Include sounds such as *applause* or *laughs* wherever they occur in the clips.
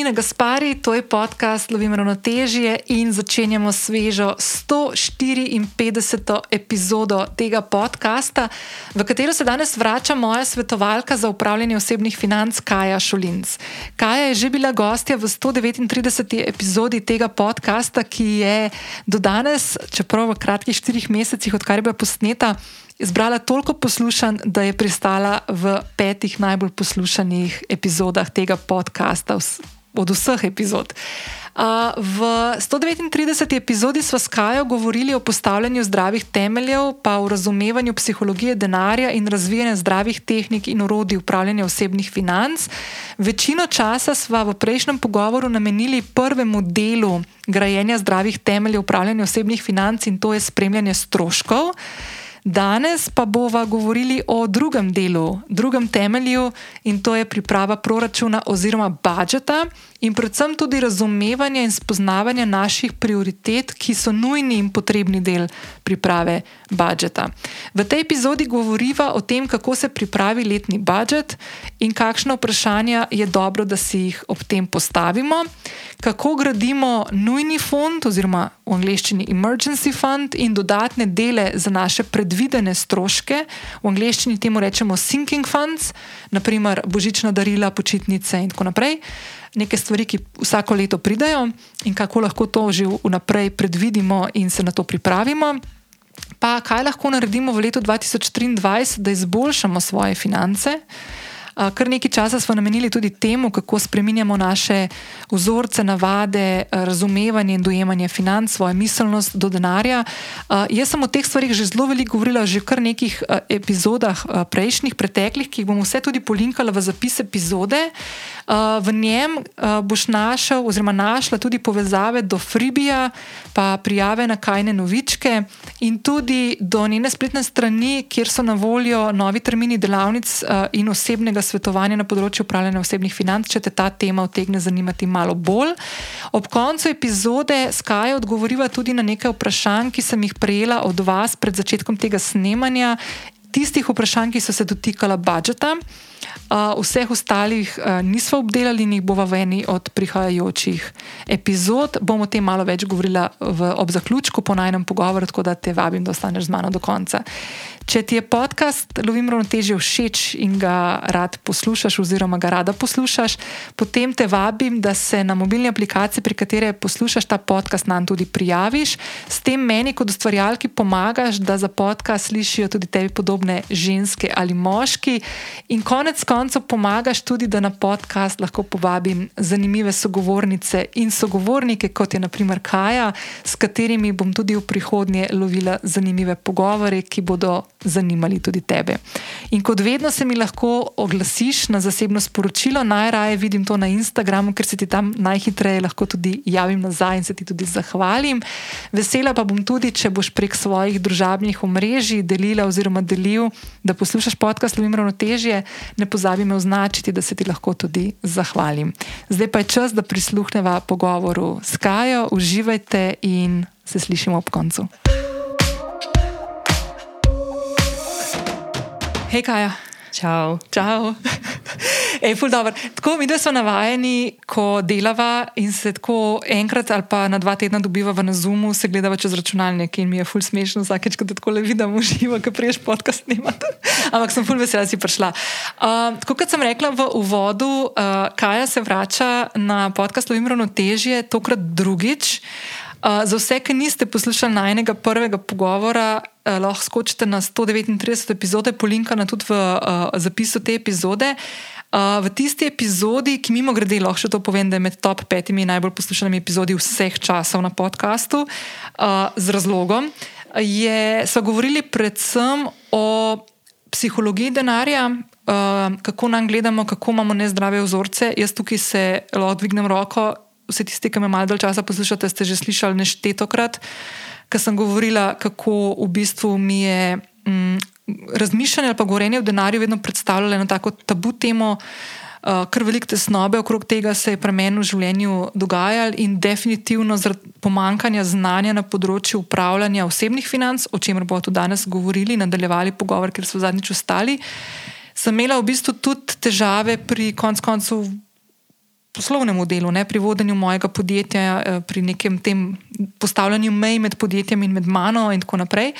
Nina Gaspari, to je podcast Lovim ravnotežje in začenjamo svežo 154. epizodo tega podcasta, v katero se danes vrača moja svetovalka za upravljanje osebnih financ Kaja Šulinc. Kaja je že bila gostja v 139. epizodi tega podcasta, ki je do danes, čeprav v kratkih štirih mesecih, odkar je bila posneta, zbrala toliko poslušanj, da je pristala v petih najbolj poslušanih epizodah tega podcasta, od vseh epizod. V 139. epizodi smo s Kajo govorili o postavljanju zdravih temeljev, pa o razumevanju psihologije denarja in razvijanju zdravih tehnik in urodij upravljanja osebnih financ. Večino časa smo v prejšnjem pogovoru namenili prvemu delu grajenja zdravih temeljev upravljanja osebnih financ in to je spremljanje stroškov. Danes pa bova govorili o drugem delu, drugem temelju in to je priprava proračuna oziroma budžeta in predvsem tudi razumevanje in spoznavanje naših prioritet, ki so nujni in potrebni del priprave budžeta. V tej epizodi govoriva o tem, kako se pripravi letni budžet in kakšno vprašanje je dobro, da si jih ob tem postavimo, kako gradimo nujni fond oziroma v angleščini emergency fund in dodatne dele za naše predvidene stroške, v angleščini temu rečemo sinking funds, naprimer božična darila, počitnice in tako naprej neke stvari, ki vsako leto pridejo in kako lahko to že vnaprej predvidimo in se na to pripravimo. Pa kaj lahko naredimo v letu 2023, da izboljšamo svoje finance. Kar nekaj časa smo namenili tudi temu, kako spremenjamo naše vzorce, navade, razumevanje in dojemanje financ, svojo miselnost do denarja. Jaz sem o teh stvarih že zelo veliko govorila, že v kar nekih epizodah, prejšnjih, preteklih, ki jih bom vse tudi polinkala v zapis epizode. V njem boš našel, oziroma našla tudi povezave do Fribija, pa prijave na kajne novičke in tudi do njene spletne strani, kjer so na voljo novi termini delavnic in osebnega svetovanja na področju upravljanja osebnih financ, če te ta tema vtegne zanimati malo bolj. Ob koncu epizode Skaj odgovoriva tudi na nekaj vprašanj, ki sem jih prejela od vas pred začetkom tega snemanja, tistih vprašanj, ki so se dotikala budžeta. Uh, vseh ostalih uh, nismo obdelali in jih bomo v eni od prihajajočih epizod. Bomo o tem malo več govorili ob zaključku po najnem pogovoru, tako da te vabim, da ostaneš z mano do konca. Če ti je podcast Lovim ravnotežje všeč in ga rad poslušaš, oziroma ga rada poslušaš, potem te vabim, da se na mobilni aplikaciji, pri kateri poslušaš ta podcast, nam tudi prijaviš. S tem meni, kot ustvarjalki, pomagaš, da za podcast slišijo tudi tebi podobne ženske ali moški. In konec koncev pomagaš tudi, da na podcast lahko povabim zanimive sogovornice in sogovornike, kot je naprimer Kaja, s katerimi bom tudi v prihodnje lovila zanimive pogovore, ki bodo zanimali tudi tebe. In kot vedno se mi lahko oglasiš na zasebno sporočilo, najraje vidim to na Instagramu, ker se ti tam najhitreje lahko tudi javim nazaj in se ti tudi zahvalim. Vesela pa bom tudi, če boš prek svojih družabnih omrežij delila oziroma delil, da poslušaš podcast Lovim ravnotežje, ne pozabi me označiti, da se ti lahko tudi zahvalim. Zdaj pa je čas, da prisluhneva pogovoru s Kajo, uživajte in se slišimo ob koncu. Hej, Kaja. Čau. Čau. *laughs* Ej, tako mi, da smo navajeni, ko delava in se tako enkrat ali pa na dva tedna dobivava na Zoomu, se gledava čez računalnik in mi je ful smešno, vsakeč, ko te tako le vidim, uživa, ki priješ podcast snimati. *laughs* Ampak sem ful vesela, da si prišla. Uh, tako kot sem rekla v uvodu, uh, Kaja se vrača na podcast Lovim ravnotežje, tokrat drugič. Uh, za vse, ki niste poslušali najnega prvega pogovora, uh, lahko skočite na 139 epizode, polinkana tudi v uh, zapisu te epizode. Uh, v tisti epizodi, ki mimo grede lahko še to povem, da je med top petimi najbolj poslušanimi epizodi vseh časov na podkastu, uh, z razlogom, je, so govorili predvsem o psihologiji denarja. Uh, kako nam gledamo, kako imamo nezdrave vzorce. Jaz tukaj se lahko dvignem roko, vse tiste, ki me malo dalj časa poslušate, ste že slišali neštetokrat, ker sem govorila, kako v bistvu mi je mm, razmišljanje ali pa govorenje o denarju vedno predstavljalo eno tako tabu temo. Uh, Ker veliko tesnobe okrog tega se je pri meni v življenju dogajalo, in definitivno zaradi pomankanja znanja na področju upravljanja osebnih financ, o čemer bomo tudi danes govorili, nadaljevali pogovor, ker so zadnjič ostali, sem imela v bistvu tudi težave pri koncu koncev poslovnem delu, ne, pri vodenju mojega podjetja, eh, pri nekem tem postavljanju mej med podjetjem in med mano, in tako naprej.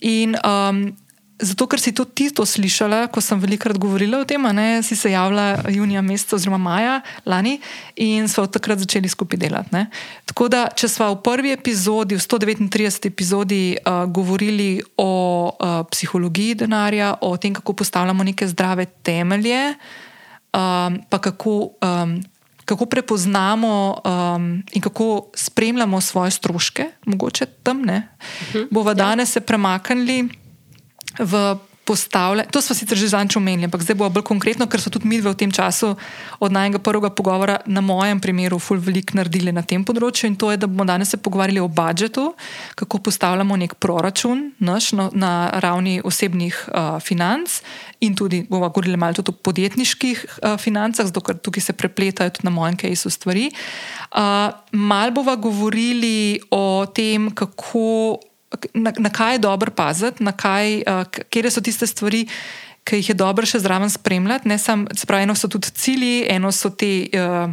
In um, Zato, ker si tudi ti to slišala, ko sem velikokrat govorila o tem, ne, si se javila junija, meseca oziroma maja lani in smo od takrat začeli skupaj delati. Ne. Tako da, če smo v prvi epizodi, v 139. epizodi, uh, govorili o uh, psihologiji denarja, o tem, kako postavljamo neke zdrave temelje, um, pa kako. Um, Kako prepoznamo um, in kako spremljamo svoje stroške, mogoče tam ne. Uh -huh, Bova ja. danes se premaknili v postavljanje. To smo sicer že zanj omenili, ampak zdaj bo bolj konkretno, ker so tudi mi v tem času od najmenjega prvega pogovora na mojem primeru ful veliko naredili na tem področju in to je, da bomo danes se pogovarjali o budžetu, kako postavljamo nek proračun naš no, na ravni osebnih uh, financ in tudi bomo govorili malo tudi o podjetniških uh, financah, zato ker tukaj se prepletajo tudi na mojem kajsu stvari. Uh, mal bomo govorili o tem, kako na, na kaj je dobro paziti, na kaj, uh, kje so tiste stvari, ki jih je dobro še zraven spremljati. Ne samo, spravi, eno so tudi cilji, eno so te uh,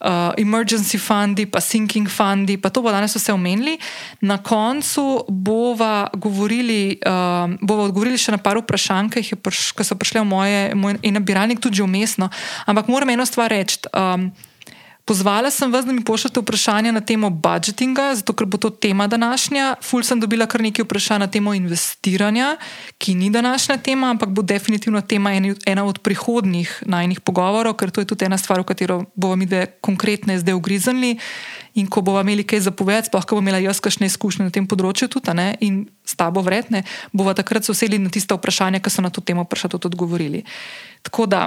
uh, emergency fundi, pa sinking fundi, pa to bo danes vse omenili. Na koncu bova govorili, uh, bova odgovorili še na par vprašanj, ki, ki so prišle v moje, moj nabiralnik, tudi umestno. Ampak moram eno stvar reči. Um, Pozvala sem vas, da mi pošljete vprašanja na temo budžetinga, zato ker bo to tema današnja. Ful sem dobila kar nekaj vprašanj na temo investiranja, ki ni današnja tema, ampak bo definitivno tema ena od prihodnih najnih pogovorov, ker to je tudi ena stvar, v katero bomo mi dve konkretne zdaj ugriznili. In ko bomo imeli kaj zapovedati, sploh ko bom imela jaz kakšne izkušnje na tem področju, tudi ne, in s tabo vredne, bomo takrat se usedli na tiste vprašanja, ki so na to temo prišli tudi odgovorili. Tako da.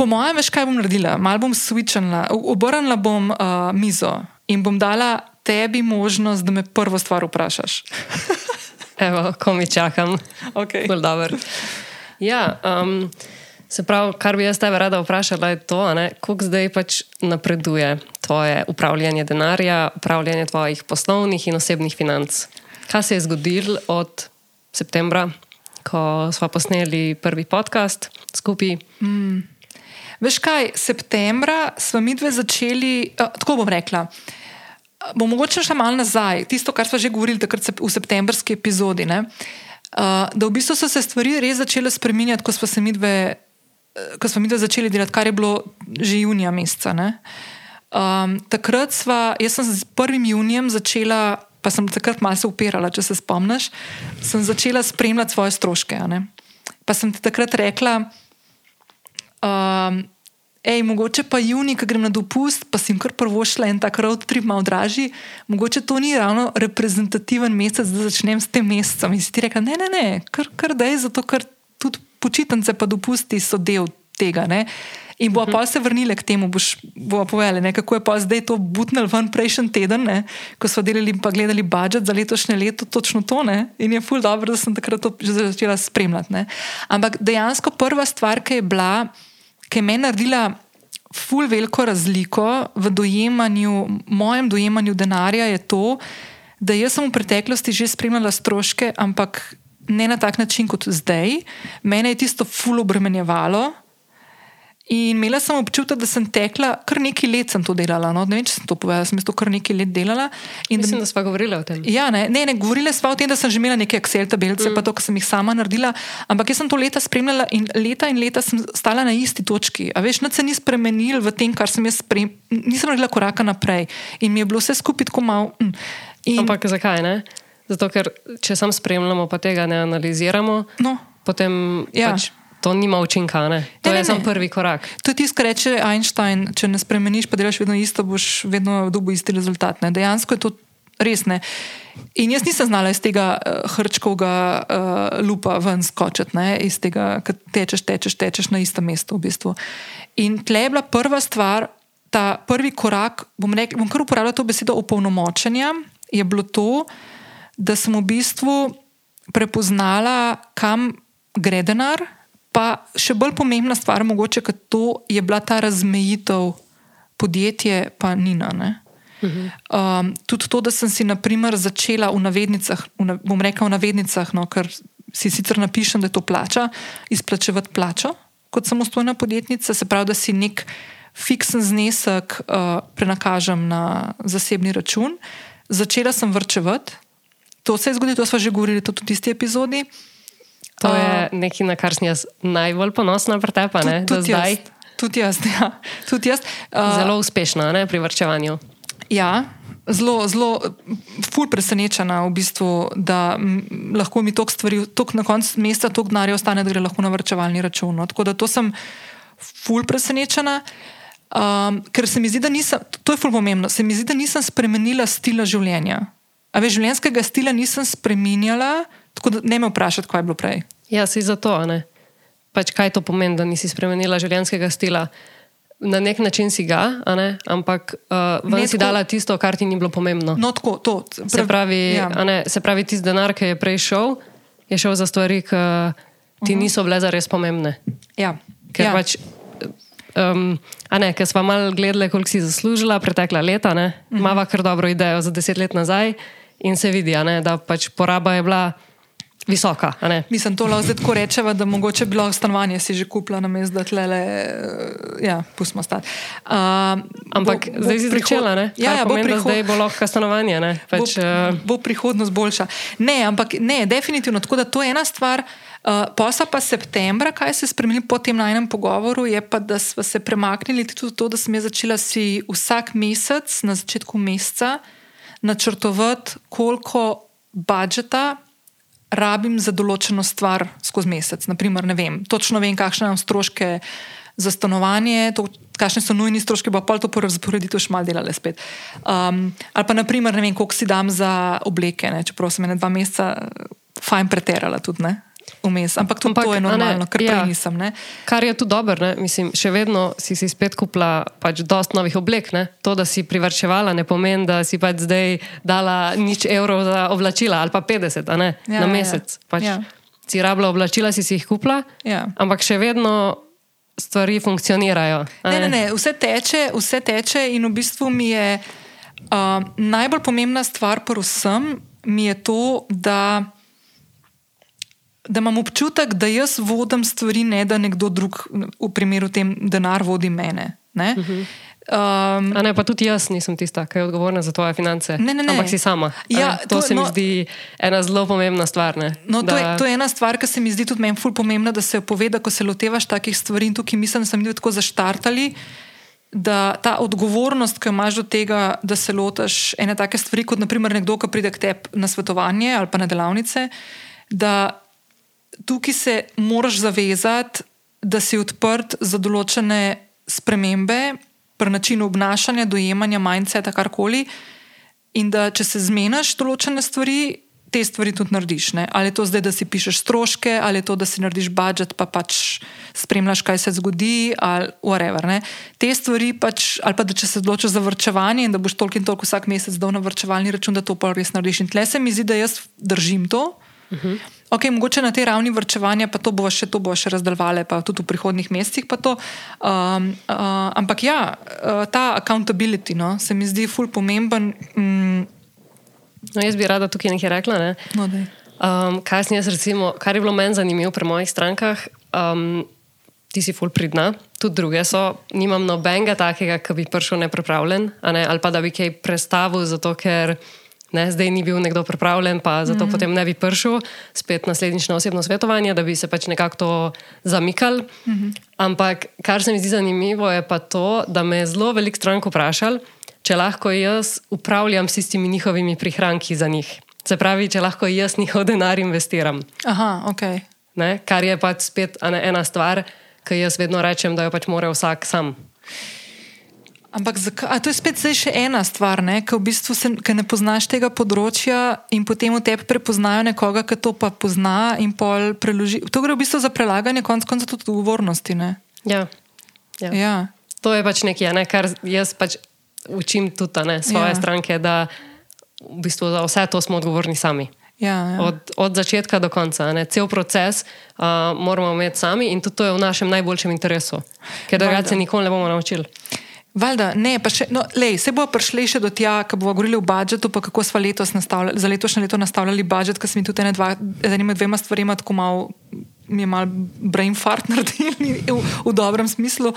Po mojem, veš, kaj bom naredila? Mal bom switchala, obrnila bom uh, mizo in bom dala tebi možnost, da me prvo stvar vprašaš. *laughs* Evo, ko mi čakam. Okay. Ja, um, se pravi, kar bi jaz tebe rada vprašala, je to, kako zdaj pač napreduje tvoje upravljanje denarja, upravljanje tvojih poslovnih in osebnih financ. Kaj se je zgodilo od septembra, ko smo posneli prvi podcast skupaj? Mm. Veš kaj, septembra smo mi dve začeli, uh, tako bom rekla. Bom mogoče še malo nazaj, tisto, kar smo že govorili takrat v septembrski epizodi. Uh, da v bistvu so se stvari res začele spremenjati, ko smo se mi dve, ko smo mi dve začeli delati, kar je bilo že junija meseca. Um, takrat sva, jaz sem s 1. junijem začela, pa sem takrat malo se upirala, če se spomniš, sem začela spremljati svoje stroške. Pa sem ti takrat rekla, Um, ej, mogoče pa juni, ki grem na dopust, pa jim kar prvo šla in tako road trip malo dražji, mogoče to ni ravno reprezentativen mesec, da začnem s tem mesecem. In si ti rekel, ne, ne, ne, kar, kar da je, zato ker tudi počitnice pa dopusti so del tega. Ne? In bo pa se vrnili k temu, boš povedali, kako je pa zdaj to butnil ven prejšnji teden, ne? ko smo delali in gledali budžet za letošnje leto, točno to. Ne? In je ful dobro, da sem takrat to že začela spremljati. Ne? Ampak dejansko prva stvar, ki je bila ki je meni naredila ful veliko razliko v dojemanju, mojem dojemanju denarja, je to, da jaz sem v preteklosti že spremljala stroške, ampak ne na tak način kot zdaj. Mene je tisto ful obremenjevalo. In imela sem občutek, da sem tekla, kar nekaj let sem to delala. No? Ne vem, če sem to povedala, sem to kar nekaj let delala. In Mislim, da, da smo govorili o tem. Ja, ne, ne, ne govorili smo o tem, da sem že imela neke Excel tabelice, mm. pa to, kar sem jih sama naredila. Ampak jaz sem to leta spremljala in leta in leta sem stala na isti točki. A veš, nič se ni spremenil v tem, kar sem jaz spremljala. Nisem naredila koraka naprej in mi je bilo vse skupaj tako malo. Mm. In... Ampak zakaj ne? Zato, ker če sam spremljamo, pa tega ne analiziramo, no. potem. Ja. Pač To nima učinka, ne? to ne, je samo prvi korak. To je tisto, kar reče Einstein: če ne spremeniš, pa delaš vedno isto, boš vedno dobil isti rezultat. Ne? Dejansko je to res ne. In jaz nisem znala iz tega uh, hrčkovega uh, lupa ven skočiti, iz tega, da tečeš, tečeš, tečeš na istem mestu. V bistvu. In tle je bila prva stvar, ta prvi korak, bom, rekel, bom kar uporabljala to besedo opolnomočenja, je bilo to, da sem v bistvu prepoznala, kam gre denar. Pa še bolj pomembna stvar, mogoče, kot to je bila ta razmejitev podjetja, pa Nina. Um, tudi to, da sem si naprimer, začela v navednicah, v, bom rekel v navednicah, no, ker si sicer napišem, da je to plača, izplačevati plačo kot samostojna podjetnica, se pravi, da si nek fiksen znesek uh, prenakažem na zasebni račun. Začela sem vrčevati, to se je zgodilo, to smo že govorili tudi v tisti epizodi. To je nekaj, na kar sem jaz najbolj ponosna, pretepa, ne? Tudi, tudi jaz. Tudi jaz, *laughs* ja. tudi jaz. Uh, zelo uspešna ne, pri vrčevanju. Ja, zelo, zelo, ful presenečena v bistvu, da m, lahko mi toliko stvari, toliko na koncu meseca, toliko denarja ostane, da gre lahko na vrčevalni račun. No. Tako da to sem ful presenečena. Um, ker se mi zdi, da nisem, to je ful pomembno, se mi zdi, da nisem spremenila stila življenja. A veš, življenjskega stila nisem spremenjala, tako da ne me vprašati, kaj je bilo prej. Ja, si zato, ne. Pač kaj to pomeni, da nisi spremenila življenjskega stila? Na nek način si ga, ampak uh, ven si dala tisto, kar ti ni bilo pomembno. No, tako, to, prav, se pravi, ja. pravi tisti denar, ki je prej šel, je šel za stvari, ki ti uh -huh. niso bile zares pomembne. Ja. Ker ja. pač, um, ne, ker smo malo gledali, koliko si zaslužila pretekla leta, uh -huh. mava kar dobro idejo za deset let nazaj in se vidi, ne, da pač poraba je bila visoka. Mislim, to lahko zdaj tako rečeva, da mogoče bi lahko stanovanje si že kupila na mestu, da tle le, ja, pustimo stati. Uh, Ampak bo, zdaj si začela, ne? Ja, ja, pomeni, bo prihod... zdaj bo lahko stanovanje, ne? Pač, bo, uh... bo prihodnost boljša. Ne, ampak ne, definitivno, tako da to je ena stvar. Uh, posla pa septembra, kaj se je spremenilo po tem najnem pogovoru, je pa, da smo se premaknili tudi to, da sem začela si vsak mesec, na začetku meseca, načrtovati, koliko budžeta rabim za določeno stvar skozi mesec. Naprimer, ne vem, točno vem, kakšne imam stroške za stanovanje, to, kakšne so nujni stroški, pa pa to porazporeditev še malo delale spet. Um, ali pa, naprimer, ne vem, koliko si dam za obleke, ne, čeprav sem ene dva meseca fajn preterala tudi. Ne. Vmes. Ampak to, Ampak, to je normalno, ker ja, nisem. Ne? Kar je tu dobro, Mislim, še vedno si si spet kupila pač dosta novih oblek. Ne? To, da si privrčevala, ne pomeni, da si pač zdaj dala nič evrov za oblačila ali pa 50 ja, na ja, mesec. Ja. Pač ja. Si rabila oblačila, si si jih kupila, ja. ampak še vedno stvari funkcionirajo. Ne? Ne, ne, vse teče, vse teče in v bistvu mi je uh, najbolj pomembna stvar, pa vsem, mi je to, da da imam občutek, da jaz vodim stvari, ne da nekdo drug, v primeru tem, denar vodi mene. Ne? Uh -huh. Um, ne, pa tudi jaz nisem tista, ki je odgovorna za tvoje finance. Ne, ne, ne. Ampak si sama. Ja, to, to se no, mi zdi ena zelo pomembna stvar. No, da... to, je, to je ena stvar, ki se mi zdi tudi meni ful pomembna, da se jo pove, da ko se lotevaš takih stvari in tukaj mislim, da sem jih tako zaštartali. Da ta odgovornost, ki jo imaš do tega, da se lotiš ene take stvari, kot naprimer nekdo, ki pride k tebi na svetovanje ali pa na delavnice, da tukaj se moraš zavezati, da si odprt za določene spremembe, pri načinu obnašanja, dojemanja, majnceta, karkoli. In da če se zmeniš določene stvari, te stvari tudi narediš. Ne? Ali je to zdaj, da si pišeš stroške, ali je to, da si narediš budžet, pa pač spremljaš, kaj se zgodi, ali whatever. Ne? Te stvari pač, ali pa da če se odločiš za vrčevanje in da boš toliko in toliko vsak mesec dal na vrčevalni račun, da to pa res narediš. In tle se mi zdi, da jaz držim to. Uh mhm. -huh. Okay, mogoče na tej ravni vrčevanja, pa to bo še, še razdeljevalo, pa tudi v prihodnih mesecih. Um, uh, ampak ja, uh, ta accountability no, se mi zdi ful pomemben. Mm. No, jaz bi rada tukaj nekaj rekla. Ne? No, um, kaj, jaz, recimo, kar je bilo meni zanimivo pri mojih strankah, um, ti si ful pridna, tudi druge so. Nimam nobenega takega, ki bi prišel neprepravljen ne? ali pa da bi kaj predstavil, zato ker ne, zdaj ni bil nekdo pripravljen, pa zato mm. potem ne bi prišel spet naslednjič na osebno svetovanje, da bi se pač nekako to zamikal. Mm -hmm. Ampak kar se mi zdi zanimivo, je pa to, da me je zelo velik strank vprašal, če lahko jaz upravljam s tistimi njihovimi prihranki za njih. Se pravi, če lahko jaz njihov denar investiram. Aha, ok. Ne, kar je pač spet ena stvar, ki jaz vedno rečem, da jo pač mora vsak sam. Ampak zakaj? To je spet še ena stvar, ki v bistvu se, ne poznaš tega področja in potem v tebi prepoznajo nekoga, ki to pa pozna in pol preloži. To gre v bistvu za prelaganje konc konca tudi odgovornosti. Ja. Ja. ja. To je pač nekaj, ne, kar jaz pač učim tudi ne, svoje ja. stranke, da v bistvu za vse to smo odgovorni sami. Ja, ja. Od, od začetka do konca. Ne. Cel proces uh, moramo imeti sami in tudi to je v našem najboljšem interesu, ker drugače nikoli ne bomo naučili. Valjda, ne, pa še, no, lej, se bo prišli še do tja, ko bomo govorili o budžetu, pa kako smo letos za letošnje leto nastavljali budžet, ker smo tudi ene dva, z enima dvema stvarima tako malo mi je mal brain fart *laughs* naredil v, v dobrem smislu.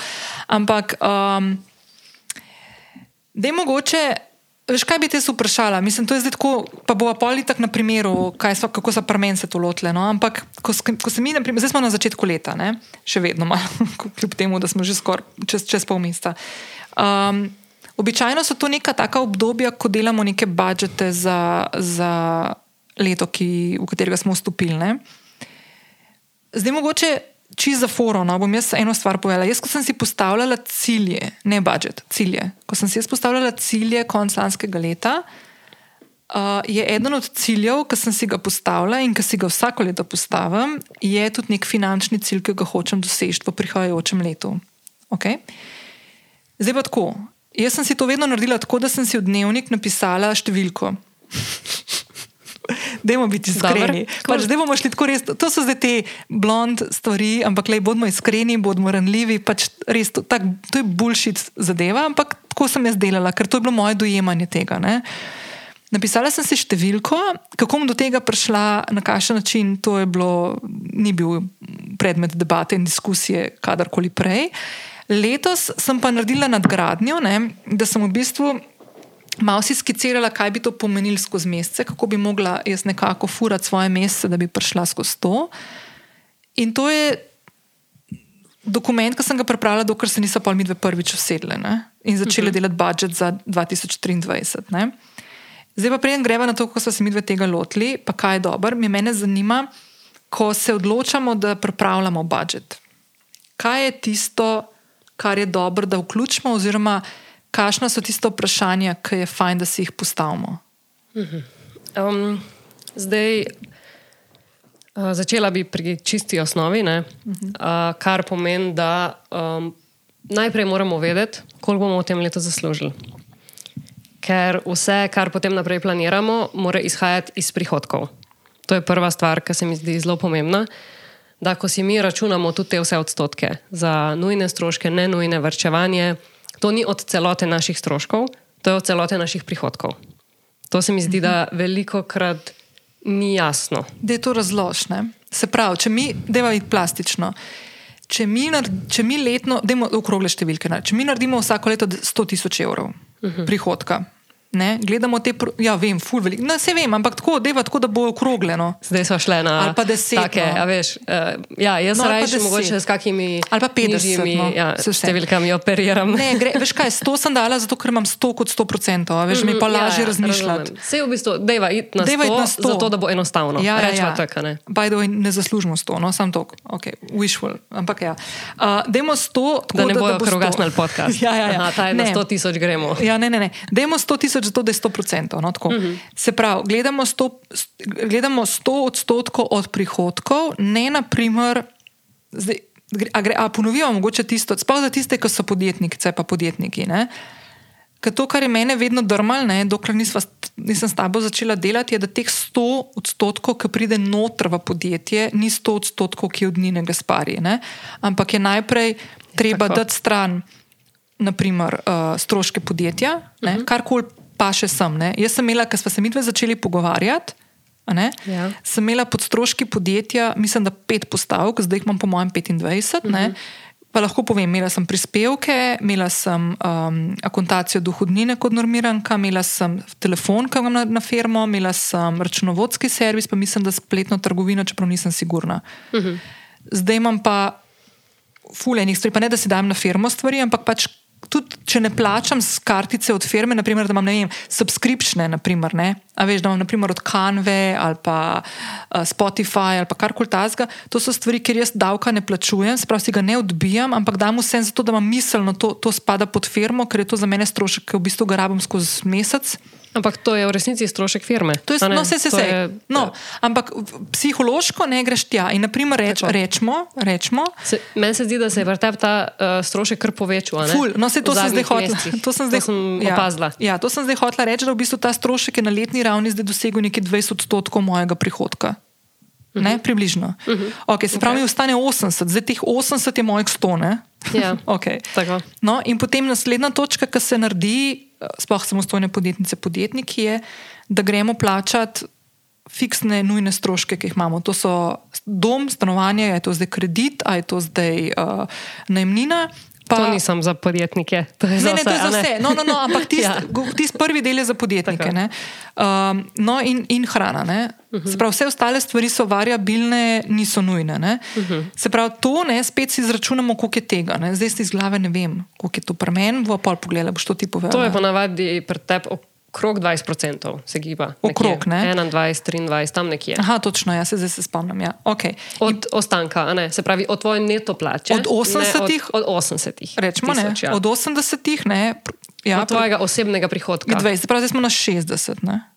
Ampak, um, da je mogoče. Veš, kaj bi te vprašala? Mislim, to je zdaj tako, pa bo poli tak na primeru, so, kako so prmen se to lotile. No? Ampak, ko, ko se mi, naprimer, zdaj smo na začetku leta, ne? še vedno malo, *laughs* kljub temu, da smo že skoraj čez, čez pol mesta. Um, običajno so to neka taka obdobja, ko delamo neke budžete za, za leto, ki, v katerega smo vstopili. Ne? Zdaj, mogoče čisto za foro, no, bom jaz eno stvar povedala. Jaz, ko sem si postavljala cilje, ne budžet, cilje. Ko sem si jaz postavljala cilje konc lanskega leta, uh, je eden od ciljev, ki sem si ga postavila in ki si ga vsako leto postavim, je tudi nek finančni cilj, ki ga hočem doseči v prihajajočem letu. Okay? Zdaj pa tako. Jaz sem si to vedno naredila tako, da sem si v dnevnik napisala številko. *laughs* Dajmo biti iskreni. Pač, zdaj bomo šli tako res. To so zdaj te blond stvari, ampak le bodimo iskreni, bodimo ranljivi. Pač res, to, tak, to je bullshit zadeva, ampak tako sem jaz delala, ker to je bilo moje dojemanje tega. Ne? Napisala sem si številko, kako bom do tega prišla, na kakšen način. To bilo, ni bil predmet debate in diskusije, kadarkoli prej. Letos sem pa naredila nadgradnjo, ne, da sem v bistvu malo si skicirala, kaj bi to pomenilo skozi mesece, kako bi mogla jaz nekako furati svoje mesece, da bi prišla skozi to. In to je dokument, ki sem ga pripravila, dokler se niso pa mi dve prvič usedle ne? in začele uh mhm. -huh. delati budžet za 2023. Ne? Zdaj pa preden greva na to, kako smo se mi dve tega lotili, pa kaj je dobro, mi mene zanima, ko se odločamo, da pripravljamo budžet. Kaj je tisto, kar je dobro, da vključimo, oziroma kakšna so tiste vprašanja, ki je fajn, da si jih postavimo? Um, zdaj, uh, začela bi pri čisti osnovi, uh, kar pomeni, da um, najprej moramo vedeti, koliko bomo v tem letu zaslužili. Ker vse, kar potem naprej planiramo, mora izhajati iz prihodkov. To je prva stvar, ki se mi zdi zelo pomembna. Da, ko si mi računamo tudi te vse odstotke za nujne stroške, ne nujne vrčevanje, to ni od celote naših stroškov, to je od celote naših prihodkov. To se mi zdi, da mhm. veliko krat ni jasno. Da je to razložne. Se pravi, če mi delamo plastično, če mi, če mi letno, da imamo okrogle številke, če mi naredimo vsako leto 100 tisoč evrov uh mhm. -huh. prihodka, Ne, gledamo te, ja, vem, ful velik. No, se vem, ampak tako, deva, tako da bo okrogljeno. Zdaj smo šli na. Ali pa deset. Take, no. veš, uh, ja, jaz no, raje mogoče s kakimi. Ali pa petdesetimi no, ja, številkami operiram. Ne, gre, veš kaj, sto sem dala, zato ker imam sto kot sto procentov, veš, mm -hmm, mi pa ja, lažje ja, razmišljati. Vse v bistvu, deva, it na, deva sto, na sto, zato da bo enostavno. Ja, ja, ja. Tak, ne. By the way, ne zaslužimo sto, no, sam to, ok, wishful, ampak ja. Uh, dajmo sto, tako, da ne bojo krogasnal podcast. *laughs* ja, ja, ja. Aha, ta je na sto tisoč gremo. Ja, ne, ne, ne. Dajmo sto tisoč, zato da je sto procent procentov. No, uh mhm. -huh. Se pravi, gledamo 100, gledamo 100 odstotkov od prihodkov, ne na primer. Zdaj, a, gre, a ponovimo mogoče tisto, sploh za tiste, ki so podjetniki, ce pa podjetniki. Ne? Ker to, kar je meni vedno normalno, dokler nisva, nisem s tabo začela delati, je, da teh 100 odstotkov, ki pride noter v podjetje, ni 100 odstotkov, ki od njega spari. Ne? Ampak je najprej treba Tako. dati stran, naprimer, uh, stroške podjetja, uh -huh. karkoli pa še sem. Ne? Jaz sem imela, ko smo se mi dve začeli pogovarjati, ja. sem imela pod stroški podjetja, mislim, da pet postavk, zdaj jih imam po mojem 25. Uh -huh. Pa lahko povem, imela sem prispevke, imela sem um, akontacijo dohodnine kot normiranka, imela sem telefon, ki ga imam na, na firmo, imela sem računovodski servis, pa mislim, da spletno trgovino, čeprav nisem sigurna. Uh -huh. Zdaj imam pa fulejnih stvari, pa ne da si dajem na firmo stvari, ampak pač tudi če ne plačam z kartice od firme, naprimer, da imam vem, subskripcije, naprimer, ne, a veš, da imam naprimer od Canve ali pa uh, Spotify ali pa karkoli tasga, to so stvari, kjer jaz davka ne plačujem, sprav si ga ne odbijam, ampak dam vse zato, da imam miselno, to, to spada pod firmo, ker je to za mene strošek, ki v bistvu ga rabim skozi mesec. Ampak to je v resnici strošek firme. To je no, vse, vse, vse. No, ampak psihološko ne greš tja. In, naprimer, reč, rečemo. rečemo se, meni se zdi, da se je vrtev ta uh, strošek kar povečal. Ful, no, se to sem zdaj hotla. To sem zdaj to sem ja, opazila. Ja, to sem zdaj hotla reči, da v bistvu ta strošek je na letni ravni zdaj dosegel nekaj 20 odstotkov mojega prihodka. Uh -huh. Ne, mhm. približno. Uh -huh. okay, se pravi, okay. ostane 80, zdaj teh 80 je mojih 100. Ja, *laughs* okay. no, in potem naslednja točka, ki se naredi, sploh samostojne podjetnice, podjetniki, je, da gremo plačati fiksne, nujne stroške, ki jih imamo. To so dom, stanovanje, je to zdaj kredit, ali je to zdaj uh, najemnina. Pa, to nisem za podjetnike. To je ne, za ne, vse, to je za ne? vse. No, no, no, ampak tisti *laughs* Ja. tist prvi del je za podjetnike. Ne. Um, no, in, in hrana. ne. Mhm. Se pravi, vse ostale stvari so variabilne, niso nujne. ne. Mhm. Se pravi, to ne, spet si izračunamo, koliko je tega. Ne. Zdaj si iz glave ne vem, koliko je to pri meni, bo pol pogledala, boš to ti povedal. To je ponavadi pri tebi okrog 20% se giba. Okrog, ne? 21, 23, tam nekje. Aha, točno, jaz se zdaj se spomnim. Ja. Okay. Od ostanka, a ne, se pravi od tvoje neto plače. Od 80 ne, od, od 80. Rečemo, ne, tisoč, ja. od 80 ne. Ja, od tvojega osebnega prihodka. 20, se pravi, zdaj smo na 60. Ne.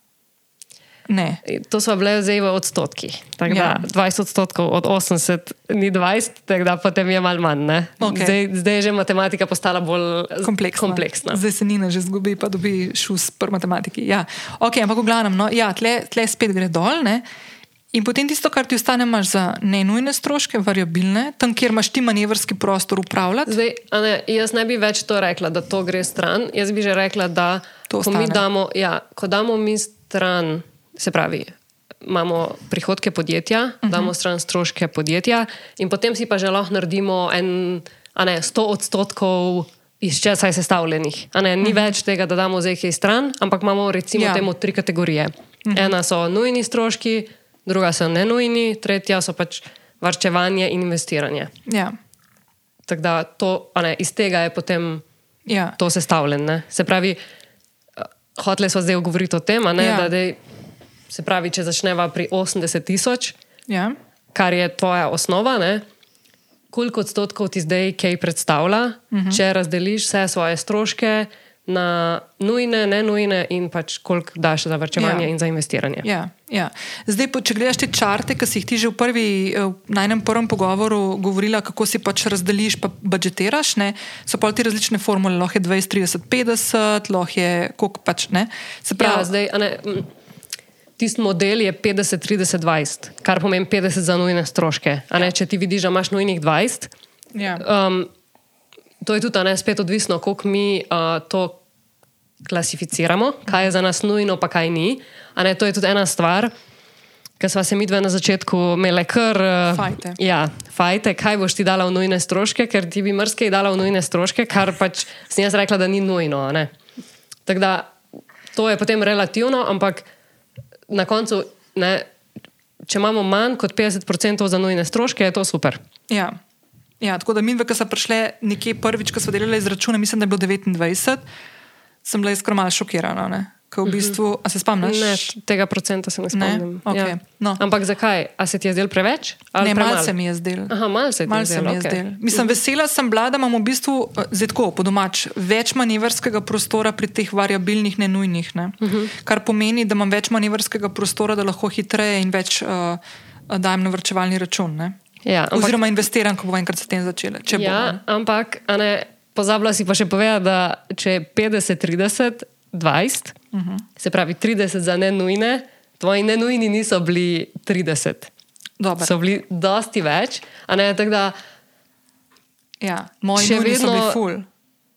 Ne. To so bile zdaj v odstotkih. Tako Ja. Da, 20 odstotkov od 80 ni 20, tako da potem je malo manj. ne. Okej. Zdaj, zdaj je že matematika postala bolj kompleksna. kompleksna. Zdaj se Nina že zgubi, pa dobi šus pri matematiki. Ja. Okay, ampak v glavnem, no, ja, tle, tle spet gre dol. Ne? In potem tisto, kar ti ostane, imaš za nenujne stroške, variabilne, tam, kjer imaš ti manevrski prostor upravljati. Zdaj, ne, jaz ne bi več to rekla, da to gre stran. Jaz bi že rekla, da To ko, mi ostane. damo, ja, ko damo mi stran, se pravi, imamo prihodke podjetja, uh Mhm. -huh. damo stran stroške podjetja, in potem si pa že lahko naredimo en, a ne, 100 odstotkov. Iz česa je sestavljenih. Ne, ni uh -huh. več tega, da damo zdaj kaj stran, ampak imamo recimo Ja. temu tri kategorije. Uh -huh. Ena so nujni stroški, druga so nenujni, tretja so pač varčevanje in investiranje. Ja. Tako da to, ne, iz tega je potem Ja. to sestavljen. Ne? Se pravi, eh, hoteli smo zdaj govoriti o tem, ne, Ja. da dej, se pravi, če začneva pri 80 tisoč, Ja. kar je tvoja osnova, ne, koliko odstotkov ti zdaj kaj predstavlja, uh Mhm. -huh. če razdeliš vse svoje stroške na nujne, ne nujne in pač koliko daš za vrčevanje Ja. in za investiranje. Ja, ja. Zdaj, po- če gledaš te črte, ki si jih ti že v prvi, eh, v najnem prvem pogovoru govorila, kako si pač razdeliš, pa budžetiraš, ne, so pa ti različne formule, lahko je 20, 30, 50, lahko je koliko pač ne. Se pravi, Ja, zdaj, ne, tisti model je 50, 30, 20, kar pomeni 50 za nujne stroške. A Ne, če ti vidiš, da imaš nujnih 20, ja. um, to je tudi ne, spet odvisno, kako mi uh, to klasificiramo, kaj je za nas nujno, pa kaj ni. A Ne, to je tudi ena stvar. Ker smo se mi dve na začetku imeli kar uh, Fajte. Ja, fajte, kaj boš ti dala v nujne stroške, ker ti bi mrske dala v nujne stroške, kar pač sem jaz rekla, da ni nujno. Tako da to je potem relativno, ampak na koncu, ne, če imamo manj kot 50% za nujne stroške, je to super. Ja. Ja, tako da mi, ki smo prišli nekje prvič, ko smo delali izračune, mislim, da je bilo 29, sem bila iskreno malo šokirana. Ne? V bistvu, a se spomniš? Mhm. Ne, tega procenta se ne spomnim. Okej, ja. no. Ampak zakaj? A se ti je zdel preveč? Ne, malo se mi je zdel. Aha, malo se ti Malo je se zdelo, mi je okej. zdel. Mislim, vesela sem bila, da imamo v bistvu eh, zdaj tako, po domač, več manevrskega prostora pri teh variabilnih, nenujnih. Ne? Uh Mhm. -huh. Kar pomeni, da imam več manevrskega prostora, da lahko hitreje in več uh, dajem na vrčevalni račun. Ne? Ja, ampak- Oziroma investiram, ko bo enkrat s tem začela. če bo, Ja, ne. ampak ne, pozabila si pa še povedati, da če je 50, 30, 20, uh Mhm. -huh. se pravi 30 za nenujne, tvoji nenujni niso bili 30. Dobro. So bili dosti več. da, Ja, moji Še nujni so bili vedno- ful.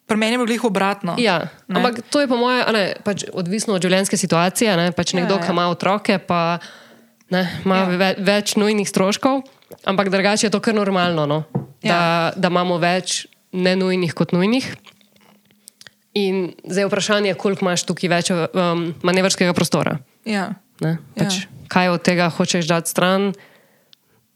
Pri meni je bilo glih obratno. ja, Ne. ampak to je po mojem ne, pač odvisno od življenjske situacije. Ne, pač Ja, nekdo, ja. ki ima otroke, pa ne, ima Ja. ja. ve, več nujnih stroškov, ampak drugače je to kar normalno, no, da, Ja. da imamo več nenujnih kot nujnih. In zdaj je vprašanje, koliko imaš tukaj več um, manevrskega prostora. Ja. Ne? Ja. Pač, kaj od tega hočeš dati stran,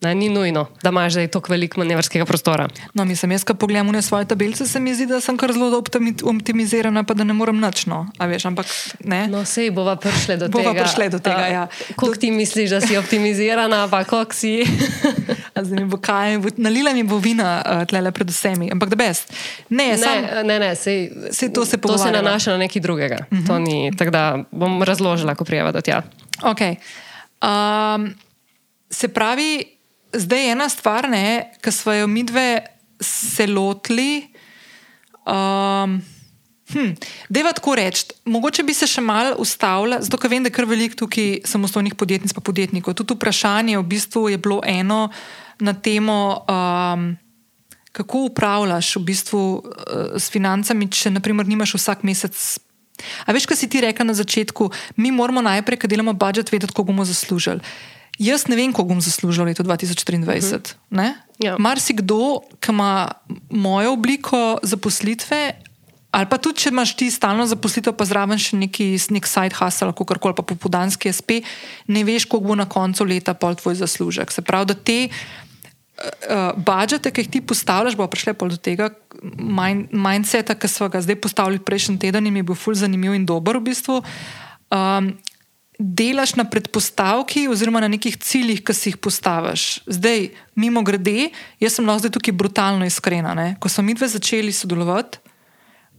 ne, ni nujno, da imaš zdaj toliko veliko manevrskega prostora. No, mislim, jaz, ko pogledam v svoje tabelice, se mi zdi, da sem kar zelo optimi- optimizirana, pa da ne morem nič. No. A veš, ampak ne. No, sej bova prišle do Bova tega. prišle do tega, ja. Koliko ti misliš, da si optimizirana, pa koliko si? *laughs* Zdaj bo kaj, bo, nalila mi bo vina uh, tlele pred vsemi. Ampak da best. Ne, sam, ne, ne, ne sej, Saj to se to se nanaša na nekaj drugega. Uh -huh. To ni, tako da bom razložila, ko prijeva do tja. Okay. Um, se pravi, zdaj je ena stvar, ki smo jo mi dve se lotili. Um, hm, Deva tako reči, mogoče bi se še malo ustavila, zato ker vem, da je kar veliko tukaj samostojnih podjetnic in podjetnikov. Tudi vprašanje v bistvu je bilo eno na temo. Um, Kako upravljaš v bistvu uh, s financami, če naprimer nimaš vsak mesec A veš, kaj si ti rekel na začetku? Mi moramo najprej, ko delamo budžet, vedeti, koliko bomo zaslužili. Jaz ne vem, koliko bom zaslužil v letu 2023. Uh -huh. Ja. Marsikdo, ki ima mojo obliko zaposlitve, ali pa tudi, če imaš ti stalno zaposlitev, pa zraven še neki nek side hustle, kar koli, pa popodanski SP, ne veš, koliko bo na koncu leta pol tvoj zaslužek. Se pravi, da te uh, budžete, ki jih ti postavljaš, bo prišle pol do tega mind, mindseta, ki smo ga zdaj postavili prejšnji teden in je bil ful zanimiv in dober v bistvu. Um, Delaš na predpostavki, oziroma na nekih ciljih, ki si jih postaviš. Zdaj, mimo grede, jaz sem lahko tukaj brutalno iskrena. Ne? Ko smo mi dve začeli sodelovati,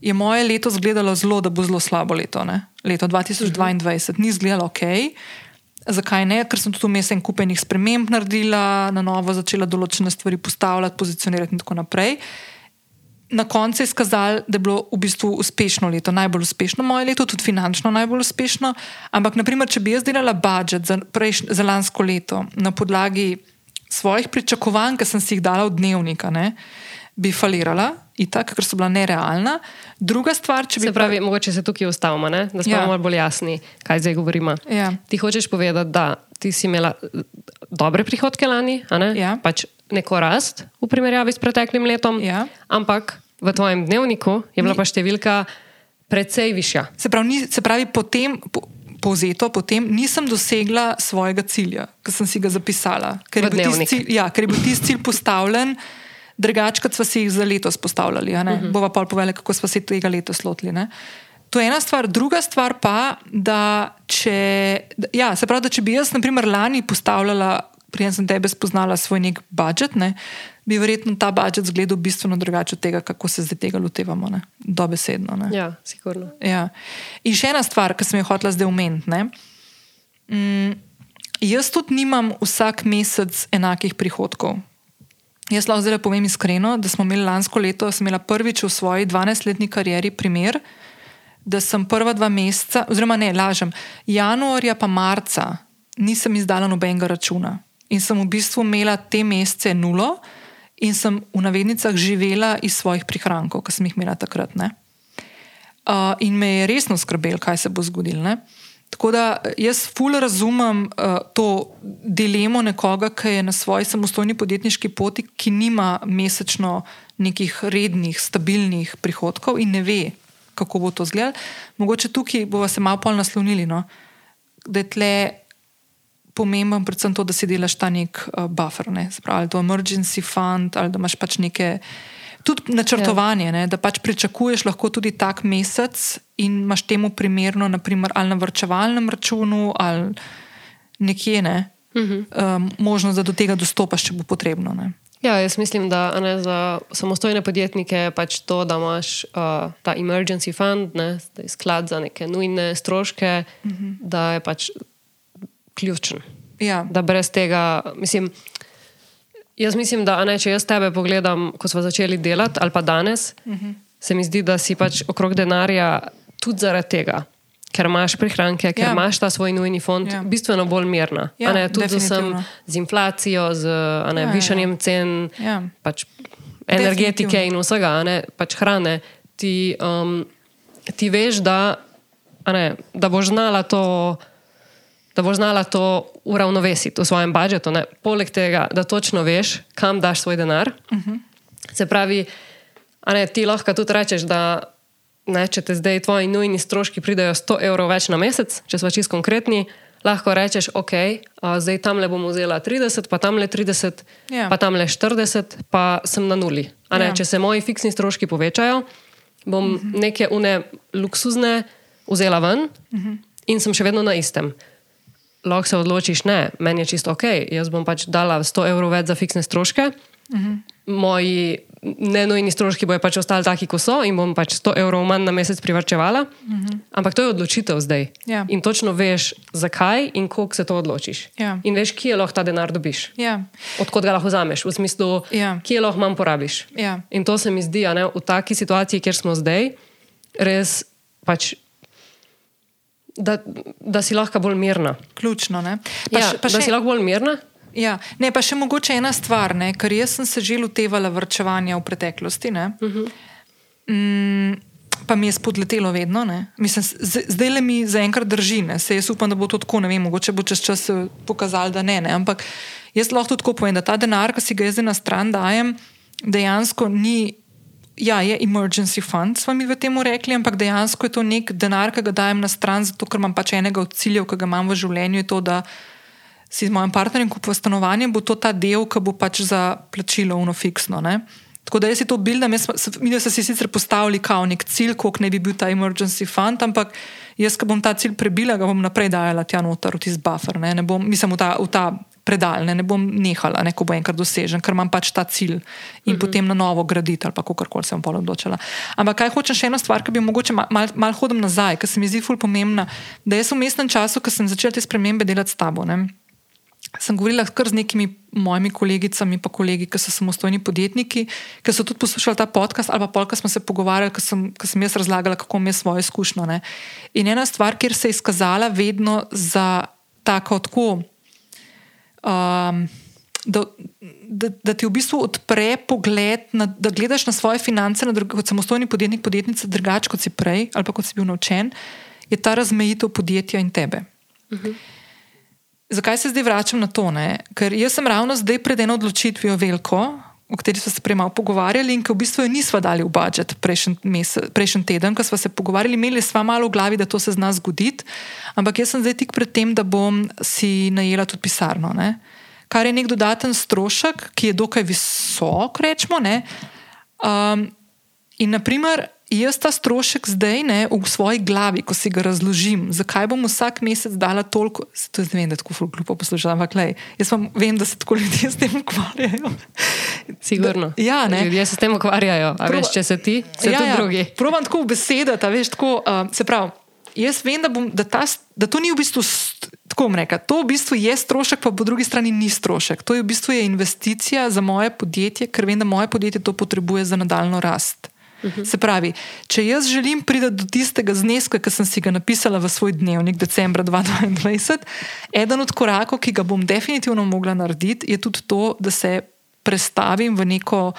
je moje leto izgledalo zelo, da bo zelo slabo leto. Ne? Leto 2022 mhm. ni izgledalo ok. Zakaj ne? Ker sem tudi vmes en kupenih sprememb naredila, na novo začela določene stvari postavljati, pozicionirati in tako naprej. Na koncu je skazal, da je bilo v bistvu uspešno leto, najbolj uspešno moje leto, tudi finančno najbolj uspešno. Ampak, naprimer, če bi jaz delala budžet za, za lansko leto na podlagi svojih pričakovanj, ki sem si jih dala v dnevnika, ne, bi falirala, itak, ker so bila nerealna. Druga stvar, če bi. Se pravi, pa... mogoče se tukaj ustavimo, ne? da smo ja. malo bolj jasni, kaj zdaj govorimo. Ja. Ti hočeš povedati, da ti si imela eh, dobre prihodke lani? Ja. pač neko rast v primerjavi s preteklim letom, ja. ampak v tvojem dnevniku je bila Ni... pa številka precej višja. Se pravi, ni, se pravi potem. Po... Povzeto, potem nisem dosegla svojega cilja, ki sem si ga zapisala, ker je bil tisti cilj, ja, tist cilj postavljen drugače, kot smo si jih za letos postavljali. Uh -huh. Bova pa povedala, kako smo se tega letos lotili. Ne? To je ena stvar. Druga stvar pa, da če, ja, se pravi, da če bi jaz, na primer, lani postavljala, prijem sem tebe spoznala svoj nek budžet, ne, bi verjetno ta budžet izgledal bistveno drugače od tega, kako se zdaj tega lotevamo, ne, dobesedno. Ne. Ja, sigurno. Ja. In še ena stvar, ki sem jo hotela zdaj omeniti. Mm, jaz tudi nimam vsak mesec enakih prihodkov. Jaz lahko zdaj povem iskreno, da smo imeli lansko leto, sem imela prvič v svoji 12-letni karieri primer, da sem prva dva meseca, oziroma ne, lažem, januarja pa marca nisem izdala nobenega računa. In sem v bistvu imela te mesece nulo in sem v navednicah živela iz svojih prihrankov, ki sem jih imela takrat. Uh, in me je resno skrbelo, kaj se bo zgodilo. Tako da jaz fully razumem uh, to dilemo nekoga, ki je na svoji samostojni podjetniški poti, ki nima mesečno nekih rednih, stabilnih prihodkov in ne ve, kako bo to izgledalo. Mogoče tukaj bomo se malo pol naslonili, no? da je tle pomemben predvsem to, da si delaš ta nek uh, buffer, ne? Spravi, ali to emergency fund, ali da imaš pač neke tudi načrtovanje, ja. da pač pričakuješ lahko tudi tak mesec in imaš temu primerno, naprimer, ali na vrčevalnem računu ali nekje ne, uh -huh. um, možnost, da do tega dostopaš, če bo potrebno. Ne. Ja, jaz mislim, da ne, za samostojne podjetnike je pač to, da imaš uh, ta emergency fund, ne, je sklad za neke nujne stroške, uh mhm. -huh. da je pač ključen. Ja. Da brez tega, mislim. Jaz mislim, da ne, če jaz tebe pogledam, ko smo začeli delati, ali pa danes, uh mhm. -huh. se mi zdi, da si pač okrog denarja tudi zaradi tega, ker imaš prihranke, ker ja. imaš ta svoj nujni fond, ja. bistveno bolj mirna. Ja, ne, tudi z, vsem, z inflacijo, z ne, ja, višanjem ja. cen, ja. pač energetike in vsega, ne, pač hrane. Ti, um, ti veš, da, ne, da boš znala to da boš znala to uravnovesiti v svojem budžetu. Ne? Poleg tega, da točno veš, kam daš svoj denar. Uh mhm. -huh. Se pravi, ne, ti lahko tudi rečeš, da ne, če te zdaj tvoji nujni stroški pridejo 100 evrov več na mesec, če smo čisto konkretni. Lahko rečeš, ok, a, zdaj tam le bom vzela 30, pa tam le 30, ja. pa tam le 40, pa sem na nuli. Ne, ja. Če se moji fiksni stroški povečajo, bom uh mhm. -huh. neke une luksuzne vzela ven uh mhm. -huh. in sem še vedno na istem lahko se odločiš, ne, meni je čisto ok, jaz bom pač dala 100 evrov več za fiksne stroške, uh -huh. moji nenujni stroški bojo pač ostali taki, kot so, in bom pač 100 evrov manj na mesec privrčevala. Uh -huh. Ampak to je odločitev zdaj. Ja. In točno veš, zakaj in koliko se to odločiš. Ja. In veš, kje lahko ta denar dobiš. Ja. Odkot ga lahko vzameš, v smislu, ja. kje lahko manj porabiš. Ja. In to se mi zdi, ne, v taki situaciji, kjer smo zdaj, res pač da, da si lahko bolj mirna. Ključno. Pa ja, še, pa da še, si lahko bolj mirna. Ja. Ne, pa še mogoče ena stvar, ne? ker jaz sem se že lotevala vrčevanja v preteklosti. Uh -huh. mm, pa mi je spodletelo vedno. Mislim, zdaj le mi zaenkrat drži, ne? se jaz upam, da bo to tako, ne vem, mogoče bo čez čas pokazal, da ne, ne. Ampak jaz lahko tako povem, da ta denar, ki si ga jaz na stran dajem, dejansko ni. Ja, je emergency fund, smo mi v tem rekli, ampak dejansko je to nek denar, ki ga dajem na stran, zato ker imam pač enega od ciljev, ki ga imam v življenju, to, da si z mojim partnerjem kupuje stanovanje, bo to ta del, ki bo pač za plačilo unofiksno. Tako da jaz si to bildam, mi smo si sicer postavili kao nek cilj, koliko naj bi bil ta emergency fund, ampak jaz, ki bom ta cilj prebila, ga bom naprej dajala tja noter v tisti buffer, ne, ne bom, mislim, v ta, v ta predal, ne, ne bom nehala, ne, ko bo enkrat dosežen, ker imam pač ta cilj in uh mhm. -huh. potem na novo graditi ali pa kakorkoli se bom pol odločila. Ampak kaj hočem še eno stvar, ki bi mogoče mal, mal, mal hodim nazaj, ker se mi zdi ful pomembna, da jaz v mestnem času, ko sem začela te spremembe delati s tabo. Ne, sem govorila kar z nekimi mojimi kolegicami, pa kolegi, ki so samostojni podjetniki, ki so tudi poslušali ta podcast, ali pa polk smo se pogovarjali, ker sem, sem jaz razlagala, kako mi je svoje izkušnje. Ne. In ena stvar, kjer se je izkazala vedno za tako tako. Um, Da, da, da ti v bistvu odpre pogled, na, da gledaš na svoje finance, na drug, kot samostojni podjetnik, podjetnica, drugače kot si prej, ali kot si bil naučen, je ta razmejitev podjetja in tebe. Uh mhm. -huh. Zakaj se zdaj vračam na to? Ne? Ker jaz sem ravno zdaj pred eno odločitvijo veliko, o kateri smo se prej malo pogovarjali in ki v bistvu nismo dali v budžet prejšnji teden, ko smo se pogovarjali, imeli smo malo v glavi, da to se zna zgoditi, ampak jaz sem zdaj tik pred tem, da bom si najela tudi pisarno. Ne? Kar je nek dodaten strošek, ki je dokaj visok, rečemo. Um, in naprimer, jaz ta strošek zdaj ne, v svoji glavi, ko si ga razložim, zakaj bom vsak mesec dala toliko, to je vem, da tako glupo poslušam, ampak lej, jaz vem, da se tako ljudje s tem ukvarjajo. Sigurno. Da, ja, ljudje se s tem ukvarjajo, a Proba, veš, če se ti, se ja, tudi ja, drugi. Probam tako v besedah, veš, tako, uh, se pravi. Jaz vem, da, bom, da, ta, da to ni v bistvu tako reka. To v bistvu je strošek, pa po drugi strani ni strošek. To je v bistvu je investicija za moje podjetje, ker vem, da moje podjetje to potrebuje za nadaljno rast. -huh. Se pravi, če jaz želim priti do tistega zneska, ki sem si ga napisala v svoj dnevnik decembra 2022, eden od korakov, ki ga bom definitivno mogla narediti, je tudi to, da se prestavim v neko.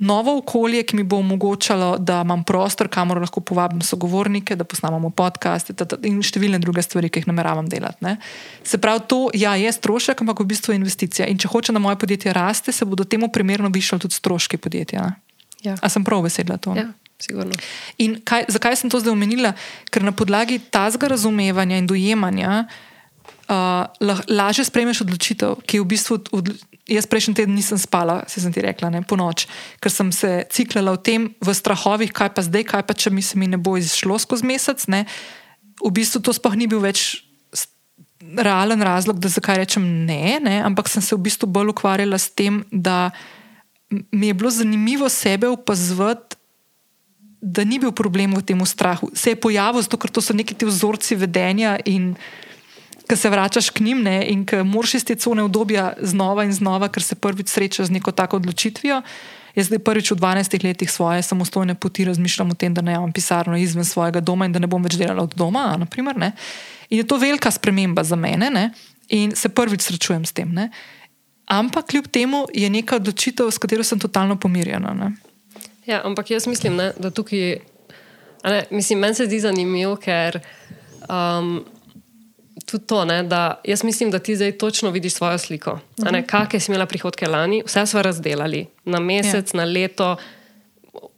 Novo okolje, ki mi bo omogočalo, da imam prostor, kamor lahko povabim sogovornike, da posnamemo podcaste in številne druge stvari, ki jih nameravam delati. Ne. Se pravi, to ja, je strošek, ampak v bistvu je investicija. In če hoče, da moje podjetje raste, se bodo temu primerno višali tudi stroški podjetja. Ne. Ja. A sem prav vesela to? Ja. In kaj, zakaj sem to zdaj omenila? Ker na podlagi tazga razumevanja in dojemanja uh, lažje sprejmeš odločitev, ki je v bistvu. Od, jaz prejšnji teden nisem spala, se sem ti rekla, ne, po noč, ker sem se ciklala v tem, v strahovih, kaj pa zdaj, kaj pa če mi se mi ne bo izšlo skozi mesec. Ne. V bistvu to sploh ni bil več realen razlog, da zakaj rečem ne, ne, ampak sem se v bistvu bolj ukvarjala s tem, da mi je bilo zanimivo sebe opazovati, da ni bil problem v tem strahu. Se je pojavil zato, ker to so neki ti vzorci vedenja in ki se vračaš k njim ne, in ki moraš iz te cone obdobja znova in znova, ker se prvič srečaš z neko tako odločitvijo. Jaz zdaj prvič v 12 letih svoje samostojne poti razmišljam o tem, da ne imam pisarno izven svojega doma in da ne bom več delala od doma. Naprimer, in je to velika sprememba za mene ne? in se prvič srečujem s tem. Ne? Ampak kljub temu je neka odločitev, s katero sem totalno pomirjena. Ne? Ja, ampak jaz mislim, ne, da tukaj, ne, mislim, meni se zdi zanimivo, ker um, tudi to, ne, da jaz mislim, da ti zdaj točno vidiš svojo sliko. Uh -huh. Kakšne si imela prihodke lani, vse smo razdelali na mesec, ja. na leto.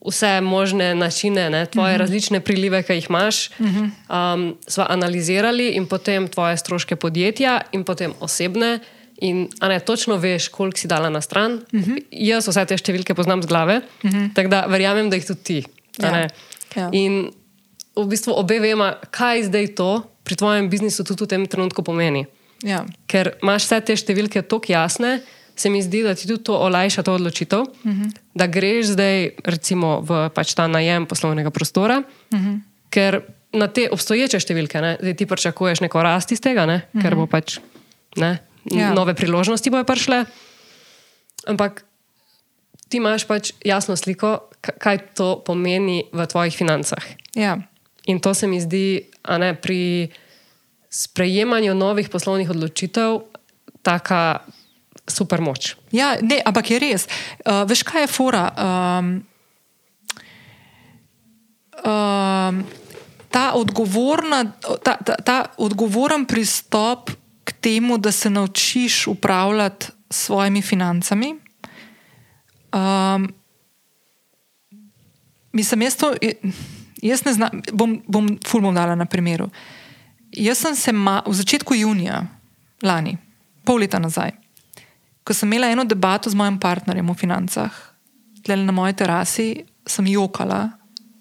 Vse možne načine, ne, tvoje uh mhm. -huh. različne prilive, ki jih imaš, uh mhm. -huh. um, smo analizirali, in potem tvoje stroške podjetja, in potem osebne, In ne, točno veš, koliko si dala na stran. Uh mhm. -huh. Jaz vse te številke poznam z glave, uh mhm. -huh. tako da verjamem, da jih tudi ti. Ja. Ja. In v bistvu obe vemo, kaj zdaj to pri tvojem biznisu tudi v tem trenutku pomeni. Ja. Ker imaš vse te številke tako jasne, se mi zdi, da ti tudi to olajša to odločitev, uh mhm. -huh. da greš zdaj recimo v pač ta najem poslovnega prostora. Uh -huh. Ker na te obstoječe številke, ne, ti pričakuješ neko rast iz tega, ne, uh -huh. ker bo pač. Ne, ja. nove priložnosti bojo prišle. Ampak ti imaš pač jasno sliko, kaj to pomeni v tvojih financah. Ja. In to se mi zdi, ne, pri sprejemanju novih poslovnih odločitev, tako super moč. Ja, ne, ampak je res. Uh, veš, kaj je fora? Um, um, ta, odgovorna, ta, ta, ta odgovoren pristop temu, da se naučiš upravljati s svojimi financami. Um, mislim, jaz to, jaz ne znam, bom, bom fulmom dala na primeru. Jaz sem se ma, v začetku junija lani, pol leta nazaj, ko sem imela eno debato z mojim partnerjem o financah, tle na moji terasi, sem jokala,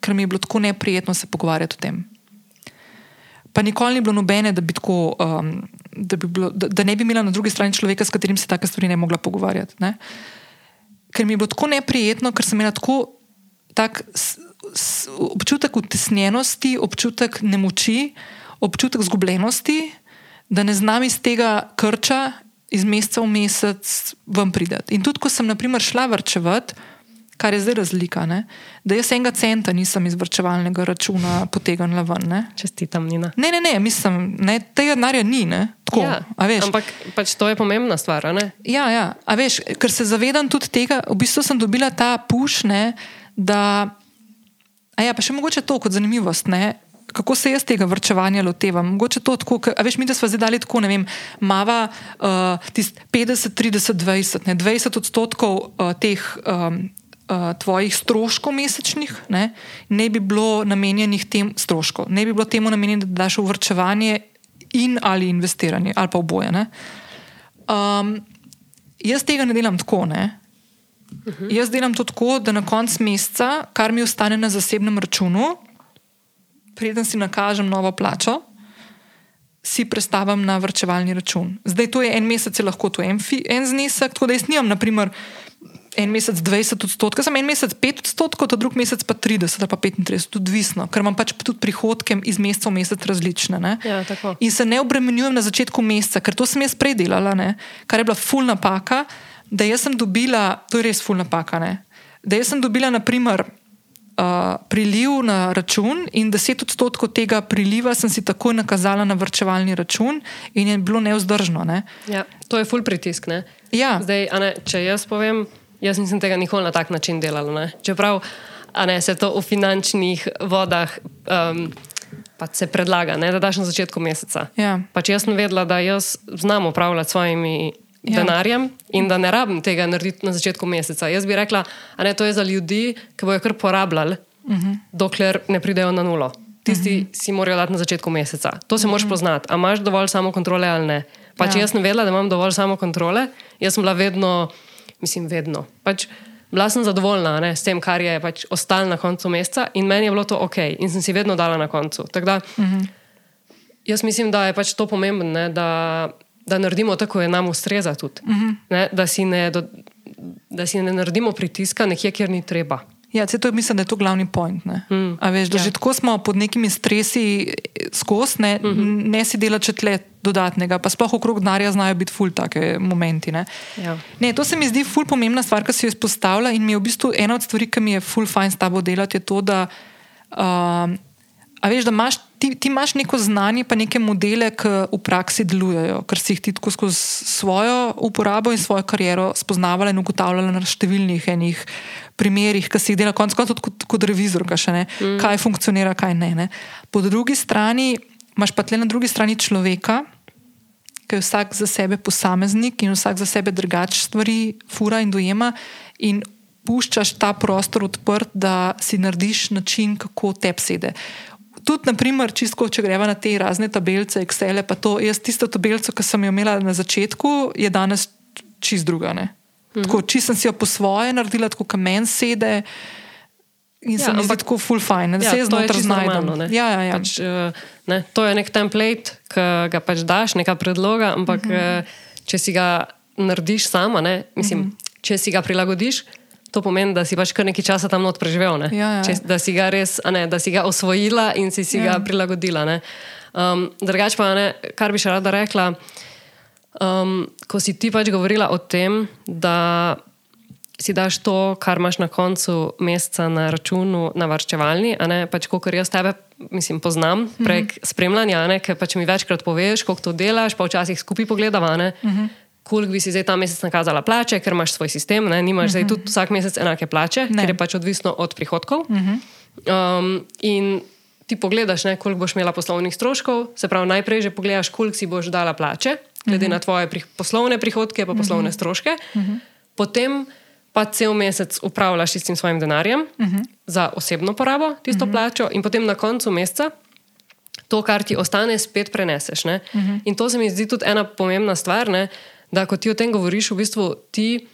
ker mi je bilo tako neprijetno se pogovarjati o tem. Pa nikoli ni bilo nobene, da, bi tako, um, da, bi bilo, da, da ne bi imela na drugi strani človeka, s katerim se take stvari ne mogla pogovarjati. Ne? Ker mi je bilo tako neprijetno, ker sem imela tako tak s, s, občutek utesnjenosti, občutek nemoči, občutek zgubljenosti, da ne znam iz tega krča iz meseca v mesec ven prideti. In tudi, ko sem naprimer šla vrčevati, kar je zdaj razlika, ne? da jaz enega centa nisem iz vrčevalnega računa potegnila ven. Čestitam, Nina. Ne, ne, ne, mislim, ne, tega denarja ni. Tako, ja, ampak pač to je pomembna stvar. Ja, ja, veš, ker se zavedam tudi tega, v bistvu sem dobila ta pušne, da. A ja, pa še mogoče to kot zanimivost. Ne? kako se jaz tega vrčevanja lotevam. Mogoče to tako, a veš, mi da smo zdaj dali tako, ne vem, mava uh, 50, 30, 20, ne, 20 odstotkov uh, teh um, uh, tvojih stroškov mesečnih ne, ne bi bilo namenjenih tem stroškom, ne bi bilo temu namenjeno, da daš v vrčevanje in ali investiranje, ali pa oboje. Um, jaz tega ne delam tako, ne. Uh -huh. Jaz delam to tako, da na koncu meseca, kar mi ostane na zasebnem računu, preden si nakažem novo plačo, si predstavim na vrčevalni račun. Zdaj, to je en mesec, je lahko to en, fi, en znesek, tako da jaz nimam, naprimer, en mesec 20 odstotkov, sem en mesec 5 odstotkov, ta drug mesec pa 30 ali pa 35, odvisno, ker imam pač tudi prihodke iz meseca v mesec različne. Ja, In se ne obremenjujem na začetku meseca, ker to sem jaz predelala, ne? kar je bila full napaka, da jaz sem dobila, to je res full napaka, ne? da jaz sem dobila, naprimer, uh, priliv na račun, in 10 odstotkov tega priliva sem si takoj nakazala na vrčevalni račun, in je bilo neudržno. Ne? Ja, to je full pritisk. Ja. Zdaj, ne, če jaz povem, jaz nisem tega nikoli na tak način delala. Čeprav ne, se to v finančnih vodah. Um, Pa se predlaga, ne, da daš na začetku meseca. Ja. Pač jaz sem vedela, da jaz znam upravljati s svojimi ja. denarjem in da ne rabim tega narediti na začetku meseca. Jaz bi rekla, da je to za ljudi, ki bojo kar porabljali, uh mhm. -huh. dokler ne pridejo na nulo. Tisti uh mhm. -huh. si morajo dati na začetku meseca. To se uh -huh. moraš mhm. poznati. A imaš dovolj samo kontrole ali ne? Pač ja. jaz sem vedela, da imam dovolj samo kontrole. Jaz sem bila vedno, mislim, vedno. Pač bila sem zadovoljna ne, s tem, kar je pač ostalo na koncu meseca in meni je bilo to ok in sem si vedno dala na koncu. Da, uh -huh. Jaz mislim, da je pač to pomembno, ne, da da naredimo tako, da nam ustreza tudi. Uh -huh. ne, da, si ne, do, da si ne naredimo pritiska nekje, kjer ni treba. Ja, to, mislim, da je to glavni point. Mm. Veš, da ja. že tako smo pod nekimi stresi skozi, ne, mm -hmm. ne si dela če tle dodatnega, pa sploh okrog denarja znajo biti ful take momenti. Ne. Ja. Ne, to se mi zdi ful pomembna stvar, ki si jo izpostavlja in mi je v bistvu ena od stvari, ki mi je ful fajn s tabo delati, je to, da. Uh, veš, da imaš, ti, ti imaš neko znanje, pa neke modele, ki v praksi delujejo, ker si jih ti tako skozi svojo uporabo in svojo kariero spoznavala in ugotavljala na številnih enih primerih, ki si jih dela konec koncev kot, kot revizor, kaj, mm. kaj funkcionira, kaj ne, ne. Po drugi strani imaš pa tle na drugi strani človeka, ki je vsak za sebe posameznik in vsak za sebe drugač stvari fura in dojema. In Puščaš ta prostor odprt, da si narediš način, kako te psede tudi, naprimer, čisto, če greva na te razne tabelice, Excel, pa to, jaz tisto tabelico, ki sem jo imela na začetku, je danes čist druga. Mhm. Tako, če sem si jo po svoje naredila, tako kot meni sede. In ja, se mi zdi tako full fine, da ja, se jaz znotraj znajdem. Ja, ja, ja. Pač, uh, ne, to je nek template, ki ga pač daš, neka predloga, ampak uh -huh. uh, če si ga narediš sama, ne, mislim, mhm. -huh. če si ga prilagodiš, to pomeni, da si pač kar nekaj časa tam not preživel. Ja, ja. Če, da si ga res, ne, da si ga osvojila in si, si ja. ga prilagodila. Um, Drugač pa, ne, kar bi še rada rekla, um, ko si ti pač govorila o tem, da si daš to, kar imaš na koncu meseca na računu, na varčevalni, a ne pač, kot jaz tebe. Mislim, poznam prek mm -hmm. spremljanja, ker pač mi večkrat poveš, kako to delaš, pa včasih skupaj pogledamo. Mm -hmm koliko bi si zdaj ta mesec nakazala plače, ker imaš svoj sistem, ne? nimaš uh -huh. zdaj mhm. tudi vsak mesec enake plače, ne. ker je pač odvisno od prihodkov. Uh -huh. Um, in ti pogledaš, ne, koliko boš imela poslovnih stroškov, se pravi, najprej že pogledaš, koliko si boš dala plače, glede uh -huh. na tvoje pri, poslovne prihodke, pa poslovne uh -huh. stroške. Uh -huh. Potem pa cel mesec upravljaš s tem svojim denarjem uh -huh. za osebno porabo, tisto uh -huh. plačo, in potem na koncu meseca. To, kar ti ostane, spet preneseš. Uh -huh. In to se mi zdi tudi ena pomembna stvar, ne? Da ko ti o tem govoriš, v bistvu ti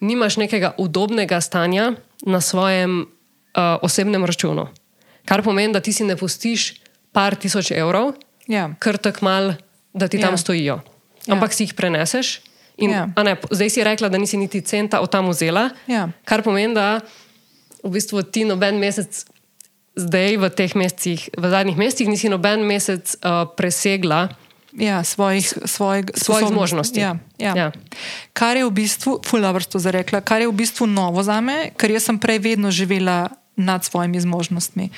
nimaš nekega udobnega stanja na svojem uh, osebnem računu. Kar pomeni, da ti si ne pustiš par tisoč evrov, Ja. kar tako mal, da ti tam Ja. stojijo. Ja. Ampak si jih preneseš. In, a ne, zdaj si rekla, da nisi niti centa od tam vzela, Ja. kar pomeni, da v bistvu ti noben mesec, zdaj v teh mesecih, v zadnjih mesecih, nisi noben mesec uh, presegla Ja, svojih, svojih, svojih zmožnosti. Ja, ja. Ja. Kar je v bistvu, fulavrsto zarekla, kar je v bistvu novo za me, ker jaz sem prej vedno živela nad svojimi zmožnostmi.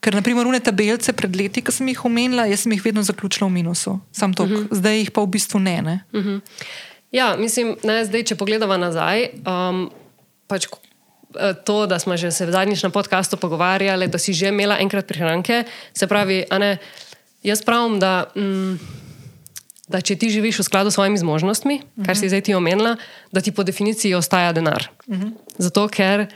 Ker, naprimer, une tabelece pred leti, ki sem jih omenila, jaz sem jih vedno zaključila v minusu, sam to, uh -huh. zdaj jih pa v bistvu ne. ne? Uh -huh. Ja, mislim, ne, zdaj, če pogledamo nazaj, um, pač eh, to, da smo že se zadnjič na podkastu pogovarjali, da si že imela enkrat prihranke, se pravi, ne, jaz pravim, da, mm, da če ti živiš v skladu s svojimi zmožnostmi, uh -huh. kar si zdaj ti omenila, da ti po definiciji ostaja denar. Uh -huh. Zato, ker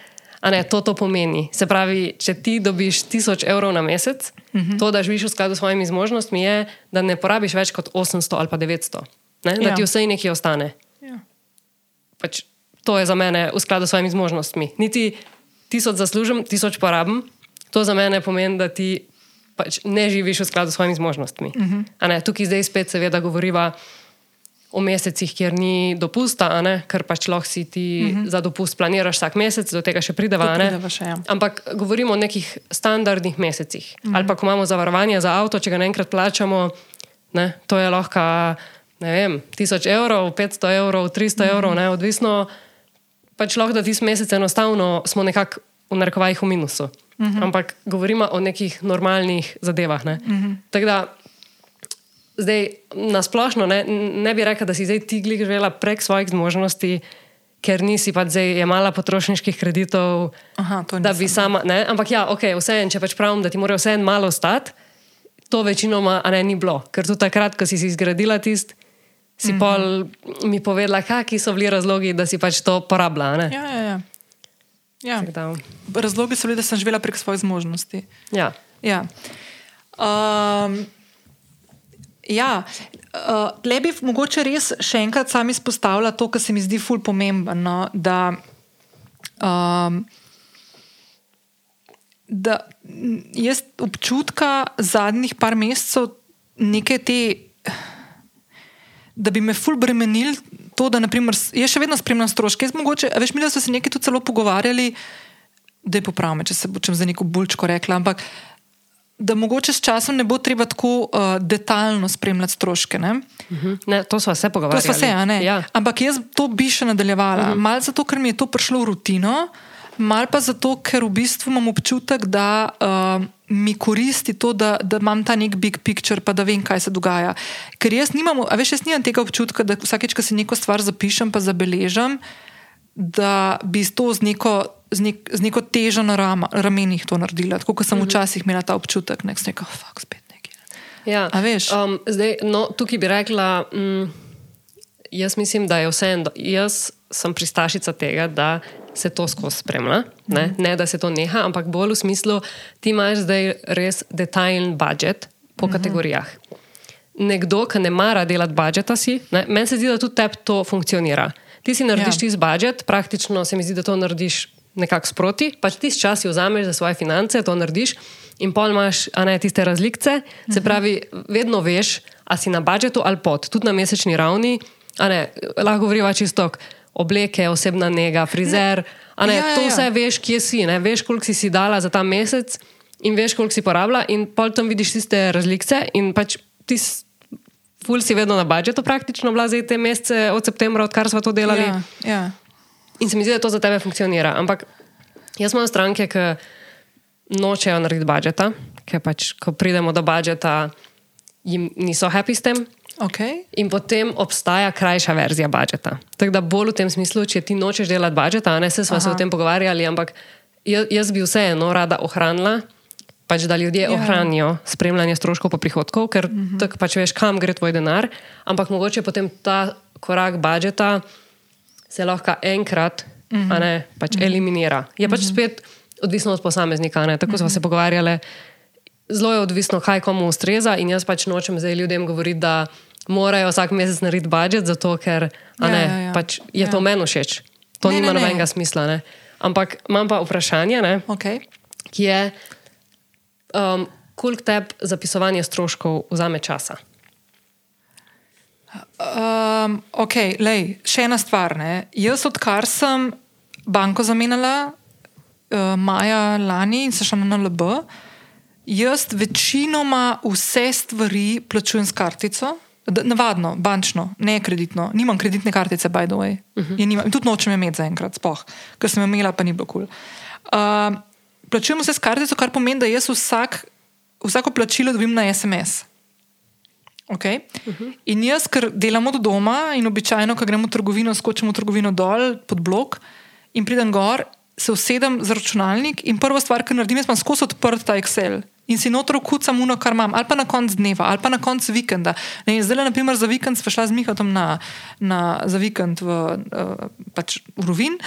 ne, to to pomeni. Se pravi, če ti dobiš 1000 evrov na mesec, uh -huh. to, da živiš v skladu s svojimi zmožnostmi, je, da ne porabiš več kot 800 ali pa 900. Ne? Da Ja. ti vse nekaj ostane Ja. pač to je za mene v skladu s svojimi zmožnostmi. Niti tisoč zaslužim, tisoč porabim, to za mene pomeni, da ti pač ne živiš v skladu s svojimi zmožnostmi. Uh -huh. ne, tukaj zdaj spet seveda govoriva o mesecih, kjer ni dopusta, ker pač lahko si ti uh -huh. za dopust planiraš vsak mesec, do tega še prideva. Prideva še, ja. Ampak govorimo o nekih standardnih mesecih. Mm -hmm. Ali pa ko imamo zavarovanje za avto, če ga naenkrat plačamo, ne, to je lahko ne vem, 1000 evrov, 500 evrov, 300 mm -hmm. evrov, ne, odvisno. Pač lahko, da tisti mesec enostavno smo nekako v narekovajih v minusu. Mm -hmm. Ampak govorimo o nekih normalnih zadevah. Ne. Mm -hmm. Tako da zdaj na splošno ne, ne bi rekla, da si zdaj ti živela prek svojih zmožnosti. Ker nisi pa zdaj jemala potrošniških kreditov, Aha, da bi sama. Ne? Ampak ja, ok, vseeno, če pač pravim, da ti mora vseeno malo ostati, to večinoma ne ni bilo. Ker tudi takrat, ko si si zgradila tist, si mm -hmm. pol mi povedala, kakšni so bili razlogi, da si pač to porabila. ne. Ja, ja, ja. Ja. Razlogi so bili, da sem živela prek svojih zmožnosti. Ja. Ja. Um, ja. Uh, le bi mogoče res še enkrat sam izpostavila to, kar se mi zdi ful pomembno. No, da, um, da jaz občutka zadnjih par mesecev neke te. Da bi me ful bremenil to, da naprimer, jaz še vedno spremljam stroške. Jaz mogoče, veš, mi da smo se nekaj tudi celo pogovarjali, da je popravme, če se bočem za neko bulčko rekla, ampak da mogoče s časom ne bo treba tako uh, detaljno spremljati stroške. Ne? Mhm. Ne, to smo se To pogovarjali. smo se, a ne. Ja. Ampak jaz to bi še nadaljevala. Uh -huh. Mal zato, ker mi je to prišlo v rutino, mal pa zato, ker v bistvu imam občutek, da uh, mi koristi to, da, da imam ta nek big picture, pa da vem, kaj se dogaja. Ker jaz nimam, veš, jaz nimam tega občutka, da vsakeč, ko si neko stvar zapišem, pa zabeležem, da bi to z neko. Z, nek, z neko težo na rama, ramenih to naredila, tako kot sem uh -huh. včasih imela ta občutek, nek rekel, fuck, spet nekaj. Ja. A veš? Um, zdaj, no, tukaj bi rekla, mm, jaz mislim, da je vseeno. Jaz sem pristašica tega, da se to skozi spremlja. Ne? Mhm. ne, da se to neha, ampak bolj v smislu, ti imaš zdaj res detajlen budžet po Mhm. kategorijah. Nekdo, ki ne mara delati budžeta, si, ne, meni se zdi, da tudi tebi to funkcionira. Ti si narediš Ja. ja. tisti budžet, praktično se mi zdi, da to narediš nekako sproti, pač tisti čas si vzameš za svoje finance, to narediš in pol imaš a ne tiste razlike. Se pravi, vedno veš, a si na budžetu ali pod, tudi na mesečni ravni. a Ne, lahko govoriva čisto obleke, osebna nega, frizer. a Ne, Ja, ja, to ja. vse veš, kje si, ne? veš, koliko si si dala za ta mesec in veš, koliko si porabila, in pol tam vidiš tiste razlike in pač ti. Ful si vedno na budžetu, praktično, bila zdaj te mesece od septembra, odkar smo to delali. Ja, ja. In se mi zdi, da to za tebe funkcionira. Ampak jaz imam stranke, ki nočejo narediti budžeta, ker pač, ko pridemo do budžeta, jim niso happy s tem. Okay. In potem obstaja krajša verzija budžeta. Tako da bolj v tem smislu, če ti nočeš delati budžeta, a ne se smo se Aha. o tem pogovarjali, ampak jaz, jaz bi vseeno rada ohranila, pač, da ljudje Ja. ohranijo spremljanje stroškov pa prihodkov, ker mm -hmm. tako pač veš, kam gre tvoj denar, ampak mogoče potem ta korak budžeta se lahko enkrat mm -hmm. ne, pač mm -hmm. eliminira. Je pač spet odvisno od posameznika. Ne? Tako mm -hmm. smo se pogovarjali. Zelo je odvisno, kaj komu ustreza, in jaz pač nočem zdaj ljudem govoriti, da morajo vsak mesec narediti budžet, zato ker Ja, ne, ja, ja. pač je Ja. to meni všeč. To Ne, nima ne, ne. nobenega smisla. Ne? Ampak imam pa vprašanje, ne, Okay. ki je, um, koliko tebi zapisovanje stroškov vzame časa? Um, ok, lej, še ena stvar. Ne. Jaz, odkar sem banko zamenjala uh, maja lani in se šla na NLB, jaz večinoma vse stvari plačujem s kartico. Navadno, bančno, ne kreditno. Nimam kreditne kartice, by the way. Uh -huh. nimam, in tudi nočem imeti zaenkrat, spoh, ker sem imela, pa ni bilo kul. Cool. Uh, plačujem vse s kartico, kar pomeni, da jaz vsak, vsako plačilo dobim na SMS. Okay. Uh -huh. In jaz, ker delam od doma in običajno, ko gremo v trgovino, skočim v trgovino dol pod blok in pridem gor, se usedem za računalnik in prva stvar, kar naredim, je, da imam skozi odprt ta Excel. In si notro kucam uno, kar imam, ali pa na koncu dneva, ali pa na koncu vikenda. Ne, zdaj, naprimer, za vikend sva šla z Mihatom na, na, za vikend v, uh, pač v Rovin.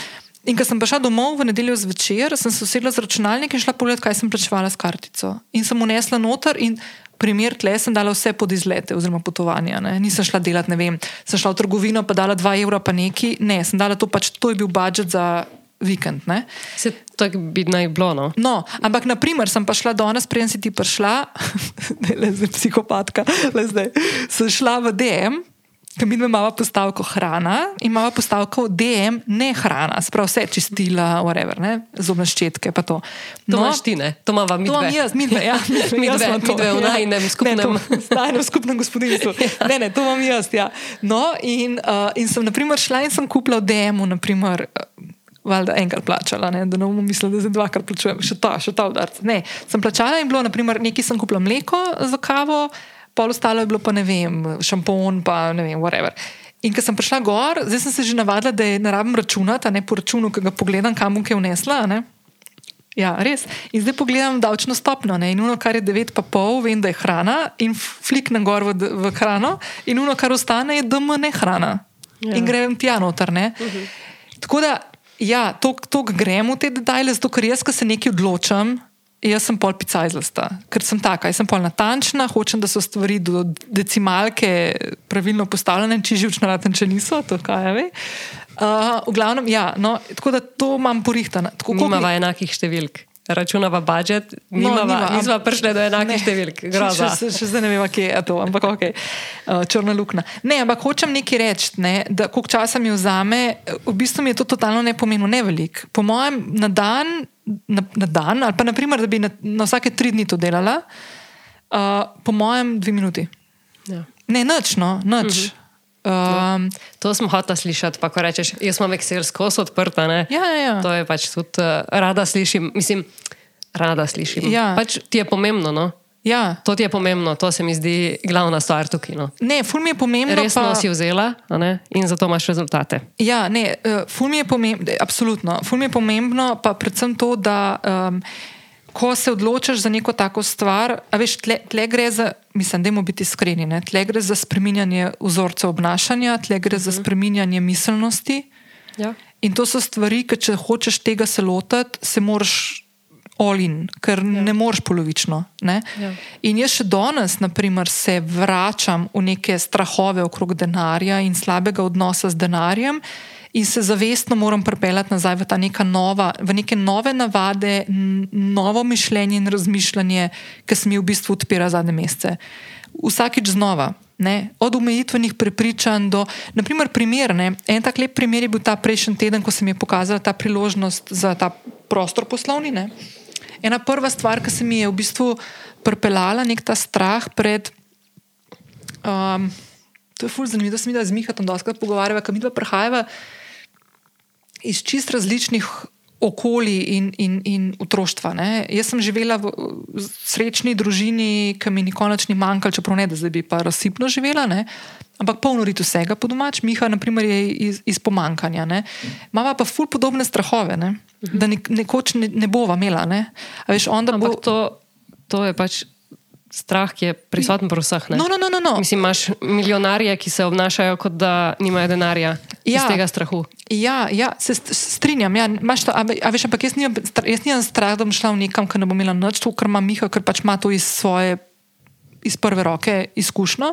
In ko sem prišla domov v nedeljo zvečer, sem se usedla z računalnikom in šla pogledat, kaj sem plačevala s kartico. In sem unesla noter in primer tle sem dala vse pod izlete oziroma potovanja. Ne. Nisem šla delati, ne vem, sem šla v trgovino pa dala 2 evra pa neki. Ne, sem dala to pač, to je bil budžet za vikend. Ne. Se to bi naj bilo. No? No, ampak, naprimer, sem pa šla danes, preden si ti prišla, *laughs* ne le zdaj psihopatka, le zdaj. Sem šla v DM, mi imamo postavko hrana in imamo postavko DM ne hrana, sprav vse čistila, whatever, ne, zobne ščetke to. To imaš ti, ne? To imava mi To imam dve. jaz, midve, ja, midve, *laughs* jaz Midve, imam to, midve v ja. najinem skupnem- Ne, to- v najinem skupnem gospodinstvu. *laughs* Ja. Ne, ne, to imam jaz. Ja. No, in, uh, in sem naprimer, šla in sem kupila v DM-u, naprimer, uh, valjda enkrat plačala, ne, da ne bomo mislili, da zdaj dvakrat plačujem, še ta, še ta udarc. Ne, sem plačala in bilo, naprimer, nekaj sem kupila mleko za kavo, pol ostalo je bilo pa ne vem, šampon, pa ne vem, whatever. In ko sem prišla gor, zdaj sem se že navadila, da je ne rabim računati, ne po računu, ki ga pogledam, kam bom kaj vnesla. ne. Ja, res. In zdaj pogledam davčno stopno. Ne? In ono, kar je 9,5, vem, da je hrana, in fliknem gor v, v hrano, in ono, kar ostane, je DM ne hrana. Ja. In grem tja noter. Uh -huh. Tako da, ja, to grem v te detajle, zato ker jaz, ko se nekaj odločam. Jaz sem pol picajzlasta, ker sem taka, jaz sem pol natančna, hočem, da so stvari do decimalke pravilno postavljene, če živčno raten, če niso, to kaj je. ve. Uh, v glavnem, ja, no, tako da to imam porihtano. Tako kot Nimava enakih številk. Računava budžet, nimava, niva, no, am- nisva prišli do enakih številk. Še, Groza. še, še zdaj ne vem, kje je to, ampak ok, uh, črna luknja. Ne, ampak hočem nekaj reči, ne, da koliko časa mi vzame, v bistvu mi je to totalno ne pomeni, ne velik. Po mojem, na dan, na, na dan ali pa naprimer, da bi na, na vsake tri dni to delala, uh, po mojem, dve minuti. Ja. Ne, nič, no, nič. Um, To smo hotela slišati, pa ko rečeš, jaz Excel skozi odprta. Ne? ja, ja, ja. To je pač tudi uh, rada slišim. Mislim, rada slišim. Ja. Pač ti je pomembno. No? ja. To ti je pomembno, to se mi zdi glavna stvar tukaj. No. Ne, ful mi je pomembno. Resno pa... si vzela in zato imaš rezultate. Ja, ne, uh, ful mi je pomembno, absolutno. Ful mi je pomembno, pa predvsem to, da um, ko se odločiš za neko tako stvar, a veš, tle, tle gre za, mislim, da moramo biti iskreni, ne, tle gre za spreminjanje vzorcev obnašanja, tle gre za spreminjanje miselnosti. Ja. In to so stvari, ki če hočeš tega se lotiti, se moraš olin, ker ja. ne moreš polovično. Ne? Ja. In jaz še danes, naprimer, se vračam v neke strahove okrog denarja in slabega odnosa z denarjem. In se zavestno moram pripeljati nazaj v, nova, v neke nove navade, novo mišljenje in razmišljanje, ki se mi v bistvu odpira zadnje mesece. Vsakič znova. Ne? Od omejitvenih prepričanj do, naprimer, primer. Ne? En tak lep primer je bil ta prejšnji teden, ko se mi je pokazala ta priložnost za ta prostor poslovni. Ne? Ena prva stvar, ki se mi je v bistvu pripeljala, nek ta strah pred. Um, to je fulj zanimivo, da se mi da z Mihatom doskrat pogovarjava, ker mi dva prihajava iz čist različnih okolij in, in, in otroštva. Ne. Jaz sem živela v srečni družini, ki mi nikoli ni manjkalo, čeprav ne, da zdaj bi pa razsipno živela. Ne. Ampak polno rit vsega po domač, Miha naprimer, je iz, iz pomankanja. ne. Imava pa ful podobne strahove. Ne. da nek, nekoč ne, ne bova imela. Ne? A Veš, Ampak bo, to, to je pač strah, ki je prisoten pri vseh. ne? no, no, no, no, no. Mislim, imaš milijonarje, ki se obnašajo, kot da nimajo denarja ja. iz tega strahu. Ja, ja, se st- strinjam. Ja, to, a, a veš, ampak jaz nimam, stra- jaz nimam strah, da bom šla v nekam, ker ne bom imela nič, to, kar ima Miha, ker pač ima to iz svoje, iz prve roke izkušnjo.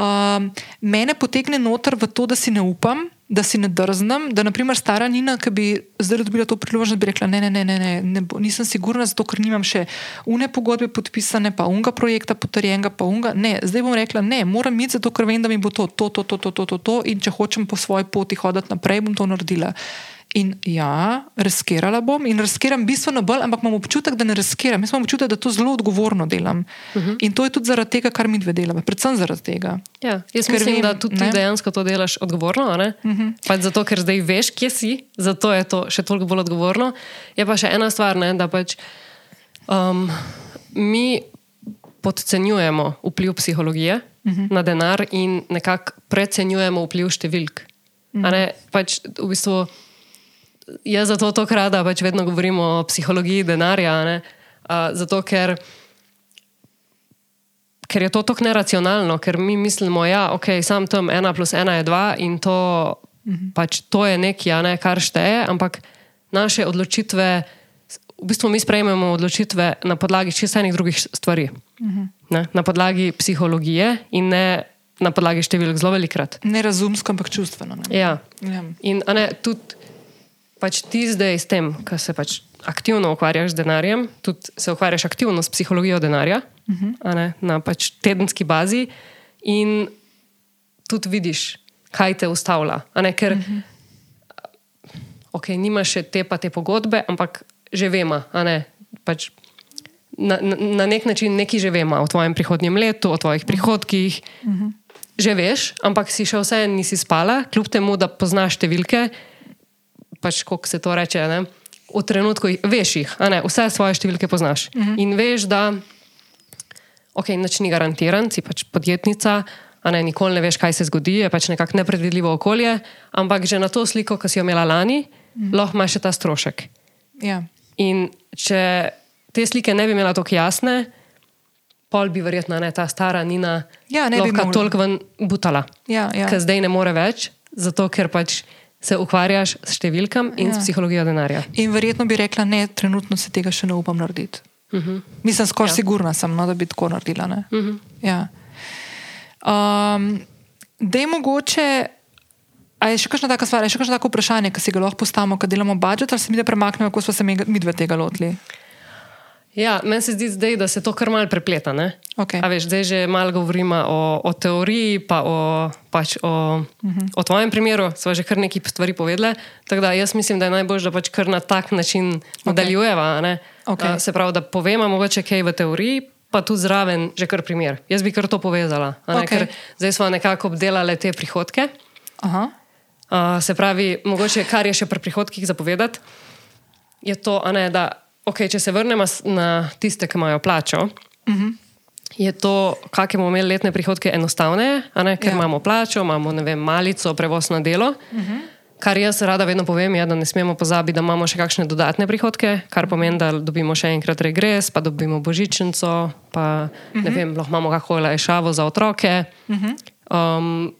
Um, mene potegne noter v to, da si ne upam, da si ne drznem, da naprimer stara Nina, ki bi zdaj dobila to priložnost, bi rekla: ne, ne, ne, ne, ne, ne nisem sigurna, zato ker nimam še une pogodbe podpisane, pa unga projekta potrjenega, pa unga. Ne, zdaj bom rekla: ne, moram iti, zato ker vem, da mi bo to, to, to, to, to, to, to, to in če hočem po svoji poti hoditi naprej, bom to naredila. In ja, riskirala bom in riskiram bistveno bolj, ampak imam občutek, da ne riskiram. Jaz imam občutek, da to zelo odgovorno delam. Uh -huh. In to je tudi zaradi tega, kar mi dve delava, predvsem zaradi tega. Ja, jaz Ker mislim, vem, da tudi ti ne. dejansko to delaš odgovorno. Uh -huh. pač zato, ker zdaj veš, kje si, zato je to še toliko bolj odgovorno. Je pa še ena stvar, ne, da pač um, mi podcenjujemo vpliv psihologije uh -huh. na denar in nekako precenjujemo vpliv številk. Uh -huh. ne, pač v bistvu, jaz zato to rada pač vedno govorimo o psihologiji denarja. Ne, uh, zato, ker ker je to tako neracionalno, ker mi mislimo, da ja, okay, sam tam ena plus ena je dva in to, -hmm. pač to je nekaj, ne, kar šteje, ampak naše odločitve, v bistvu mi sprejmemo odločitve na podlagi čisto enih drugih stvari. Mm -hmm. ne, na podlagi psihologije in ne na podlagi številk, zelo velikrat. Ne razumsko, ampak čustveno. Ne? Ja. Ja. In ne, tudi pač ti zdaj s tem, ko se pač aktivno ukvarjaš z denarjem, tudi se ukvarjaš aktivno s psihologijo denarja uh -huh. ne, na pač tedenski bazi in tudi vidiš, kaj te ustavlja. Ne, ker, uh -huh. ok, nimaš še te pa te pogodbe, ampak že vemo, ne. Pač na, na, na nek način nekaj že vemo o tvojem prihodnjem letu, o tvojih prihodkih. Uh -huh. Že veš, ampak si še vseeno nisi spala, kljub temu, da poznaš številke, pač kako se to reče. Ne? V trenutku jih, veš jih, ne, vse svoje številke poznaš. Uh -huh. In veš, da ok, nič ni garantiran, si pač podjetnica. A ne, nikoli ne veš, kaj se zgodi, je pač nekako nepredvidljivo okolje, ampak že na to sliko, ki si jo imela lani, mm. lahko imaš ta strošek. Ja. In če te slike ne bi imela tako jasne, pol bi verjetno ne, ta stara Nina Ja, ne bi lahko toliko ven butala. Ja, ja. Ker zdaj ne more več, zato ker pač se ukvarjaš s številkami in Ja. s psihologijo denarja. In verjetno bi rekla, ne, trenutno se tega še ne upam narediti. Uh -huh. Mislim, skoraj Ja. sigurna sem, no, da bi tako naredila. ne. Uh -huh. Ja. Um, da je mogoče. A je še kakšna taka stvar, je še kakšno tako vprašanje, ki si ga lahko postavimo, ko delamo budžet, ali se mi da premaknemo, kako smo se mi dve tega lotili? Ja, meni se zdi zdaj, da se to kar mal prepleta. ne? Okej. A veš, zdaj že malo govorimo o, o teoriji, pa o, pač o, uh -huh. o tvojem primeru, sva že kar nekaj stvari povedali. Tako da jaz mislim, da je najbolj, da pač kar na tak način nadaljujeva. ne. Okej. A, Se pravi, da povemo mogoče kaj v teoriji. Pa tu zraven že kar primer. Jaz bi kar to povezala. Okej. Ker zdaj smo nekako obdelali te prihodke. Aha. Uh, se pravi, mogoče kar je še pri prihodkih zapovedati, je to, ne, da okay, če se vrnemo na tiste, ki imajo plačo, uh -huh. je to, kakšne bomo imeli letne prihodke, enostavneje, a ne, ker Ja. imamo plačo, imamo vem, malico, prevoz na delo. Uh -huh. Kar jaz rada vedno povem, je, da ne smemo pozabiti, da imamo še kakšne dodatne prihodke, kar pomeni, da dobimo še enkrat regres, pa dobimo božičnico, pa uh -huh. vem, lahko imamo kakšno olajšavo za otroke. Uh -huh. um,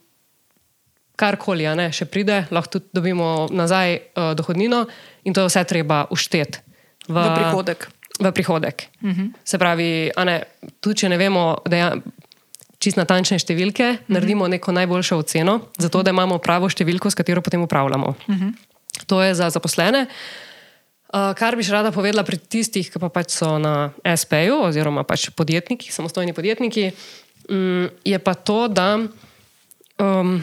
karkoli, ne, še pride, lahko tudi dobimo nazaj uh, dohodnino in to je vse treba ušteti v, V prihodek. V prihodek. Uh -huh. Se pravi, ne, tudi če ne vemo, da je čist natančne številke, uh -huh. naredimo neko najboljšo oceno, zato da imamo pravo številko, s katero potem upravljamo. Uh -huh. To je za zaposlene. Uh, kar bi še rada povedala pri tistih, ki pa pač so na SP-ju, oziroma pač podjetniki, samostojni podjetniki, um, je pa to, da um,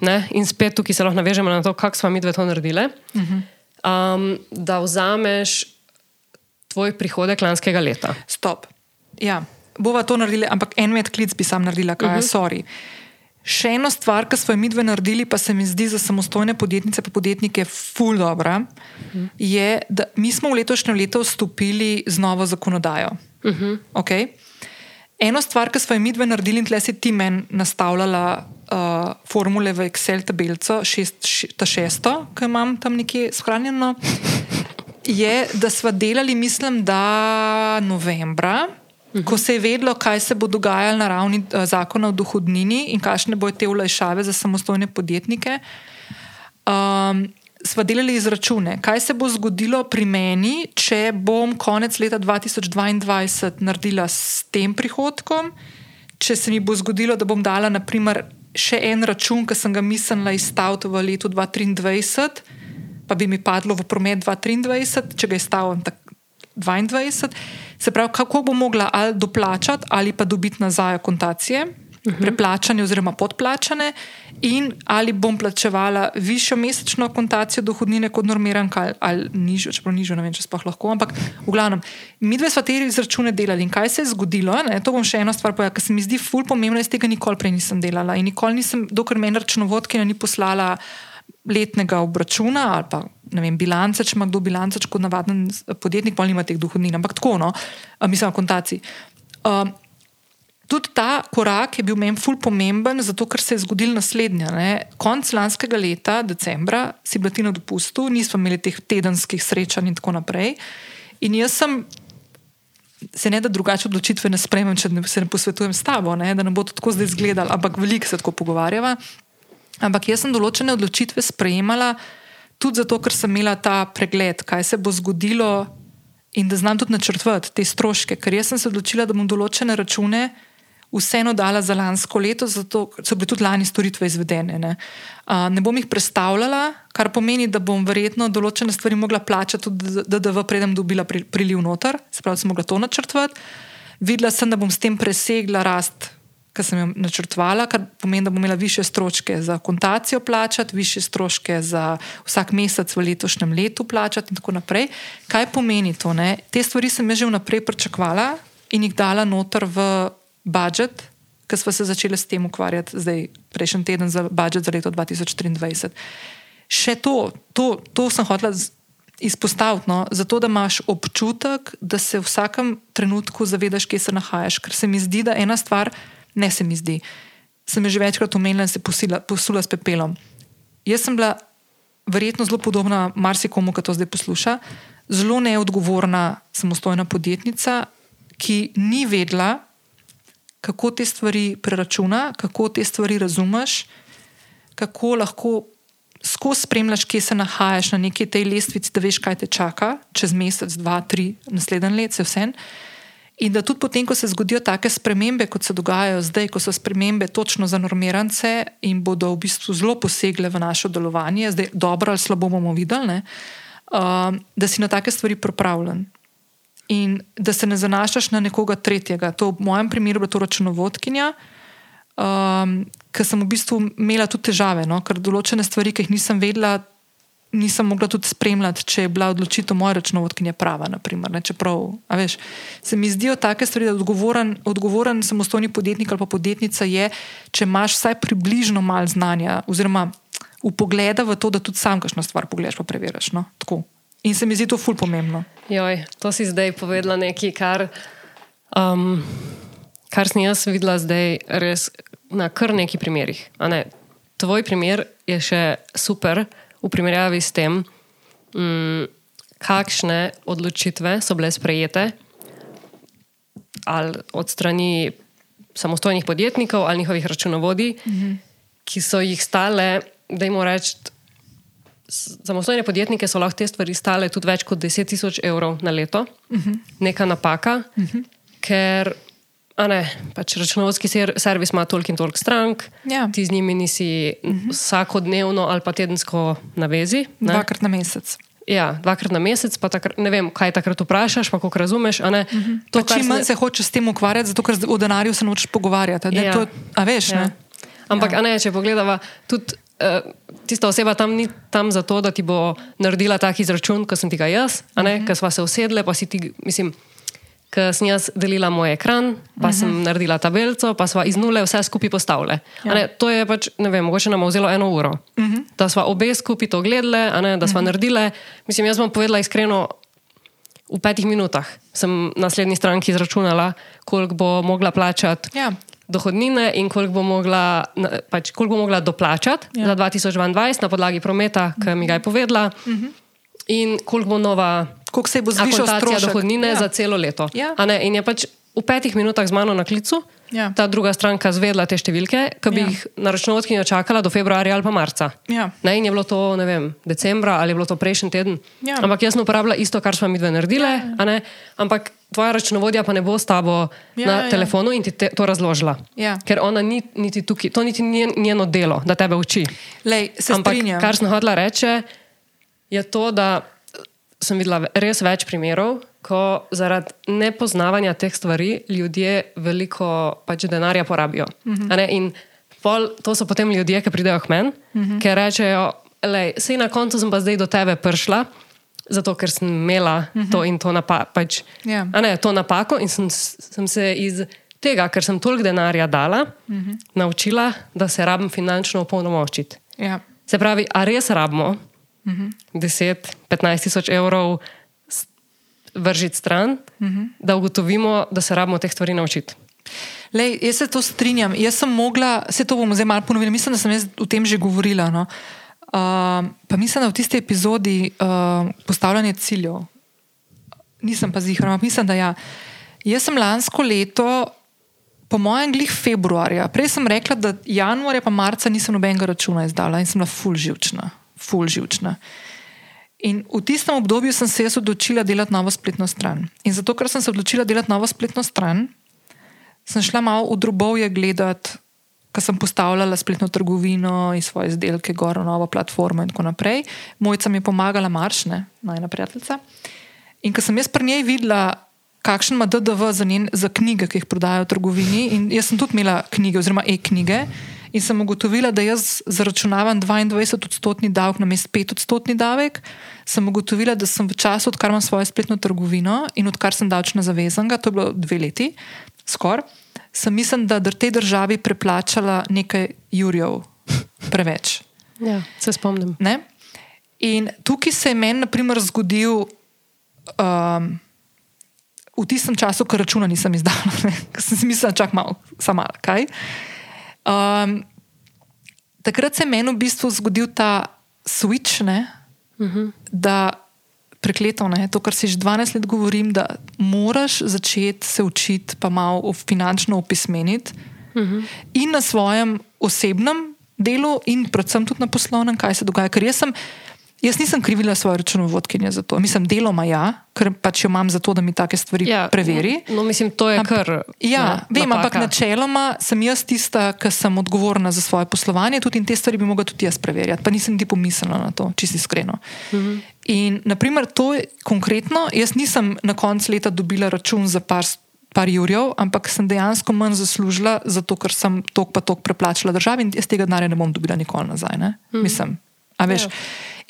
ne, in spet tukaj se lahko navežemo na to, kako smo mi dve to naredili, uh -huh. um, da vzameš tvoj prihodek lanskega leta. Stop. Ja, bova to naredili, ampak en medklic bi sam naredila, kaj je, uh -huh. sorry. Še eno stvar, ki smo jo mi dve naredili, pa se mi zdi za samostojne podjetnice in podjetnike ful dobra, uh -huh. je, da mi smo v letošnjem letu vstopili z novo zakonodajo. Uh -huh. okay? Eno stvar, ki smo jo mi dve naredili, in tle si ti meni nastavljala uh, formule v Excel tabelico, šest, š, ta šesto, ki imam tam nekje shranjeno, je, da smo delali, mislim, da novembra. Ko se je vedelo, kaj se bo dogajalo na ravni uh, zakona o dohodnini in kakšne bodo te ulajšave za samostojne podjetnike, um, smo delali izračune, kaj se bo zgodilo pri meni, če bom konec leta 2022 naredila s tem prihodkom, če se mi bo zgodilo, da bom dala naprimer, še en račun, ki sem ga mislila izstaviti v letu 2023, pa bi mi padlo v promet 2023, če ga izstavim 2022. Se pravi, kako bom mogla ali doplačati ali pa dobiti nazaj akontacije. Uh -huh. Preplačane oziroma podplačane, in ali bom plačevala višjo mesečno kontacijo dohodnine kot normiranka, ali, ali nižjo, čeprav nižjo, ne vem, če sploh lahko. Ampak, v glavnem, mi dve smo te izračune delali in kaj se je zgodilo. Ne, to bom še eno stvar povedala, ker se mi zdi ful pomembno, jaz tega nikoli prej nisem delala in nikoli nisem, dokler meni računovodkina ni poslala letnega obračuna ali pa vem, bilance, če ima kdo bilance, kot navaden podjetnik, pa nima teh dohodnin, ampak tako, no, mislim, kontacij. Um, tudi ta korak je bil meni ful pomemben, zato ker se je zgodil naslednja. Ne. Konc lanskega leta, decembra, si bila ti na dopustu, nismo imeli teh tedenskih srečanj in tako naprej. In jaz sem. Se ne da drugače odločitve ne sprejmem, če se ne posvetujem s tabo, ne? da ne bo to tako zdaj izgledalo, ampak veliko se tako pogovarjava. Ampak jaz sem določene odločitve sprejemala tudi zato, ker sem imela ta pregled, kaj se bo zgodilo in da znam tudi načrtovati te stroške. Ker jaz sem se odločila, da bom določene račune vseeno dala za lansko leto, zato so bile tudi lani storitve izvedene. Ne, uh, ne bom jih predstavljala, kar pomeni, da bom verjetno določene stvari mogla plačati, tudi DDV, predem dobila priliv noter, se pravi, sem mogla to načrtovati. Videla sem, da bom s tem presegla rast ki sem jo načrtovala, kar pomeni, da bom imela više stroške za kontacijo plačati, više stroške za vsak mesec v letošnjem letu plačati in tako naprej. Kaj pomeni to? Ne? Te stvari sem že vnaprej pričakovala in jih dala noter v budžet, ker smo se začeli s tem ukvarjati zdaj prejšnji teden za budžet za leto 2023. Še to, to, to sem hotela. Izpostaviti, no, zato da imaš občutek, da se v vsakem trenutku zavedaš, kje se nahajaš. Ker se mi zdi, da ena stvar, ne se mi zdi. Sem že večkrat omenila in se posila, posula s pepelom. Jaz sem bila verjetno zelo podobna marsikomu, ki to zdaj posluša, zelo neodgovorna, samostojna podjetnica, ki ni vedela, kako te stvari preračuna, kako te stvari razumeš, kako lahko skozi spremljaš, kje se nahajaš na neki tej lestvici, da veš, kaj te čaka čez mesec, dva, tri, naslednji let, vse vse. In da tudi potem, ko se zgodijo take spremembe, kot se dogajajo zdaj, ko so spremembe točno za normirance in bodo v bistvu zelo posegle v naše delovanje, zdaj dobro ali slabo bomo videli, ne, uh, da si na take stvari pripravljen. In da se ne zanašaš na nekoga tretjega. To v mojem primeru je to računovodkinja, um, ker sem v bistvu imela tudi težave, no, ker določene stvari, ki jih nisem vedela, nisem mogla tudi spremljati, če je bila odločitev moja računovodkinja prava. Naprimer, Čeprav, veš, se mi zdijo take stvari, da odgovoren, odgovoren samostojni podjetnik ali pa podjetnica je, če imaš vsaj približno malo znanja oziroma upogleda v to, da tudi sam kakšno stvar pogledaš in preveriš. No? In se mi zdi to ful pomembno. Joj, to si zdaj povedala nekaj, kar, um, kar sem jaz videla zdaj res na kar nekaj primerih. Ne? Tvoj primer je še super v primerjavi s tem, um, kakšne odločitve so bile sprejete ali od strani samostojnih podjetnikov ali njihovih računovodij, mm -hmm. ki so jih stale, da jim rečem. Samostojne podjetnike so lahko te stvari stale tudi več kot 10.000 evrov na leto, uh mhm. -huh. neka napaka, uh mhm. -huh. ker Ne, pač računovodski servis ima toliko in toliko strank, ja. ti z njimi nisi uh mhm. -huh. vsakodnevno ali pa tedensko na vezi. Ne? Dvakrat na mesec. Ja, dvakrat na mesec, pa takrat, ne vem, kaj takrat vprašaš, pa kako razumeš. Uh mhm. -huh. to, čim manj se hočeš s tem ukvarjati, zato ker o denarju se nočeš pogovarjati. Ja. To, a veš, ja. Ampak, ja. ne, če pogledava, tudi uh, tista oseba tam ni tam zato, da ti bo naredila tak izračun, kot sem ti ga jaz, uh -huh. ker sva se usedle, pa si ti, mislim ker sem jaz delila moj ekran, pa uh -huh. sem mhm. naredila tabelico, pa smo iz nule vse skupaj postavili. Ja. To je pač, ne vem, mogoče nam je vzelo eno uro. Uh mhm. -huh. Da smo obe skupaj to gledali, da smo uh. -huh. naredili. Mislim, jaz bom povedala iskreno, v petih minutah sem naslednji stranki izračunala, koliko bo mogla plačati. Ja. Dohodnine in koliko bo mogla, pač, koliko bo mogla doplačati ja. za 2022 na podlagi prometa, ki mi ga je povedala. Uh -huh. in koliko bo nova Koliko se bo zvišal strošek? dohodnine Ja. za celo leto. Ja. In je pač v petih minutah z mano na klicu Ja. ta druga stranka zvedla te številke, ki bi Ja. jih na računovodkinjo čakala do februarja ali pa marca. Ja. Ne, in je bilo to, ne vem, decembra ali je bilo to prejšnji teden. Ja. Ampak jaz sem uporabljala isto, kar smo mi dve naredile, a ne? ampak tvoja računovodja pa ne bo s tabo Ja, na ja, ja. telefonu in ti te, to razložila. Ja. Ker ona ni niti tukaj, to niti ni njeno delo, da tebe uči. Lej, se Ampak strinjam. kar sem hodila reči, je to, da sem videla res več primerov, ko zaradi nepoznavanja teh stvari ljudje veliko pač denarja porabijo. Uh Mhm. -huh. In pol, to so potem ljudje, ki pridejo k meni, uh Mhm. -huh. ki rečejo, sej na koncu sem pa zdaj do tebe prišla. Zato, ker sem imela uh -huh. to in to, napa pač, Mhm. Ja. ne, to napako, in sem, sem se iz tega, ker sem toliko denarja dala, uh Mhm. -huh. naučila, da se rabim finančno opolnomočiti. Ja. Se pravi, a res rabimo uh Mhm. -huh. 10-15 tisoč evrov vržiti stran, Mhm. da ugotovimo, da se rabimo teh stvari naučiti. Lej, jaz se to strinjam. Jaz sem mogla, se to bomo zdaj malo ponovili, mislim, da sem jaz o tem že govorila. No. Uh, pa mislim, da v tisti epizodi uh, postavljanje ciljev. Nisem pa zihar, ampak mislim, da ja. Jaz sem lansko leto, po mojem, glih februarja, prej sem rekla, da januarja pa marca nisem nobenega računa izdala in sem bila full Full živčna. In v tistem obdobju sem se jaz odločila delati novo spletno stran. In zato, ker sem se odločila delati novo spletno stran, sem šla malo v drobovje gledati, ko sem postavljala spletno trgovino in svoje izdelke, gor novo platformo in tako naprej. Mojca mi je pomagala, Maršne, najna prijateljica. In ko sem jaz pri njej videla, kakšen ima DDV za, njen, za knjige, ki jih prodajajo v trgovini, in jaz sem tudi imela knjige, oziroma e-knjige, in sem ugotovila, da jaz zaračunavam 22-odstotni davek na mest 5-odstotni davek, sem ugotovila, da sem v času, odkar imam svojo spletno trgovino in odkar sem davčna zavezanga, to je bilo dve leti, skoraj, sem mislim, da v tej državi preplačala nekaj jurjev preveč. *laughs* Ja, se spomnim. Ne? In tukaj se je meni, na primer, zgodil um, v tistem času, ko računa nisem izdala, *laughs* ker sem si mislila, čak malo, samo malo, kaj. Um, takrat se je meni v bistvu zgodil ta switch, ne, uh -huh. da prekleto, ne, to, kar si že 12 let govorim, da moraš začeti se učiti, pa malo finančno opismeniti uh -huh. in na svojem osebnem delu, in predvsem tudi na poslovnem, kaj se dogaja. Ker jaz sem. Jaz nisem krivila svoje računovodkinje za to. Mislim, deloma ja, ker pač jo imam za to, da mi take stvari ja, preveri. No, mislim, to je kar. Ja, ne, vem, ampak načeloma sem jaz tista, ki sem odgovorna za svoje poslovanje, tudi in te stvari bi mogla tudi jaz preverjati, pa nisem ti pomislila na to, čisto iskreno. Uh Mhm. -huh. In, naprimer, to je konkretno, jaz nisem na koncu leta dobila račun za par, par jurjev, ampak sem dejansko manj zaslužila, zato ker sem tok pa tok preplačala državi in jaz tega denarja ne bom dobila nikoli nazaj. Uh -huh. Mislim, a veš. Ja.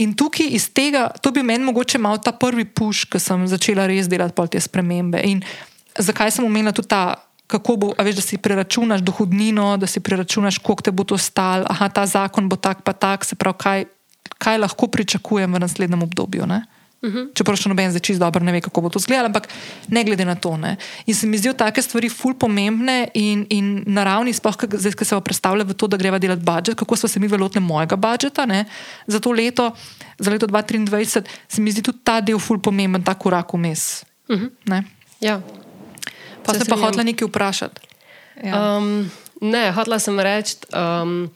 In tukaj iz tega, to bi meni mogoče mal ta prvi puš, ko sem začela res delati pol te spremembe. In zakaj sem omenila tudi ta, kako bo, veš, da si preračunaš dohodnino, da si preračunaš, koliko te bo to stal, aha, ta zakon bo tak pa tak, se pravi, kaj, kaj lahko pričakujem v naslednjem obdobju. Ne? Uh -huh. Čeprav še noben zdaj čist dobro ne ve, kako bo to izgledalo, ampak ne glede na to. Ne. In se mi zdijo take stvari ful pomembne in, in naravni, sploh zdaj, ko se predstavlja v to, da greva delati budžet, kako smo se mi velotili mojega budžeta ne, za to leto, za leto 2023, se mi zdi tudi ta del ful pomemben, ta korak vmes. Uh -huh. Ja. Pa Se se pa hotla nekaj vprašati. Ja. Um, ne, hotela sem reči, um,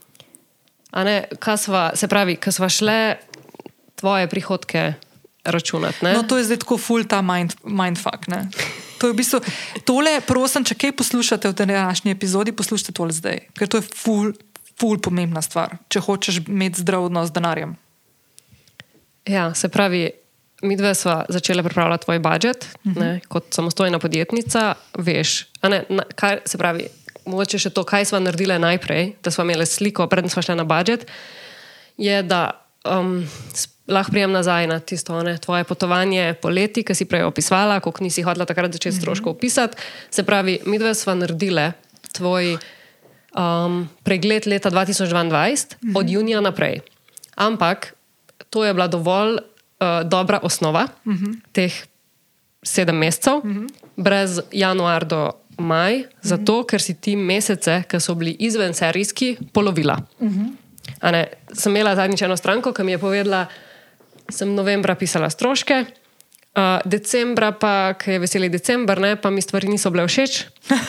ne, kaj sva, se pravi, ko sva šle tvoje prihodke računati. Ne? No, to je zdaj tako ful ta mind, mindfuck. Ne? To je v bistvu, tole, prosim, če kaj poslušate v današnji epizodi, poslušajte tole zdaj, ker to je ful, ful pomembna stvar, če hočeš imeti zdrav odnos z denarjem. Ja, se pravi, mi dve smo začeli pripravljati tvoj budžet, uh -huh. ne, kot samostojna podjetnica. Veš, a ne, na, kaj, se pravi, mogoče še to, kaj smo naredili najprej, da smo imeli sliko, preden smo šli na budžet, je, da um, lahko prijem nazaj na tisto ne, tvoje potovanje poleti, ki si prej opisovala, koliko nisi hodila takrat začeti stroškov opisati. Se pravi, mi dve smo naredili tvoj um, pregled leta 2022 od junija naprej. Ampak to je bila dovolj uh, dobra osnova uh -huh. teh sedem mesecev, uh -huh. brez januar do maj, -huh. zato ker si ti mesece, ki so bili izven serijski, polovila. Uh -huh. ne, sem imela zadnjič eno stranko, ki mi je povedala, sem novembra pisala stroške, uh, decembra pa, ker je veseli decembr, ne, pa mi stvari niso bile všeč,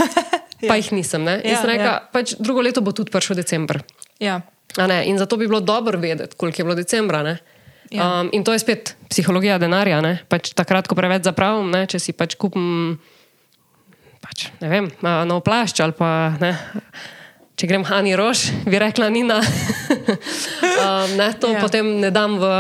*laughs* pa jih nisem. Ne? In Ja, sem rekla, ja. pač drugo leto bo tudi prišel decembr. Ja. In zato bi bilo dobro vedeti, koliko je bilo decembra. Ne? Ja. Um, in to je spet psihologija denarja. ne. Pač takrat, ko preveč zapravim, ne, če si pač kupim pač, vem, nov plašč ali pa. Ne, Če grem Hani Roš, bi rekla Nina, *laughs* um, ne, to Ja. ja. potem ne dam v,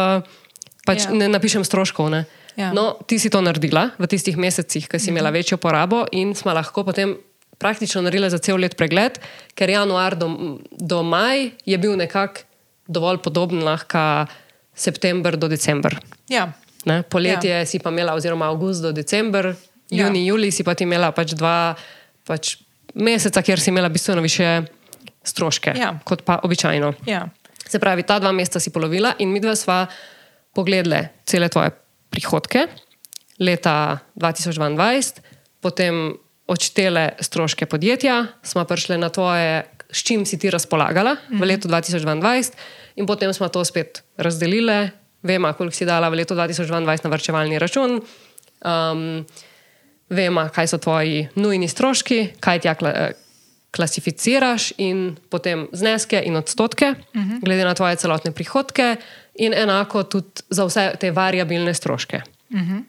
pač Ja. ja. ne napišem stroškov. Ne. Ja. No, ti si to naredila v tistih mesecih, ko si imela večjo porabo in smo lahko potem praktično naredili za cel let pregled, ker januar do, do maj je bil nekako dovolj podoben lahko september do december. Ja. Ne? Poletje ja. si pa imela, oziroma avgust do december, Ja. juni, juli si pa ti imela pač dva pač meseca, kjer si imela bistveno više stroške Ja. kot pa običajno. Ja. Se pravi, ta dva meseca si polovila in mi dva sva pogledali cele tvoje prihodke leta 2022, potem odštele stroške podjetja, smo prišli na tvoje, s čim si ti razpolagala v letu 2022, in potem smo to spet razdelili, vemo, koliko si dala v letu 2022 na vrčevalni račun. Um, Vemo, kaj so tvoji nujni stroški, kaj tja kla, eh, klasificiraš, in potem zneske in odstotke, uh -huh. glede na tvoje celotne prihodke, in enako tudi za vse te variabilne stroške. Uh -huh.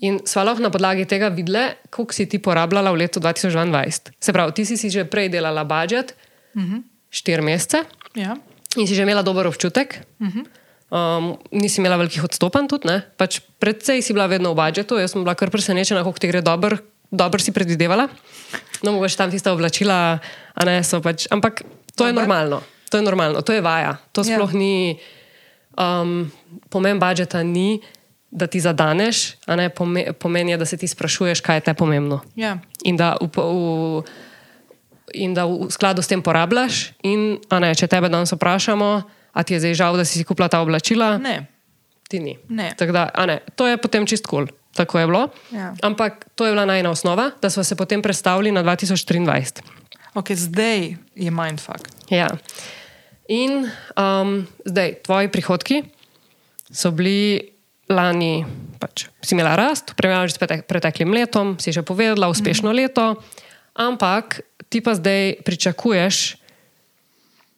In sva lahko na podlagi tega videla, koliko si ti porabljala v letu 2022. Se pravi, ti si si že prej delala budžet, uh -huh. štiri mesece, Ja. in si že imela dober občutek. Uh -huh. Um, nisi imela velikih odstopanj, tudi ne. Pač predvsej si bila vedno v budžetu, jaz sem bila kar presenečena, kako ti gre dobro, dobro si predvidevala. No, mogoče tam tiste oblačila, a ne so pač. Ampak to je Dobre. normalno, to je normalno, to je vaja. To Ja. sploh ni. Um, pomen budžeta ni, da ti zadaneš, a ne pome, pomen je, da se ti sprašuješ, kaj je te pomembno Ja. in da v, v, in da v skladu s tem porabljaš. In, ne, če tebe danes vprašamo, a ti je zdaj žal, da si si kupila ta oblačila, Ne. ti ni. Ne. Tako Da, ne, to je potem čist kul, cool. tako je bilo. Ja. Ampak to je bila najna osnova, da smo se potem predstavili na 2023. Ok, zdaj je mindfuck. Ja. In um, zdaj, tvoji prihodki so bili lani, pač si imela rast, primerjavo s pretek preteklim letom, si že povedala, uspešno mm. leto, ampak ti pa zdaj pričakuješ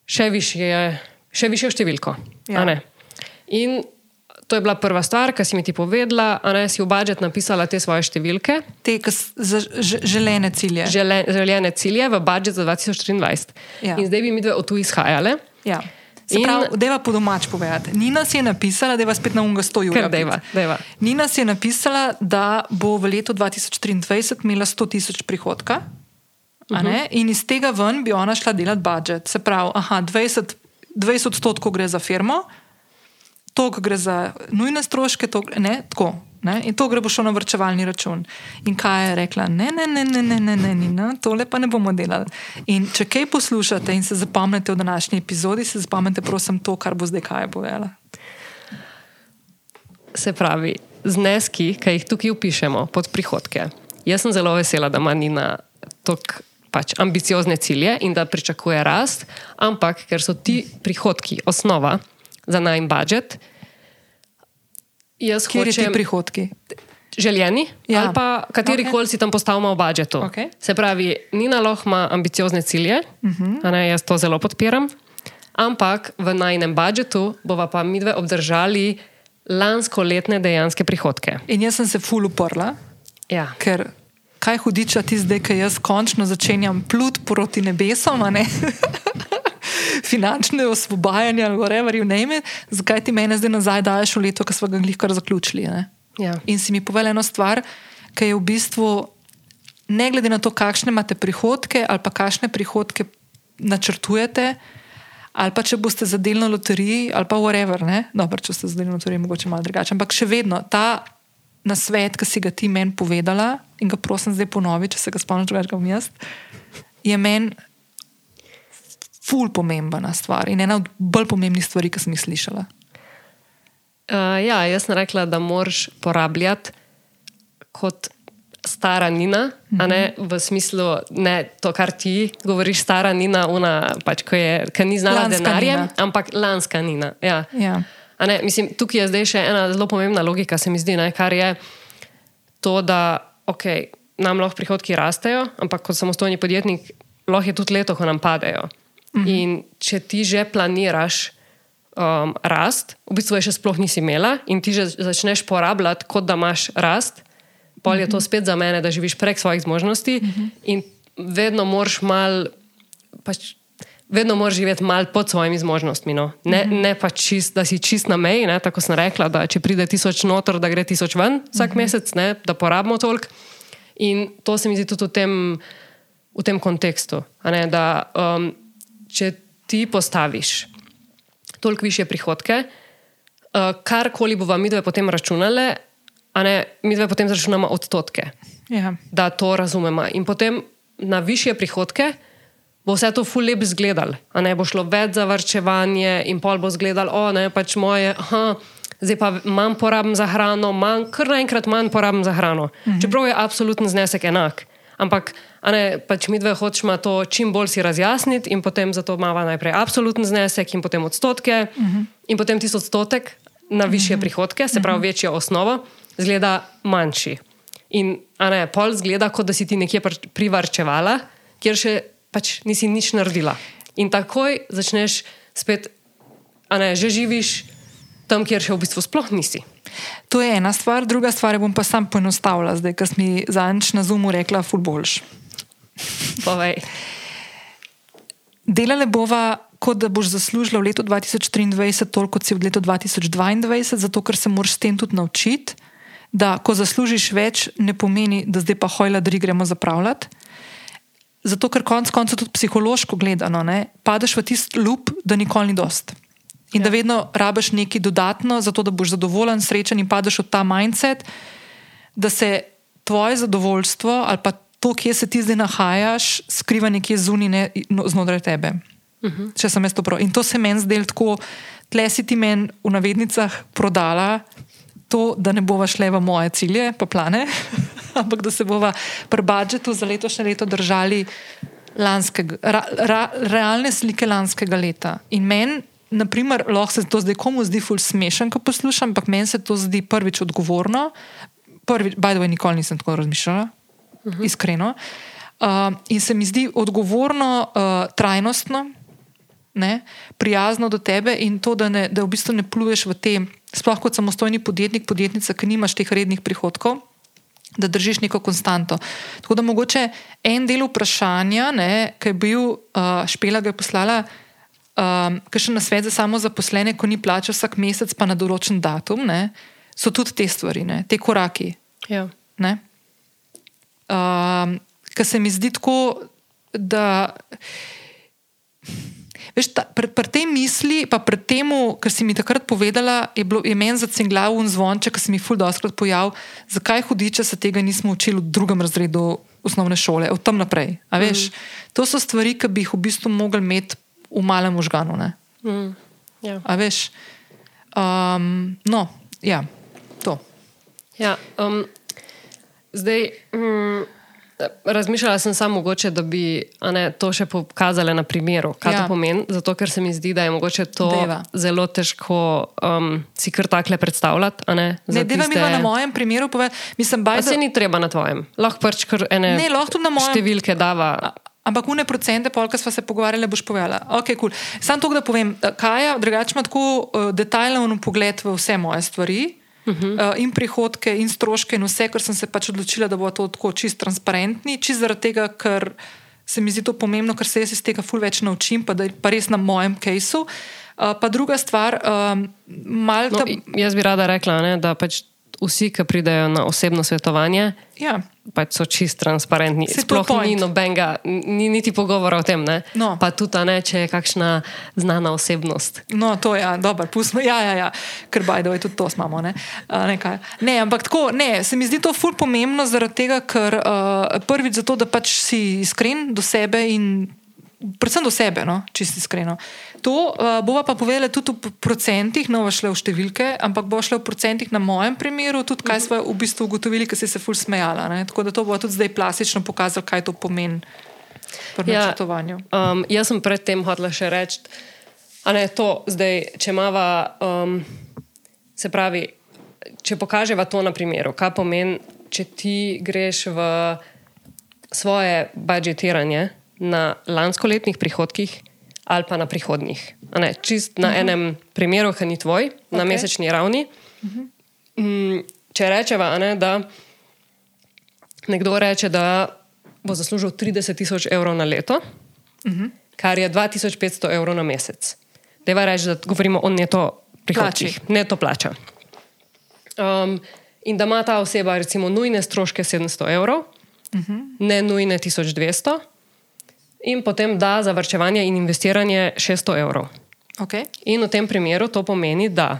še višje, še višjo številko. Ja. In to je bila prva stvar, ki si mi ti povedala, a ne si v budžet napisala te svoje številke. Te želene cilje. žele, željene cilje v budžet za 2023. Ja. In zdaj bi mi dve od tu izhajale. Ja. Se In- pravi, deva po domač povedati. Nina si je napisala, da je spet na unga 100 ur. Kar deva, deva. Nina si je napisala, da bo v letu 2023 imela 100 tisoč prihodka. Uh Mhm. -huh. In iz tega ven bi ona šla delati budžet. Se pravi, aha, 20, 20 odstotkov gre za firmo, toliko gre za nujne stroške, toliko, ne, tako. Ne? In to gre bo šlo na vrčevalni račun. In kaj je rekla? Ne, ne, ne, ne, ne, ne, ne, Nina, tole pa ne bomo delali. In če kaj poslušate in se zapomnite v današnji epizodi, se zapomnite, prosim, to, kar bo zdaj kaj povedala. Se pravi, zneski, ki jih tukaj upišemo pod prihodke. Jaz sem zelo vesela, da ima Nina tako pač ambiciozne cilje in da pričakuje rast, ampak ker so ti prihodki osnova za najn budžet, jaz Kje so ti hočem. prihodki? željeni, Ja. ali pa kateri koli si tam postavimo v budžetu. Okej. Se pravi, Nina lahko ima ambiciozne cilje, uh Mhm. -huh. ne, jaz to zelo podpiram, ampak v najnem budžetu bova pa mi dve obdržali lansko letne dejanske prihodke. In jaz sem se ful uprla, Ja. ker kaj hudiča ti zdaj, ki jaz končno začenjam plut proti nebesom, ne? *laughs* Finančne osvobajanje, ali whatever you name it, zakaj ti mene zdaj nazaj daješ v leto, ki smo ga glih kar zaključili. Ne? Ja. In si mi povedal eno stvar, ki je v bistvu, ne glede na to, kakšne imate prihodke ali pa kakšne prihodke načrtujete, ali pa če boste za delno loterijo, ali pa whatever, ne, dobro, če ste za delno loterijo, mogoče malo drugače. Ampak še vedno ta nasvet, ki si ga ti meni povedala in ga prosim zdaj ponovi, če se ga spomniš, ga bom jaz, je meni ful pomembna stvar in ena od bolj pomembnih stvari, ki sem jih slišala. Uh, ja, jaz sem rekla, da moraš porabljati kot stara Nina, mm -hmm. ne v smislu, ne to, kar ti govoriš, stara Nina, una, pač, ki, je, ki ni znala Lanska denarjem, Nina. ampak lanska Nina. Ja. Ja. A Ne, mislim, tukaj je zdaj še ena zelo pomembna logika, se mi zdi, ne, kar je to, da okay, nam lahko prihodki rastejo, ampak kot samostojni podjetnik lahko je tudi leto, ko nam padejo. Mhm. In če ti že planiraš um, rast, v bistvu je še sploh nisi imela in ti že začneš porabljati, kot da imaš rast, pol je to Mhm. spet za mene, da živiš prek svojih zmožnosti in vedno moraš mal. Pač, Vedno moraš živeti malo pod svojimi zmožnostmi. No. Ne, Mhm. ne pa čist, da si čist na meji, ne, tako sem rekla, da če pride tisoč noter, da gre tisoč ven vsak Mhm. mesec, ne, da porabimo toliko. In to se mi zdi tudi v tem, v tem kontekstu. Ne, da, um, če ti postaviš toliko više prihodke, uh, karkoli bo vam mi dve potem računale, a ne, mi dve potem zračunamo odstotke, Ja. da to razumemo. In potem na više prihodke bo vse to ful lep izgledal. A ne bo šlo več za varčevanje in pol bo izgledal, o ne, pač moje. Aha, Zdaj pa manj porabim za hrano, manj, kar naenkrat manj porabim za hrano. Mhm. Čeprav je absoluten znesek enak. Ampak, ne, pač mi dve hočemo to čim bolj si razjasniti, in potem zato imamo najprej absoluten znesek, in potem odstotke, mhm. in potem tisti odstotek na više mhm. prihodke, se pravi večjo osnovo, zgleda manjši. In, ne, pol zgleda, kot da si ti nekje pr- privarčevala, kjer še pač nisi nič naredila. In takoj začneš spet, a ne, že živiš tam, kjer še v bistvu sploh nisi. To je ena stvar, druga stvar bom pa sam poenostavila, zdaj, ker mi zadnjič na Zoomu rekla, ful boljš. Povej. Delale bova, kot da boš zaslužila v letu 2023 toliko, kot si v letu 2022, zato ker se moraš s tem tudi naučiti, da ko zaslužiš več, ne pomeni, da zdaj pa hojla, da gremo zapravljati. Zato, ker konec koncev tudi psihološko gledano, ne, padeš v tisti lup, da nikoli ni dost. In ja. da vedno rabiš nekaj dodatno, zato da boš zadovoljen, srečen in padeš v ta mindset, da se tvoje zadovoljstvo ali pa to, kje se ti zdaj nahajaš, skriva nekje zunaj, ne no, znotraj tebe. Uh -huh. Če sem jaz to prav. In to se meni zdelo tako, tle si ti meni v navednicah prodala to, da ne bova šle v moje cilje, pa plane, *laughs* ampak da se bova pri budžetu za letošnje leto držali lanskega, ra, ra, realne slike lanskega leta. In meni, naprimer, lahko se to zdaj komu zdi ful smešen, ko poslušam, ampak meni se to zdi prvič odgovorno. Prvič, by the way, nikoli nisem tako razmišljala, uh -huh. iskreno. Uh, in se mi zdi odgovorno, uh, trajnostno, ne, prijazno do tebe in to, da, ne, da v bistvu ne pluješ v te, sploh kot samostojni podjetnik, podjetnica, ki nimaš teh rednih prihodkov. Da držiš neko konstanto. Tako da mogoče en del vprašanja, ki je bil, uh, Špela ga je poslala, um, ki še na svet za samo zaposlene, ko ni plača vsak mesec, pa na določen datum, ne, so tudi te stvari, ne, te koraki. Ja. Um, Ker se mi zdi tako, da. Veš, ta, pri, pri tej misli, pa pri tem, kar si mi takrat povedala, je, bilo, je meni zacenglav un zvonček, ki se mi ful doskrat pojavil, zakaj hudiče se tega nismo učili v drugem razredu osnovne šole, od tam naprej. Mm. To so stvari, ki bi jih v bistvu mogli imeti v malem možganu. ne. Mm. Ja. A veš, um, no, ja, to. Ja, um, zdaj, mm, razmišljala sem samo mogoče, da bi a ne, to še pokazala na primeru, kaj ja. To pomeni. Zato, ker se mi zdi, da je mogoče to Deva. zelo težko um, si kar takle predstavljati. a Ne, za Ne, deva mi tiste- pa na mojem primeru povedati, mislim, baj, se ni treba na tvojem. Lahko pač kar ene Ne, lahko na mojem. številke dava. Ampak une procente, polka smo se pogovarjali, boš povedala. Okay, cool. Sam to, da povem, Kaja drugače ima tako uh, detajlen pogled v vse moje stvari. Uh -huh. uh, in prihodke, in stroške, in vse, ker sem se pač odločila, da bo to tako čist transparentni, čist zaradi tega, ker se mi zdi to pomembno, ker se jaz iz tega ful več naučim, pa, da, pa res na mojem kajsu. Uh, pa druga stvar, um, Malta. No, jaz bi rada rekla, ne, da pač vsi, ki pridejo na osebno svetovanje, ja, pač so čist transparentni. Je Sploh ni nobenega, ni niti pogovora o tem. Ne? No. Pa tudi, ne, če je kakšna znana osebnost. No, to je, ja, dobro, pustimo. Ja, ja, ja, ker bajdo je tudi to imamo. Ne? Uh, nekaj. ne, ampak tako, ne, se mi zdi to ful pomembno zaradi tega, ker uh, prvič zato, da pač si iskren do sebe in predvsem do sebe, no, čisto iskreno. To uh, bova pa povedala tudi v procentih, no, šle v številke, ampak bo šle v procentih na mojem primeru, tudi kaj smo v bistvu ugotovili, ker si se ful smejala. Ne? Tako da to bo tudi zdaj plastično pokazalo, kaj to pomeni pri Ja. načrtovanju. Um, jaz sem predtem hotela še reči, a ne to zdaj, če imamo um, se pravi, če pokažemo to na primeru, kaj pomeni, če ti greš v svoje budžetiranje na lanskoletnih prihodkih ali pa na prihodnjih. Ne, čist na uh -huh. enem primeru, ki ni tvoj, okay. na mesečni ravni. Uh -huh. mm, če rečeva, ne, da nekdo reče, da bo zaslužil 30 tisoč evrov na leto, uh -huh. kar je 2500 evrov na mesec. Deva reči, da govorimo o neto prihodkih, Plači. neto plača. Um, in da ima ta oseba recimo nujne stroške 700 evrov, uh -huh. ne nujne 1200, in potem da za vrčevanje in investiranje 600 evrov. Okay. In v tem primeru to pomeni, da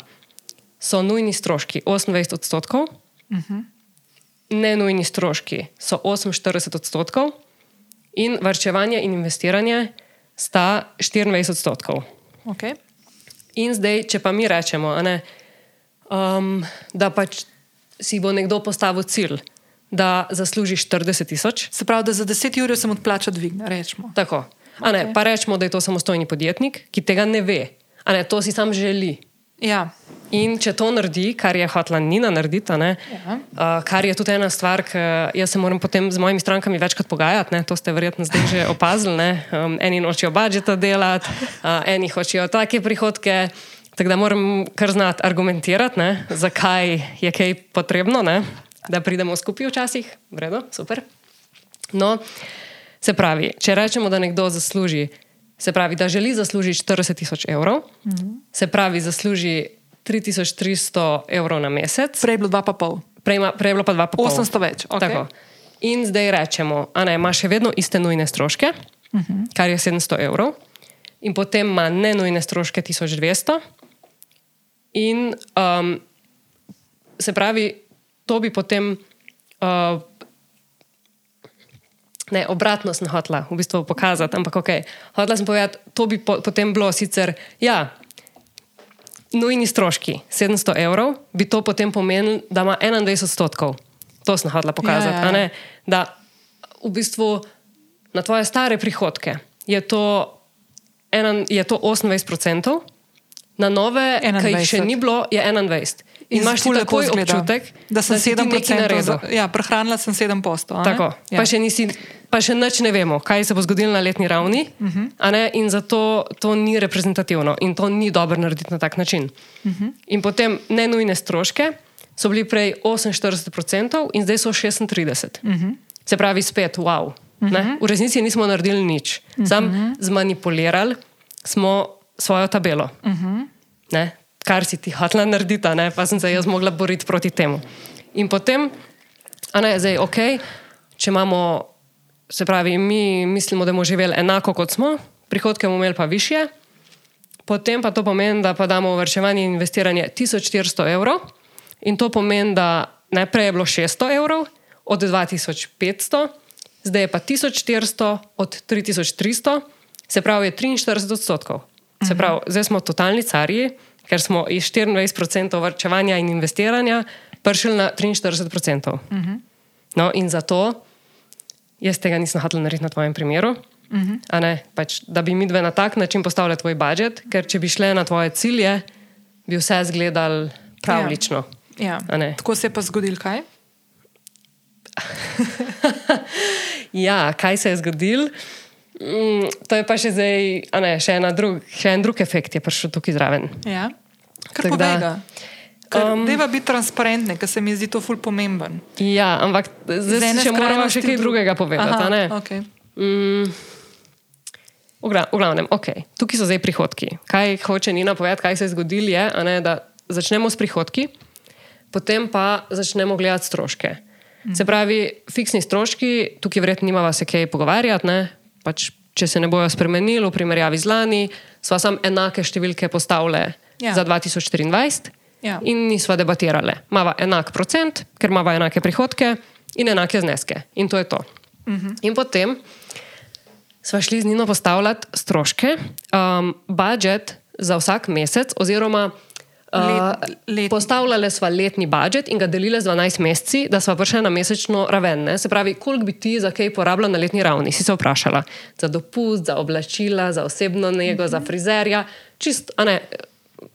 so nujni stroški 28 odstotkov, uh -huh. ne nujni stroški so 48 odstotkov, in vrčevanje in investiranje sta 24 odstotkov. Okay. In zdaj, če pa mi rečemo, ne, um, da pač si bo nekdo postavil cilj, da zasluži 40 tisoč, Se pravi, da za 10 ur se mu plača dvigne, rečemo. tako. A ne, Ok. pa rečemo, da je to samostojni podjetnik, ki tega ne ve. A ne, to si sam želi. Ja. In če to naredi, kar je hotla Nina narediti, ne, Ja. uh, kar je tudi ena stvar, ki jaz se moram potem z mojimi strankami večkrat pogajati, ne, to ste verjetno zdaj že opazili. Ne, um, eni nočejo budžeta delati, uh, eni hočejo take prihodke. Tako da moram kar znati argumentirati, ne, zakaj je kaj potrebno, ne, da pridemo skupaj včasih. V redu, super. No, se pravi, če rečemo, da nekdo zasluži, se pravi, da želi zaslužiti 40 tisoč evrov, mm -hmm. se pravi, zasluži 3300 evrov na mesec, Prej je bilo 2,5. prej, prej je bilo pa 2,5. 800 več, okej. Tako. In zdaj rečemo, da ima še vedno iste nujne stroške, uh -huh. kar je 700 evrov, in potem ima nenujne stroške 1200. In um, se pravi, to bi potem. Uh, Ne, obratno sem hotela v bistvu pokazati, ampak ok. Hotela sem povedati, to bi po, potem bilo sicer, ja, nujni stroški 700 evrov, bi to potem pomenilo, da ima 21 odstotkov. To sem hotela pokazati. Ja, ja, ja. Da v bistvu na tvoje stare prihodke je to, ena, je to 28 odstotkov, na nove, ki jih še 21. ni bilo, je 21. In imaš ti takoj izgleda, občutek, da sem si ti 7 nekaj naredil. za, ja, prehranila sem 7 posto. Tako, ja. pa, še nisi, pa še nič ne vemo, kaj se bo zgodilo na letni ravni, uh -huh. ne, in zato to ni reprezentativno in to ni dobro narediti na tak način. Uh -huh. In potem nenujne stroške so bili prej 48% in zdaj so 36%. Uh -huh. Se pravi, spet wow. Uh -huh. V resnici nismo naredili nič, uh -huh. sam zmanipulirali smo svojo tabelo. Uh -huh. ne, kar si ti hotela narediti, ne, pa sem se jaz mogla boriti proti temu. In potem, a ne, zdaj, ok, če imamo, se pravi, mi mislimo, da bomo živeli enako kot smo, prihodke bomo imeli pa više, potem pa to pomeni, da pa damo v vrčevanje in investiranje 1400 evrov in to pomeni, da najprej je bilo 600 evrov od 2500, zdaj je pa 1400 od 3300, se pravi, je 43 odstotkov. Se pravi, zdaj smo totalni carji, ker smo iz 24% vrčevanja in investiranja prišli na 43%. Uh -huh. No, in zato jaz tega nisem hotel narediti na tvojem primeru. Uh -huh. ne, pač, da bi mi dve na tak način postavili tvoj budžet, ker če bi šle na tvoje cilje, bi vse izgledalo pravlično. Ja. A ne. Tako se je pa zgodil kaj? *laughs* Ja, kaj se je zgodilo? Mm, to je pa še, zdaj, a ne, še, drug, še en drug efekt, je prišel tukaj zraven. Ja. Kar Tako povega. Ker um, Deva biti transparentne, ker se mi zdi to ful pomemben. Ja, ampak zdaj še moramo še kaj drugega povedati. Aha, okay. Mm, v gra- v glavnem, okay. tukaj so zdaj prihodki. Kaj hoče Nina povedati, kaj se je zgodilo, je, ne, da začnemo s prihodki, potem pa začnemo gledati stroške. Se pravi, fiksni stroški, tukaj verjetno nimava se kaj pogovarjati, ne? Pač, če se ne bojo spremenili v primerjavi z lani, sva sam enake številke postavile Ja. za 2024 Ja. in nisva debatirale. Mava enak procent, ker mava enake prihodke in enake zneske. In to je to. Uh -huh. In potem sva šli z Nino postavljati stroške, um, budžet za vsak mesec, oziroma uh, Let- letni. postavljali sva letni budžet in ga delili z 12 meseci, da sva prišli na mesečno raven. Ne? Se pravi, koliko bi ti za kaj porabila na letni ravni, si se vprašala. Za dopust, za oblačila, za osebno nego, za frizerja, čist, a ne.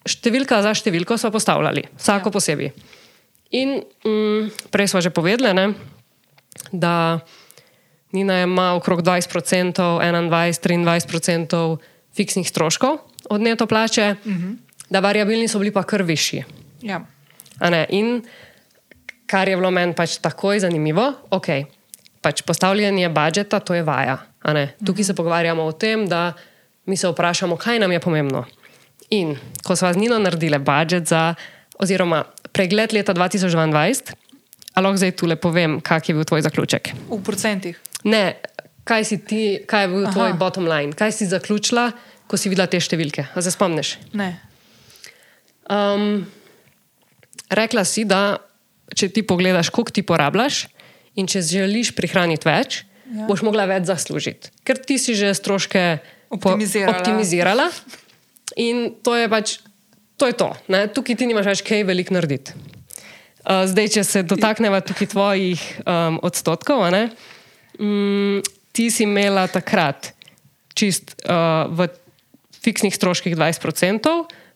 številka za številko smo postavljali, vsako ja. posebej. In mm, prej smo že povedali, ne, da Nina ima okrog 20%, 21, 23% fiksnih stroškov od neto plače, uh -huh. Da variabilni so bili pa kar višji. Ja. In kar je bilo meni pač takoj zanimivo, ok, pač postavljanje budžeta, to je vaja. Tukaj se pogovarjamo o tem, da mi se vprašamo, kaj nam je pomembno. In ko smo z Nino naredili budžet za, oziroma pregled leta 2022, ali lahko zdaj tu le povem, kak je bil tvoj zaključek? V procentih. Ne, kaj, ti, kaj je bil Aha. tvoj bottom line, kaj si zaključila, ko si videla te številke? A se spomniš? Ne. Um, rekla si, da če ti pogledaš, koliko ti porabljaš, in če želiš prihraniti več, ja. boš mogla več zaslužiti, ker ti si že stroške optimizirala. optimizirala in to je pač. To je to. Ne? Tukaj ti nimaš več kaj veliko narediti. Uh, zdaj, če se dotaknemo tukaj tvojih um, odstotkov, um, ti si imela takrat čist uh, v fiksnih stroških 20%,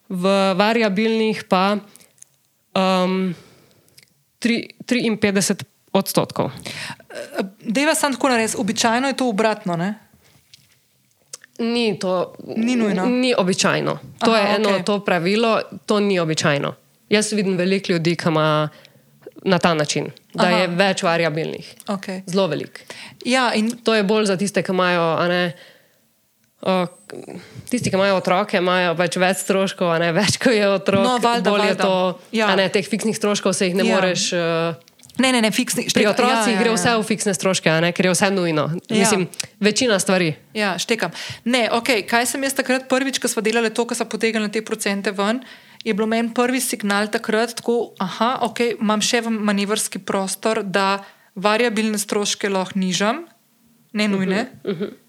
v variabilnih pa um, 3, 53 odstotkov. Deva sem tako naredila, običajno je to obratno. Ne? Ni to ni nujno. Ni običajno. To Aha, je eno okay. to pravilo, to ni običajno. Jaz vidim veliko ljudi, ki ima na ta način, da Aha. je več variabilnih. Okay. Zelo velik. Ja, in... To je bolj za tiste, ki imajo. Ne, o, tisti, ki imajo otroke, imajo pač več stroškov, ne več, ko je otrok. No, valjda, bolj valjda. je to, ja. ne, teh fiksnih stroškov se jih ne ja. moreš. Uh, Ne, ne, ne, fiksni. Pri otrocih ja, ja, gre vse ja. v fiksne stroške, ne, ker je vse nujno. Ja. Mislim, večina stvari. Ja, štekam. Ne, okay, kaj sem jaz takrat prvič, ko smo delali to, ko so potegnili te procente ven, je bilo meni prvi signal takrat, da okay, imam še manevrski prostor, da variabilne stroške lahko nižam, ne nujne. Uh -huh, uh -huh.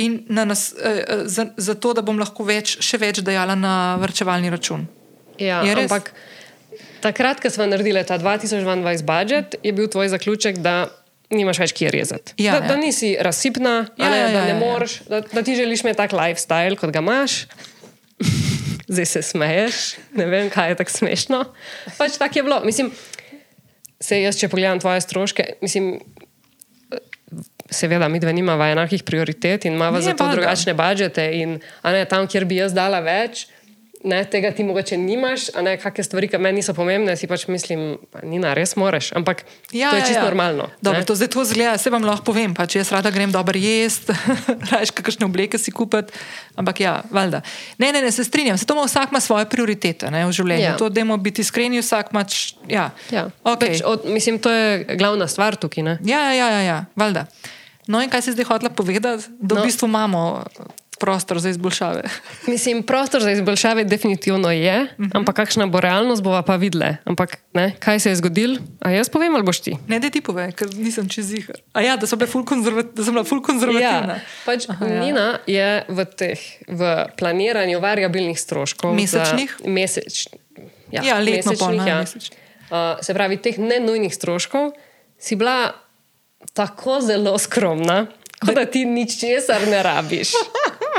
In nas, uh, za, za to, da bom lahko več, še več dajala na vrčevalni račun. Ja, ampak. Takrat, ko smo naredili ta 2022 budžet, je bil tvoj zaključek, da nimaš več kje rezati. Ja, da, ja. da nisi razsipna, ja, ne, ja, da, ja, ne ja, moreš, da, da ti želiš imeti tak lifestyle, kot ga imaš. *laughs* Zdaj se smeješ, ne vem, kaj je tako smešno. Pač tako je bilo. Mislim, se jaz, če pogledam tvoje stroške, mislim. Seveda, mi dve nimamo enakih prioritet in imamo zato drugačne budžete. In, ne, tam, kjer bi jaz dala več, ne, tega ti mogoče nimaš, a ne kakšne stvari, ki meni niso pomembne, si pač mislim, da res moraš. Ampak ja, to je čisto ja, ja. normalno. Dobro, to zdaj to zgleda, se vam lahko povem, pa če jaz rada grem dobro jesti, *laughs* rajš kakšne obleke si kupiti. Ampak ja, valjda. Ne, ne, ne, se strinjam, se to ima vsak ima svoje prioritete ne, v življenju. Ja. To, da moramo biti iskreni, vsak ima. Ja. Ja. Okay. Peč, od, mislim, to je glavna stvar tukaj. Ne? Ja, ja, ja, ja, valjda. No, in kaj si zdaj hotela povedati, da no. v bistvu imamo prostor za izboljšave. Mislim, prostor za izboljšave definitivno je, uh mhm. -huh. ampak kakšna bo realnost, bova pa videla. Ampak ne, kaj se je zgodilo? A jaz povem, ali boš ti? Ne, da ti povej, ker nisem čez jih. A ja, da, ful da sem bila ful konzervativna. Ja, pač Aha, ja. Nina je v, teh, v planiranju variabilnih stroškov. Mesečnih? Za, meseč, ja, ja, letno mesečnih, pol, ja. Uh, se pravi, teh nenujnih stroškov si bila tako zelo skromna. Kot da ti nič česar ne rabiš.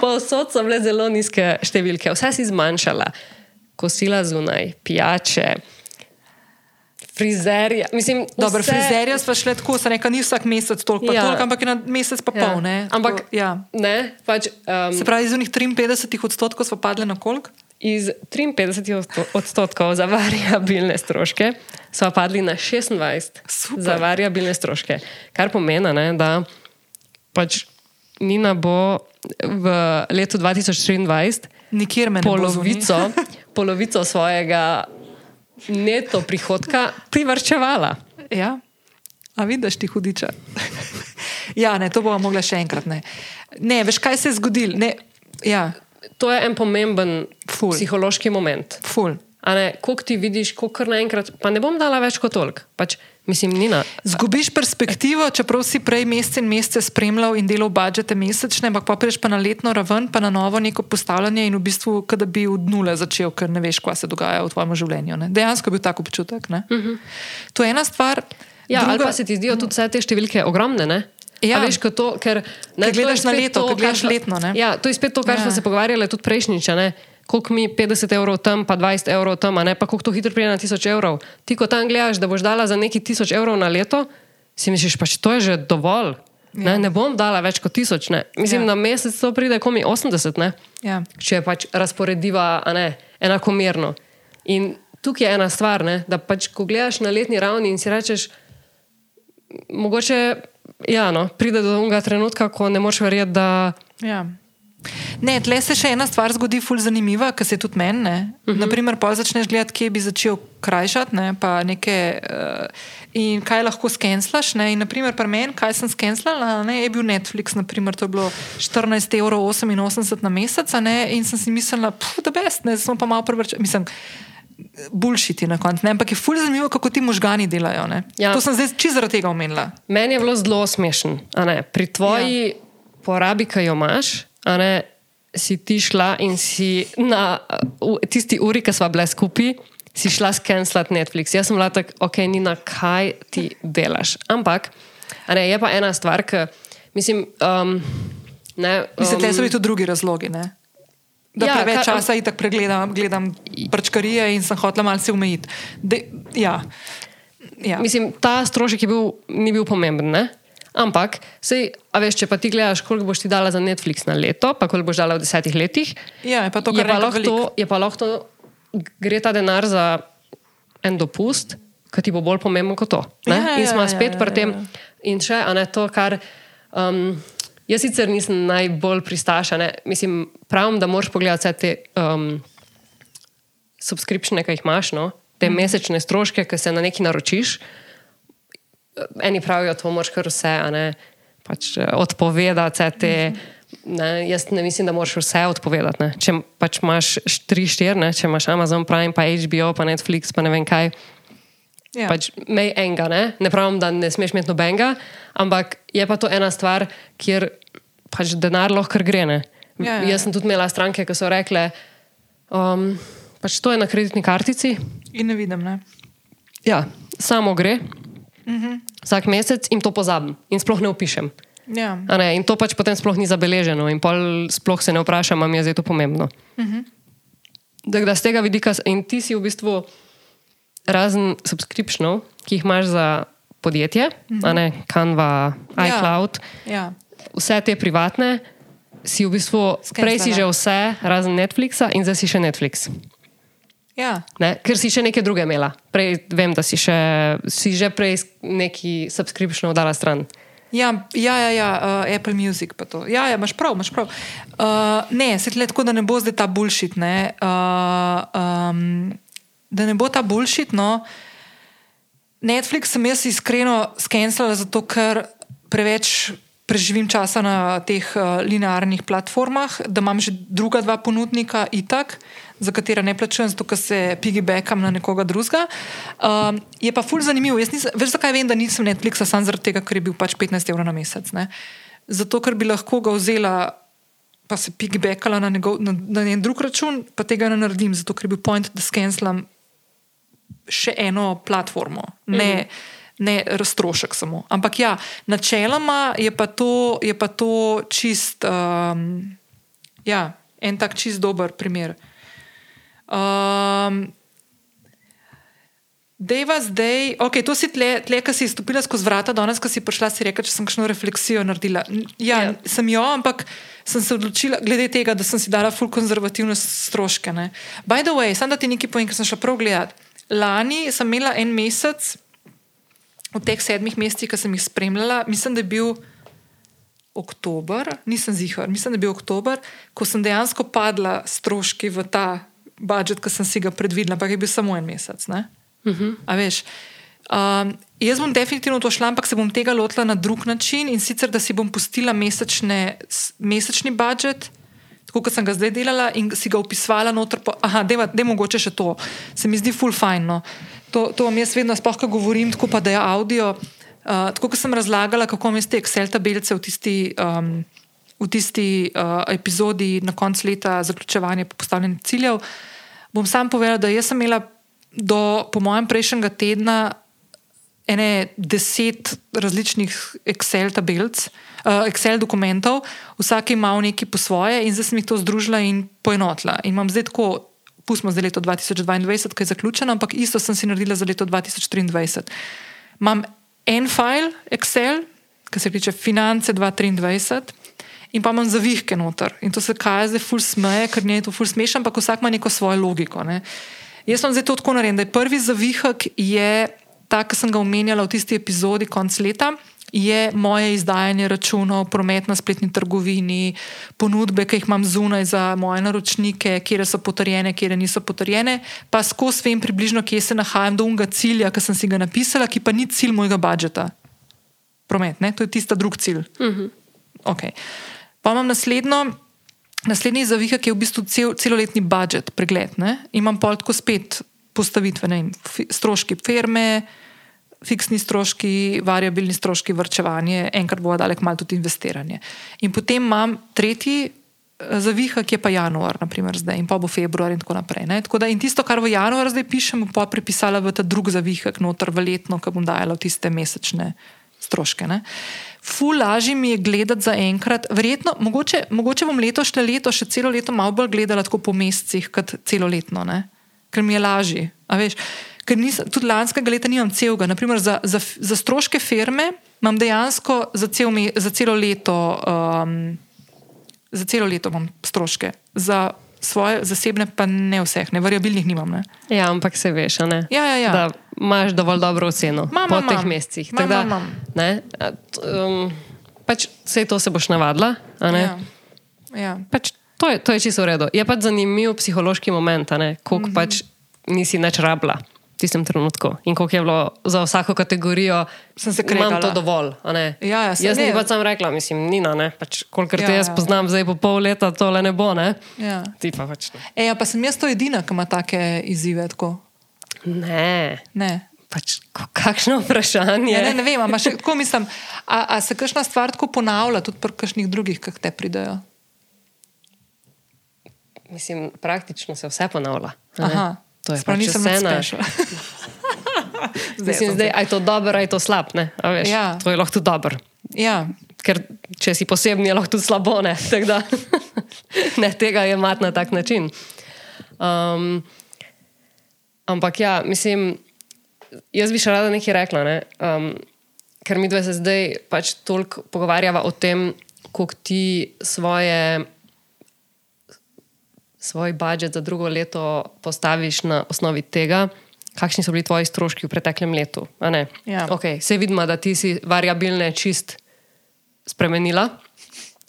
Povsod so bile zelo nizke številke, vse si zmanjšala, kosila zunaj, pijače. Frizerja. Mislim, Dobro, vse... Frizerja smo šli tako, da ni vsak mesec toliko, ja. toliko, ampak je na mesec pa ja. pol. Ne? Ampak, tako, ja. ne, pač, um, Se pravi, iz unih 53 odstotkov smo padli na koliko? Iz 53 odstotkov za variabilne stroške smo padli na 26 Super. za variabilne stroške. Kar pomeni, ne, da pač Nina bo v letu 2023 polovico, polovico svojega neto prihodka privrčevala. Ja, a vidiš ti hudiča. ja, ne, to bomo mogli še enkrat. Ne, ne veš, kaj se je zgodilo. Ja. To je en pomemben Ful. psihološki moment. Ful. Ko ti vidiš, kako kar naenkrat, pa ne bom dala več kot toliko. Pač, mislim, Nina. Zgubiš perspektivo, čeprav si prej mesece in mesece spremljal in delal budžete mesečne, ampak pa prideš pa na letno raven, pa na novo neko postavljanje in v bistvu, da bi od nule začel, ker ne veš, kaj se dogaja v tvojem življenju. Ne? Dejansko je bil tako občutek. Uh mhm. -huh. To je ena stvar. Ja, druga... ali pa se ti zdijo tudi vse te številke ogromne? Ne? Ja, veš, to, ker, ne, gledaš na leto, to, gledaš letno. Ne? Ja, to je spet to, kar ja. smo se pogovarjali tudi prejšnjič. koliko mi 50 evrov tam, pa 20 evrov tam, a ne pa koliko to hitro pride na 1000 evrov. Ti, ko tam gledaš, da boš dala za neki 1000 evrov na leto, si misliš, pa če to je že dovolj. Ne, ne bom dala več kot tisoč. Ne. Mislim, Ja. ja. na mesec to pride komi 80, ne. Ja. če pač razporediva a ne, enakomerno. In tukaj je ena stvar, ne, da pač, ko gledaš na letni ravni in si rečeš, mogoče ja, no, pride do tega trenutka, ko ne moreš verjeti, da Ja. Ne, tle se še ena stvar zgodi, ful zanimiva, ki se tudi meni. Uh -huh. Naprimer, pa začneš gledati, kje bi začel krajšati, ne, pa nekaj, uh, in kaj lahko skenslaš. Ne, in naprimer, pri meni, kaj sem skenslala, ne, je bil Netflix, naprimer, to je bilo 14,88 evrov na mesec, ne, in sem si mislila, da best, ne, smo pa malo preveč, mislim. Bulšiti na koncu, ampak je fully zanimivo, kako ti možgani delajo. ne. Ja. To sem zdaj čisto zaradi tega omenila. meni je bilo zelo smešen. Pri tvoji ja. porabi, ki jo imaš, ne, si ti šla in si na tisti uri, ki smo bile skupaj. Si šla skenslati Netflix. Jaz sem bila tako, ok, ni na kaj ti delaš. Ampak, ne, je pa ena stvar, ki mislim. Um, ne, Mislim, da so um, bili tudi drugi razlogi. Ne? Da ja, Ja, preveč kar- časa itak pregledam, gledam prčkarije in sem hotela malce umejiti. De, ja. Ja. Mislim, ta strošek bil, ni bil pomemben. Ne? Ampak, sej, a veš, če pa ti gledaš, koliko boš ti dala za Netflix na leto, pa koliko boš dala v desetih letih, ja, je pa to, je kar pa, je lahko to, je pa lahko to, gre ta denar za en dopust, ki ti bo bolj pomemben kot to. ne? Ja, in smo ja, spet ja, pri ja, tem. ja. In še, a ne to, kar. Um, jaz sicer nisem najbolj pristaša, ne? mislim, pravim, da moraš pogledati vse te um, subskripcije, ki jih imaš, no? te mm. mesečne stroške, ki se na neki naročiš. Eni pravijo, da moraš kar vse, a ne pač eh, odpovedati, vse te. Ne, jaz ne mislim, da moraš vse odpovedati. Ne. Če pač imaš 3-4, če imaš Amazon Prime, pa HBO, pa Netflix, pa ne vem kaj. Ja. Pač mej enega, ne? ne pravim, da ne smeš imeti nobenega, ampak je pa to ena stvar, kjer pač denar lahko gre. ne. Ja, ja. Jaz sem tudi imela stranke, ki so rekle, um, pač to je na kreditni kartici, In ne vidim. Ne? ja, samo gre. Uh -huh. Vsak mesec in to pozabim in sploh ne opišem. ja. A Ne, in to pač potem sploh ni zabeleženo, in pol sploh se ne vprašam, ali je zdaj to pomembno. Uh Mhm. -huh. Da z tega vidika, in ti si v bistvu razen subskriptionov, ki jih imaš za podjetje, uh -huh. ne, Canva, iCloud, Mhm. Ja. vse te privatne, si v bistvu prej si že vse, razen Netflixa, in zdaj si še Netflix. Ja. Ne? Ker si še nekaj druge imela. Prej vem, da si, še, si že prej neki subscription dala stran. Ja, ja, ja, ja uh, Apple Music pa to. Ja, ja, imaš prav, imaš prav. Uh, ne, se tle tako, da ne bo zdaj ta bullshit, ne. Uh, um, da ne bo ta bullshit, no. Netflix sem jaz iskreno skenslala zato, ker preveč preživim časa na teh uh, linearnih platformah, da imam že druga dva ponudnika itak, za katera ne plačujem, zato ker se piggybackam na nekoga drugega. Um, je pa ful zanimivo. Nisem, veš, zakaj vem, da nisem Netflixa, samo zaradi tega, ker je bil pač 15 evrov na mesec. Ne? Zato, ker bi lahko ga vzela. Pa se piggybackala na, njegov, na, na en drug račun, pa tega ne naredim, zato ker je bil point, da skenslam še eno platformo, ne, mm -hmm. ne razstrošek samo. Ampak ja, načeloma je pa to, je pa to čist, um, ja, en tak čist dober primer. Um, Deva zdaj, ok, to si tle, tle ki si stopila skozi vrata, danes, ko si prišla, si rekla, če sem kakšno refleksijo naredila. Ja, Ja. yeah. sem jo, ampak sem se odločila, glede tega, da sem si dala ful konzervativne stroške. Ne. By the way, samo da ti nekaj povem, ker sem šla prav gledat. Lani sem imela en mesec, v teh sedmih mesecih, ki sem jih spremljala, mislim, da je bil oktober, nisem zihar, mislim, da je bil oktober, ko sem dejansko padla stroški v ta budžet, ki sem si ga predvidela, ampak je bil samo en mesec. Ne? Uh -huh. A veš. Um, jaz bom definitivno to šla, ampak se bom tega lotila na drug način in sicer, da si bom pustila mesečne, mesečni budžet, tako kot sem ga zdaj delala in si ga upisovala noter. Po, aha, da je mogoče še to, se mi zdi full fajn. No. To, to vam jaz vedno, sploh ko govorim, tako pa da je audio. Uh, tako kot sem razlagala, kako imam jaz te Excel tabelice v tisti. Um, V tisti uh, epizodi na koncu leta, zaključevanje postavljenih ciljev, bom sam povedala, da sem imela do, po mojem, prejšnjega tedna ene deset različnih Excel tabelc, uh, Excel dokumentov, vsak ima neki po svoje, in zdaj sem jih to združila in poenotila. In imam zdaj tako, pustimo zdaj leto 2022, ki je zaključeno, ampak isto sem si naredila za leto 2023. Imam en file Excel, ki se tiče finance 2023. In pa imam zavihke noter. In to se kaže, zdaj ful smeje, ker ne je to ful smešno, ampak vsak ima neko svojo logiko. Ne. Jaz sem zdaj to tako naredil, da je prvi zavihek je ta, ki sem ga omenjala v tisti epizodi konc leta. Je moje izdajanje računov, promet na spletni trgovini, ponudbe, ki jih imam zunaj za moje naročnike, kje so potrjene, kje niso potrjene, pa skozi vem približno, kje se nahajam do unga cilja, ki sem si ga napisala, ki pa ni cilj mojega budžeta. Promet, ne? to je tista drug cilj. Uh -huh. okay. Pa imam naslednjo, naslednji zavihek, je v bistvu cel, celoletni budžet, pregled. Ne? Imam pol tako spet postavitve, ne stroški firme, fiksni stroški, variabilni stroški, vrčevanje, enkrat bo dalek malo tudi investiranje. In potem imam tretji. eh, Zavihek je pa januar, naprimer, zdaj, in pa bo februar, in tako naprej. Tako da, in tisto, kar v januar zdaj pišem, pa prepisala v ta drugi zavihek, noter v letno, ki bom dajala tiste mesečne stroške. Ne. Ful lažje mi je gledati za enkrat, verjetno, mogoče, mogoče bom letošnje leto še celo leto malo bolj gledala po mesecih, kot celoletno, ne? ker mi je lažje. Ker nisem, tudi lanskega leta nimam celega. Naprimer, za, za, za stroške firme imam dejansko za, cel, me- za celo leto. Um, za celo leto imam stroške, za svoje zasebne pa ne vseh, ne variabilnih nimam. Ne? Ja, ampak se veš, a ne? Ja, ja, ja. da imaš dovolj dobro oceno Mam, po mam, teh mesecih. Mam, da, mam, ne, um, pač vse to se boš navadila. Ja. Ja. Pač to, je, to je čisto v redu. Je pač zanimiv psihološki moment, koliko mm. -hmm. pač nisi več rabila tistem trenutku in koliko je bilo za vsako kategorijo. Sem se Imam to dovolj. ne. Ja, ja, se- jaz ne. nisem pač sam rekla, mislim, Nina, ne, pač, kolikor Ja, te jaz ja. poznam, zdaj po pol leta tole ne bo. Ne? Ja. Ti pa pač ne. E, ja, pa sem jaz to edina, ki ima take izzive. Tako. Ne. Ne. Pač, kakšno vprašanje? Ja, ne, ne vem, ampak še tako mislim, a, a se kakšna stvar tako ponavlja tudi pri kakšnih drugih, ki te pridejo. Mislim, praktično se vse ponavlja. ne? Aha, to je Sprav pač vse nič na- special. *laughs* Mislim, zdaj, aj to dobro, aj to slab. Ja. To je lahko tudi dobro. Ja, Ker če si posebni, je lahko tudi slabo. Ne, *laughs* da, ne tega je mat na tak način. Um, ampak ja, mislim, jaz bi še rada nekaj rekla. Ne? Um, ker mi dve se zdaj pač toliko pogovarjava o tem, koliko ti svoje. Svoj budžet za drugo leto postaviš na osnovi tega, kakšni so bili tvoji stroški v preteklem letu. Ja. Okay, se vidimo, da ti si variabilne čist spremenila.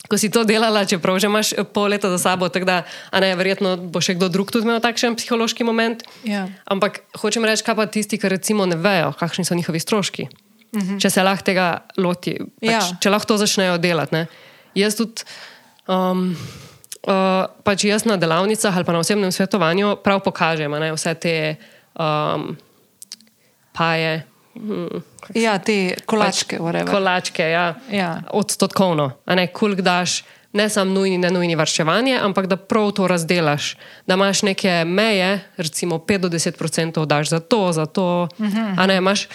Ko si to delala, čeprav že imaš eh, pol leta za sabo, tako da, a ne, verjetno bo še kdo drug tudi imel takšen psihološki moment. Ja. Ampak hočem reči, kaj pa tisti, ki recimo ne vejo, kakšni so njihovi stroški. Uh -huh. Če se lahko tega loti, pač, Ja. če lahko to začnejo delati. Ne. Jaz tudi, um, uh, pač jaz na delavnicah ali pa na osebnem svetovanju prav pokažem a ne, vse te um, paje. hm, ja te kolačke, pač, Kolačke, ja. Ja. Odstotkovno. a Ne, koliko daš, ne samo nujni, ne nujni varčevanje, ampak da prav to razdelaš. Da imaš neke meje, recimo 5 do 10 odstotkov daš za to, za to. Uh -huh. A ne, imaš,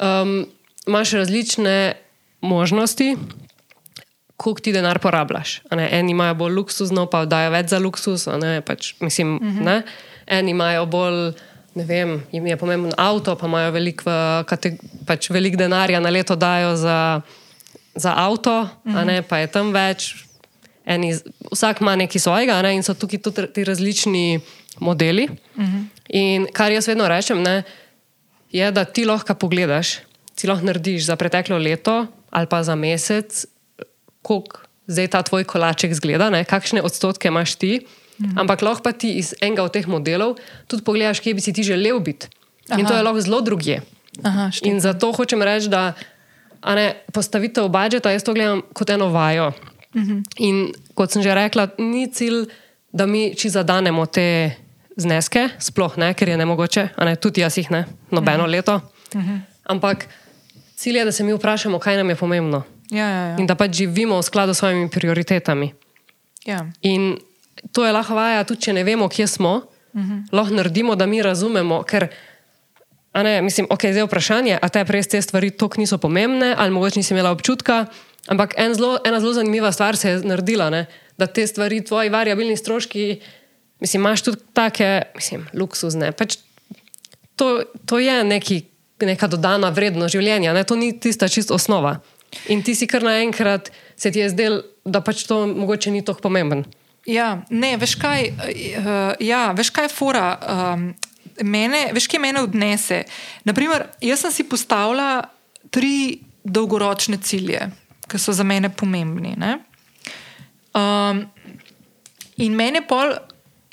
um, imaš različne možnosti. Koliko ti denar porabljaš? Eni imajo bolj luksuzno, pa dajo več za luksus. a Ne, pač, mislim, uh -huh. ne. Eni imajo bolj, ne vem, jim je pomemben avto, pa imajo veliko pač velik denarja na leto dajo za, za avto, uh -huh. ne, pa je tam več. Eni, vsak ima nekaj svojega, ne, in so tukaj tudi ti različni modeli. Uh -huh. In kar jaz vedno rečem, ne, je, da ti lahko pogledaš, ti lahko narediš za preteklo leto ali pa za mesec, koliko zdaj ta tvoj kolaček zgleda, ne, kakšne odstotke imaš ti. Mhm. Ampak lahko pa ti iz enega od teh modelov tudi pogledaš, kje bi si ti želel biti. Aha. In to je lahko zelo drugje. Aha, štim. In zato hočem reči, da a ne, postavitev budžeta jaz to gledam kot eno vajo. -huh. In kot sem že rekla, ni cilj, da mi či zadanemo te zneske, sploh ne, ker je ne mogoče, a ne, tudi jaz jih ne, nobeno -huh. leto. -huh. Ampak cilj je, da se mi vprašamo, kaj nam je pomembno. Ja, ja, ja. In da pač živimo v skladu s svojimi prioritetami. ja. In to je lahko vaja, tudi če ne vemo, kje smo, uh -huh. lahko naredimo, da mi razumemo, ker ne, mislim, ok, zdaj je vprašanje, a te res te stvari tako niso pomembne, ali mogoče nisi imela občutka. Ampak en zelo, ena zelo zanimiva stvar se je naredila, ne? da te stvari, tvoji variabilni stroški, mislim, imaš tudi take, mislim, luksuzne. Pač to, to je neki, neka dodana vrednost življenja, ne? to ni tista čist osnova. In ti si kar naenkrat se ti je zdel, da pač to mogoče ni tako pomemben. Ja, ne, veš kaj, uh, ja, veš kaj je fora. Um, mene, veš, kaj mene odnese. Naprimer, jaz sem si postavila tri dolgoročne cilje, ki so za mene pomembni. Um, in mene pol.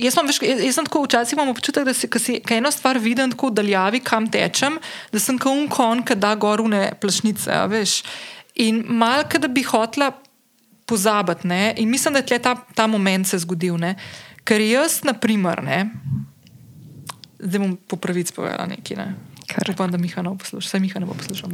Jaz, veš, jaz sem tako včasih imel občutek, da se kaj eno stvar vidim tako daljavi, kam tečem, da sem kot un kon, ki da gorune plašnice. In malce, da bi hotla pozabiti. Ne? In mislim, da je ta, ta moment se zgodil. Ne? Ker jaz, na primer, ne, zdaj bom po pravici povedala nekaj. Ne? Kar upam, da Miha ne bo poslušal, vse Miha ne bo poslušal.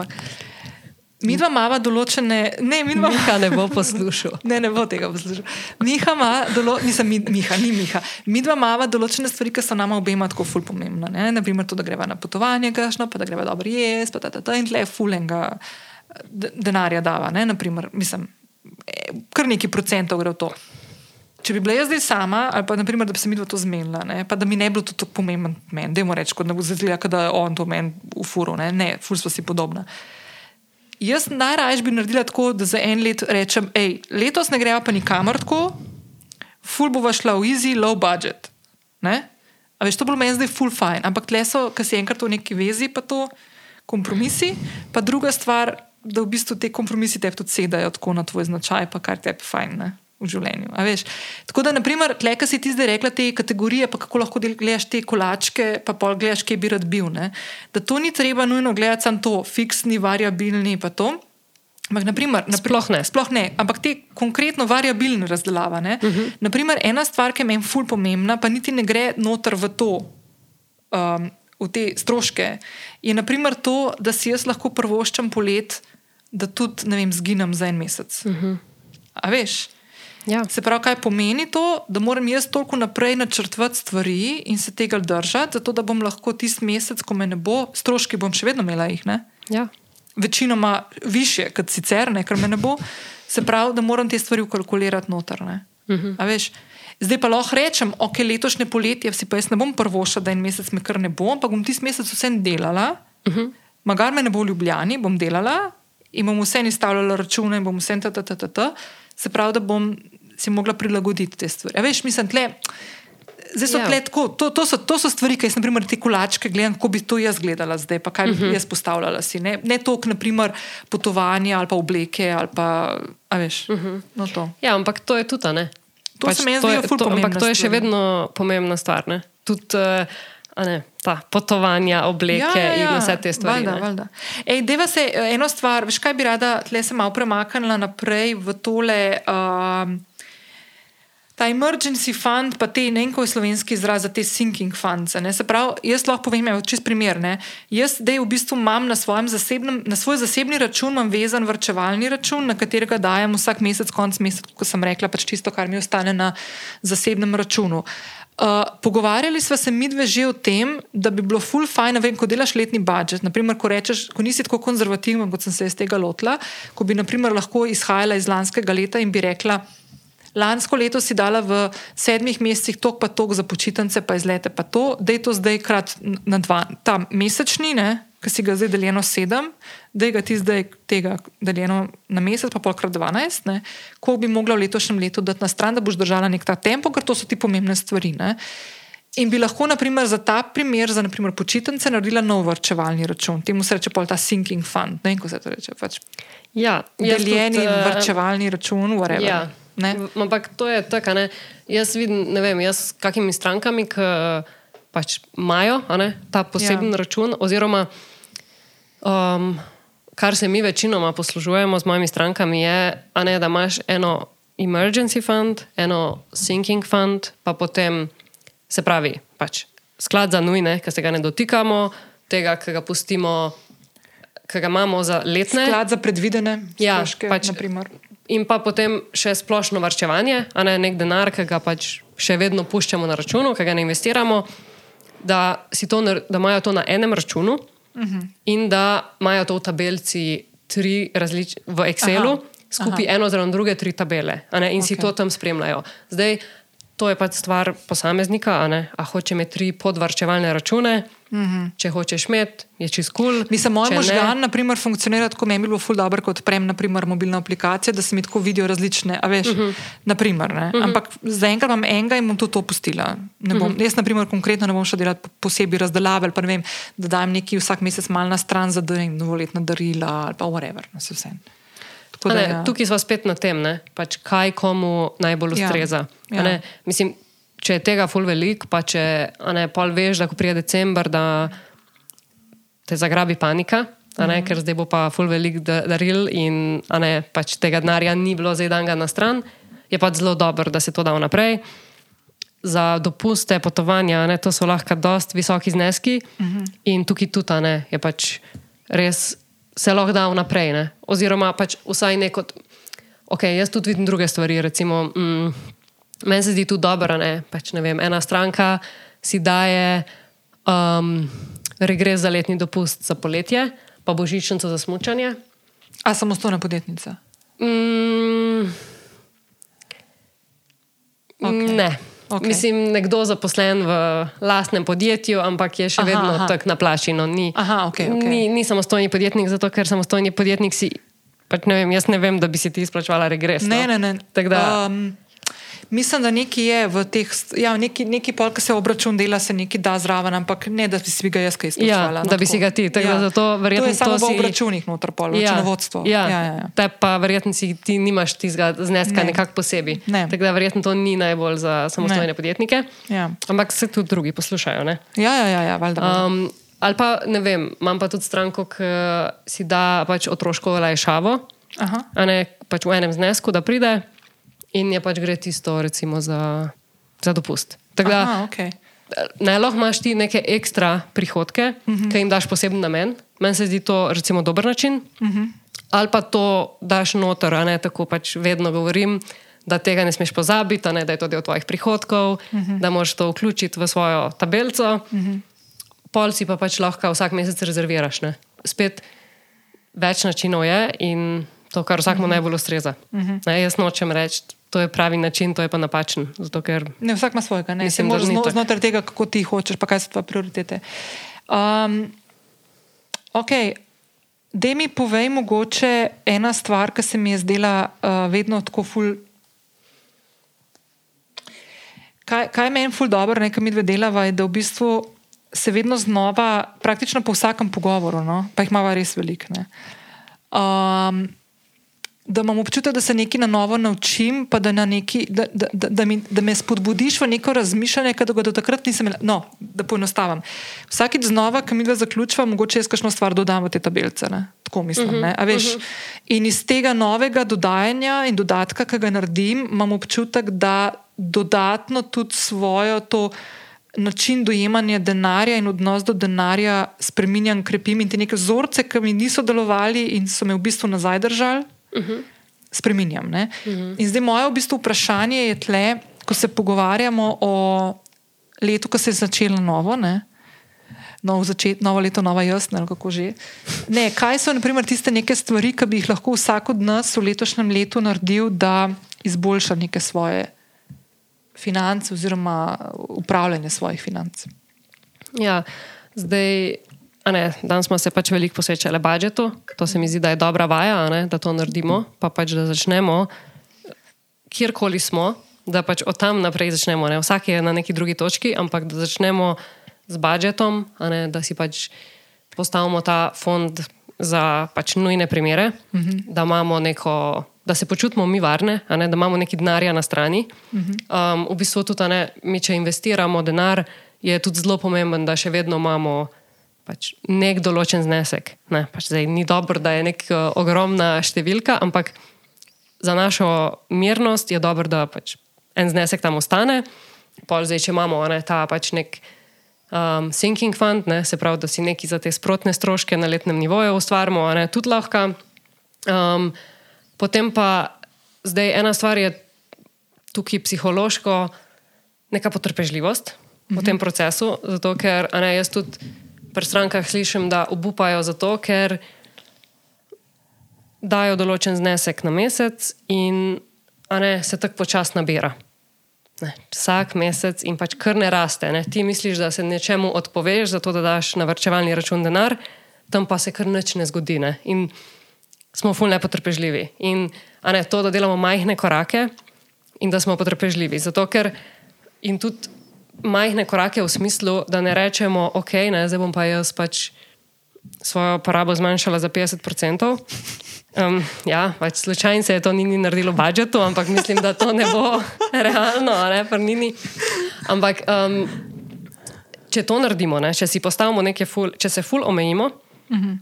Mi dva imamo določene, ne, mi dva Miha ne bo poslušal. *laughs* Ne, ne bo tega poslušal. Miha ima, dolo, nisem Miha, ni Miha. Mi dva imamo določene stvari, ki so nama obema tako ful pomembne. Ne? Naprimer, to, da greva na potovanje, gašno, pa da greva dobro jesti, pa ta, ta, ta, in tle fulenga denarja dava. Ne? Naprimer, mislim, e, kar neki procentov gre v to. Če bi bila jaz zdaj sama, ali pa naprimer, da bi se mi to zmenila, ne, pa da mi ne bi bilo to tako pomembno meni, da je reči, kot da bo zazlila, da je on to meni v furu, ne, ne ful smo si podobna. Jaz najraje bi naredila tako, da za en let rečem, hej, letos ne greva pa nikamor tako, ful bo šla v easy, low budget. Ne? A veš, to bo meni zdaj ful fajn, ampak tle so, ker si enkrat v neki vezi, pa to kompromisi, pa druga stvar, da v bistvu te kompromisi te tudi sedajo tako na tvoj značaj, pa kar tebi fajn. Ne? v življenju. Tako da, naprimer, tle, ki si ti zdaj rekla te kategorije, pa kako lahko gledaš te kolačke, pa pol gledaš, kje bi rad bil. Ne? Da to ni treba nujno gledati samo to, fiksni, variabilni pa to. Ampak, naprimer, sploh, ne. sploh ne. Ampak te konkretno variabilne razdelave. Uh mhm. -huh. Naprimer, ena stvar, ki je meni ful pomembna, pa niti ne gre noter v to. Um, V te stroške je naprimer to, da si jaz lahko prvoščam polet, da tudi vem, zginem za en mesec. Uh -huh. A veš? Ja. Se pravi, kaj pomeni to, da moram jaz toliko naprej načrtovati stvari in se tega držati, zato da bom lahko tisti mesec, ko me ne bo, stroški bom še vedno imela jih. Ja. Večinoma više, kot sicer, ne, ker me ne bo. Se pravi, da moram te stvari ukalkulirati noter. Uh mhm. -huh. Zdaj pa lahko rečem, ok, letošnje poletje, si pa jaz ne bom prvoša, da en mesec me kar ne bo, ampak bom tisti mesec vsem delala. Uh -huh. Magar me ne bo v Ljubljani, bom delala in bom vse izstavljala račune in bom vse ta, ta, ta, ta, ta. Se pravi, da bom si mogla prilagoditi te stvari. A veš, mislim, tle, zdaj so yeah. Ja. tle tako, to, to, so, to so stvari, ki jaz, na primer, te kolačke gledam, kako bi to jaz gledala zdaj, pa kaj bi uh mhm. -huh. jaz postavljala si. Ne, ne toliko, naprimer, potovanja ali pa obleke ali pa, a veš, uh mhm. -huh. no to. Ja, ampak to je tudi, ne? To pač se mi zdi, to, ampak to je še vedno pomembna stvar. Tudi, uh, Ne, ta potovanja, obleke ja, ja, ja. in vse te stvari. Valda, valda. Ej, deva se eh, eno stvar, veš kaj bi rada, tle se malo premaknila naprej v tole. Um, Ta emergency fund, pa te ne vem, kako je slovenski izraz za te sinking funds. Se pravi, jaz lahko povem, čez primer. Ne? Jaz zdaj v bistvu imam na, zasebnem, na svoj zasebni račun vezan vrčevalni račun, na katerega dajem vsak mesec, konc meseca, kot sem rekla, pač tisto, kar mi ostane na zasebnem računu. Uh, pogovarjali smo se mi dve že o tem, da bi bilo full fajn, vem, ko delaš letni budžet. Naprimer, ko, rečeš, ko nisi tako konzervativen, kot sem se iz tega lotila, ko bi naprimer, lahko izhajala iz lanskega leta in bi rekla, lansko leto si dala v sedmih mesecih tok pa tok za počitnice, pa izlete pa to, da je to zdaj krat na dva, ta mesečni, ki si ga zdaj deljeno sedem, da je ga ti zdaj tega deljeno na mesec, pa polkrat dvanajst, ko bi mogla v letošnjem letu dati na stran, da boš držala nek ta tempo, ker to so ti pomembne stvari. Ne? In bi lahko, naprimer, za ta primer, za naprimer, počitnice, naredila nov vrčevalni račun. Temu se reče ta sinking fund. Ne vem, kako se to reče. Pač. Ja, deljeni tudi, uh, vrčevalni račun, whatever. Ja. Ampak to je tako, ne? jaz vidim, ne vem, jaz s kakimi strankami, ki pač imajo ta poseben ja. račun, oziroma um, kar se mi večinoma poslužujemo z mojimi strankami, je, ne, da imaš eno emergency fund, eno sinking fund, pa potem se pravi pač sklad za nujne, ki se ga ne dotikamo, tega, ki ga pustimo. Ki ga imamo za letne. Sklad za predvidene stroške, ja, pač, naprimer in pa potem še splošno varčevanje, a ne nek denar, ki ga pač še vedno puščamo na računu, ki ga ne investiramo, da, to, da imajo to na enem računu, uh -huh. in da imajo to v tabelci tri različne, v Excelu, aha, skupaj aha. eno zraven druge, tri tabele in okay. si to tam spremljajo. Zdaj, to je pač stvar posameznika, a, a hoče imeti tri podvarčevalne račune. Mm -hmm. Če hočeš imeti, je čez kul. Cool. Mislim, moj možgan naprimer, funkcionira tako, meni je bilo ful dobro, kot prem naprimer, mobilna aplikacija, da se mi tako vidijo različne. Veš, mm -hmm. naprimer, mm -hmm. Ampak zaenkrat imam enega in bom tudi to pustila. Bom, mm -hmm. Jaz, naprimer, konkretno ne bom šla delati posebej razdelave, pa ne vem, da dajem neki vsak mesec mal na stran za novoletna darila ali pa whatever, na vse vse. Da, ne, ja. Tukaj smo spet na tem, pač kaj komu najbolj ja. ustreza. Ja. Ja. Mislim, če je tega ful velik, pa če ne, pol veš, da ko pride decembr, da te zagrabi panika. Ne, ker zdaj bo pa ful velik daril in ne, pač tega denarja ni bilo zdaj dan na stran, je pa zelo dobro, da se to da vnaprej. Za dopuste, potovanja, ne, to so lahko dosti visoki zneski, uh -huh. in tukaj tudi ne, je pač res se lahko da vnaprej. Ne. Oziroma, pač vsaj neko. Ok, jaz tudi vidim druge stvari. Recimo, mm, meni se zdi tu dobro, da pač, ena stranka si daje um, regres za letni dopust za poletje, pa božičnico za smutanje. A samostojna podjetnica? Mm, okay. Ne. Okay. Mislim, nekdo zaposlen v lastnem podjetju, ampak je še aha, vedno tako naplačen. Ni, okay, okay. ni, ni samostojni podjetnik, zato ker samostojni podjetnik si. Pač ne vem, jaz ne vem, da bi si ti izplačevala regres. Ne, no. ne, ne. Um, Mislim, da nekaj je v teh, ja, neki, neki pol, ki se obračun dela, se nekaj da zraven, ampak ne, da bi si ga jaz kaj izkušala. Ja, no, da bi si ga ti, tako ja. da zato verjetno. To je samo to si... v obračunih noter pol, ja. računovodstvo. Ja, ja, ja, ja. Te pa verjetno si ti nimaš tistega zneska ne. nekako posebej. Ne. Tako da verjetno to ni najbolj za samostojne ne. podjetnike. Ja. Ampak se tudi drugi poslušajo, ne? Ja, ja, ja, ja valjda. Um, ali pa ne vem, imam pa tudi stranko, ki si da pač otroško olajšavo, ne pač v enem znesku, da pride in je pač gre tisto, recimo, za, za dopust. Da, okay. Ne lahko imaš ti neke ekstra prihodke, uh mhm. -huh. ki jim daš poseben namen. Meni se zdi to recimo, dober način. Uh mhm. -huh. Ali pa to daš noter, a ne tako pač vedno govorim, da tega ne smeš pozabiti, ne, da je to del tvojih prihodkov, uh mhm. -huh. da moraš to vključiti v svojo tabelico. Uh -huh. Pol si pa pač lahko vsak mesec rezerviraš. Ne. Spet več načinov je in to, kar vsakmu uh -huh. najbolj ustreza. Uh -huh. ne, jaz nočem reči to je pravi način, to je pa napačen. Zato, ker, ne, vsak ima svojega, ne mislim, da zno, znotraj tega, kako ti hočeš, pa kaj so tvoje prioritete. Um, ok, da mi povej, mogoče ena stvar, ki se mi je zdela uh, vedno tako ful. Kaj, kaj meni ful dobro, nekaj mi dve delava, je, da v bistvu se vedno znova, praktično po vsakem pogovoru, no, pa jih ima res veliko da imam občutek, da se nekaj na novo naučim, pa da, neki, da, da, da, da, mi, da me spodbudiš v neko razmišljanje, ki ga do takrat nisem imel. No, da poenostavim. Vsakič znova, ki mi ga zaključujem, mogoče jaz kakšno stvar dodam v te tabelece. Ne? Tako mislim. Uh -huh, uh -huh. In iz tega novega dodajanja in dodatka, ki ga naredim, imam občutek, da dodatno tudi svojo to. Način dojemanja denarja in odnos do denarja spremenjam, krepim in te neke vzorce, ki mi niso delovali in so me v bistvu nazaj držali, -huh. spremenjam. Uh -huh. In zdaj moje v bistvu vprašanje je tle, ko se pogovarjamo o letu, ko se je začelo novo. Ne? Novo, začet, novo leto, nova jasna, kako že. Ne, kaj so naprimer, tiste neke stvari, ki bi jih lahko vsak od nas v letošnjem letu naredil, da izboljša neke svoje finance oziroma upravljanje svojih financ? Ja, zdaj Ne, danes smo se pač veliko posvečali budžetu, to se mi zdi, da je dobra vaja, ne, da to naredimo, pa pač da začnemo, kjerkoli smo, da pač od tam naprej začnemo. Ne. Vsak je na neki drugi točki, ampak da začnemo z budžetom, ne, da si pač postavimo ta fond za pač nujne primere, uh mhm. -huh. da imamo neko. Da se počutimo mi varne, ne, da imamo nekaj denarja na strani. Um, v bistvu tudi, ne, mi, če investiramo denar, je tudi zelo pomemben, da še vedno imamo pač nek določen znesek. Ne, pač zdaj, ni dobro, da je neka uh, ogromna številka, ampak za našo mirnost je dobro, da pač en znesek tam ostane. Pol zdaj, če imamo ne, ta pač nek um, sinking fund, ne, se pravi, da si neki za te sprotne stroške na letnem nivoju ustvarjamo, ne, tudi lahko. Um, potem pa zdaj ena stvar je tukaj psihološko, neka potrpežljivost. V tem mhm. procesu, zato ker ne, jaz tudi pri strankah slišim, da obupajo zato, ker dajo določen znesek na mesec in ne, se tako počasno nabira. Ne, vsak mesec in pač kar ne raste. Ne. Ti misliš, da se nečemu odpoveš, zato da daš na vrčevalni račun denar, tam pa se kar nič ne zgodi. Ne. In smo fulno potrpežljivi. In ne, to, da delamo majhne korake in da smo potrpežljivi. Zato ker in tudi majhne korake v smislu, da ne rečemo, ok, ne, zdaj bom pa jaz pač svojo porabo zmanjšala za 50%. Um, ja, pač slučajno se je to ni naredilo v budžetu, ampak mislim, da to ne bo *laughs* realno, ne pa nini. Ampak um, če to naredimo, ne, če si postavimo nekaj, ful, če se ful omejimo, uh mhm. -huh.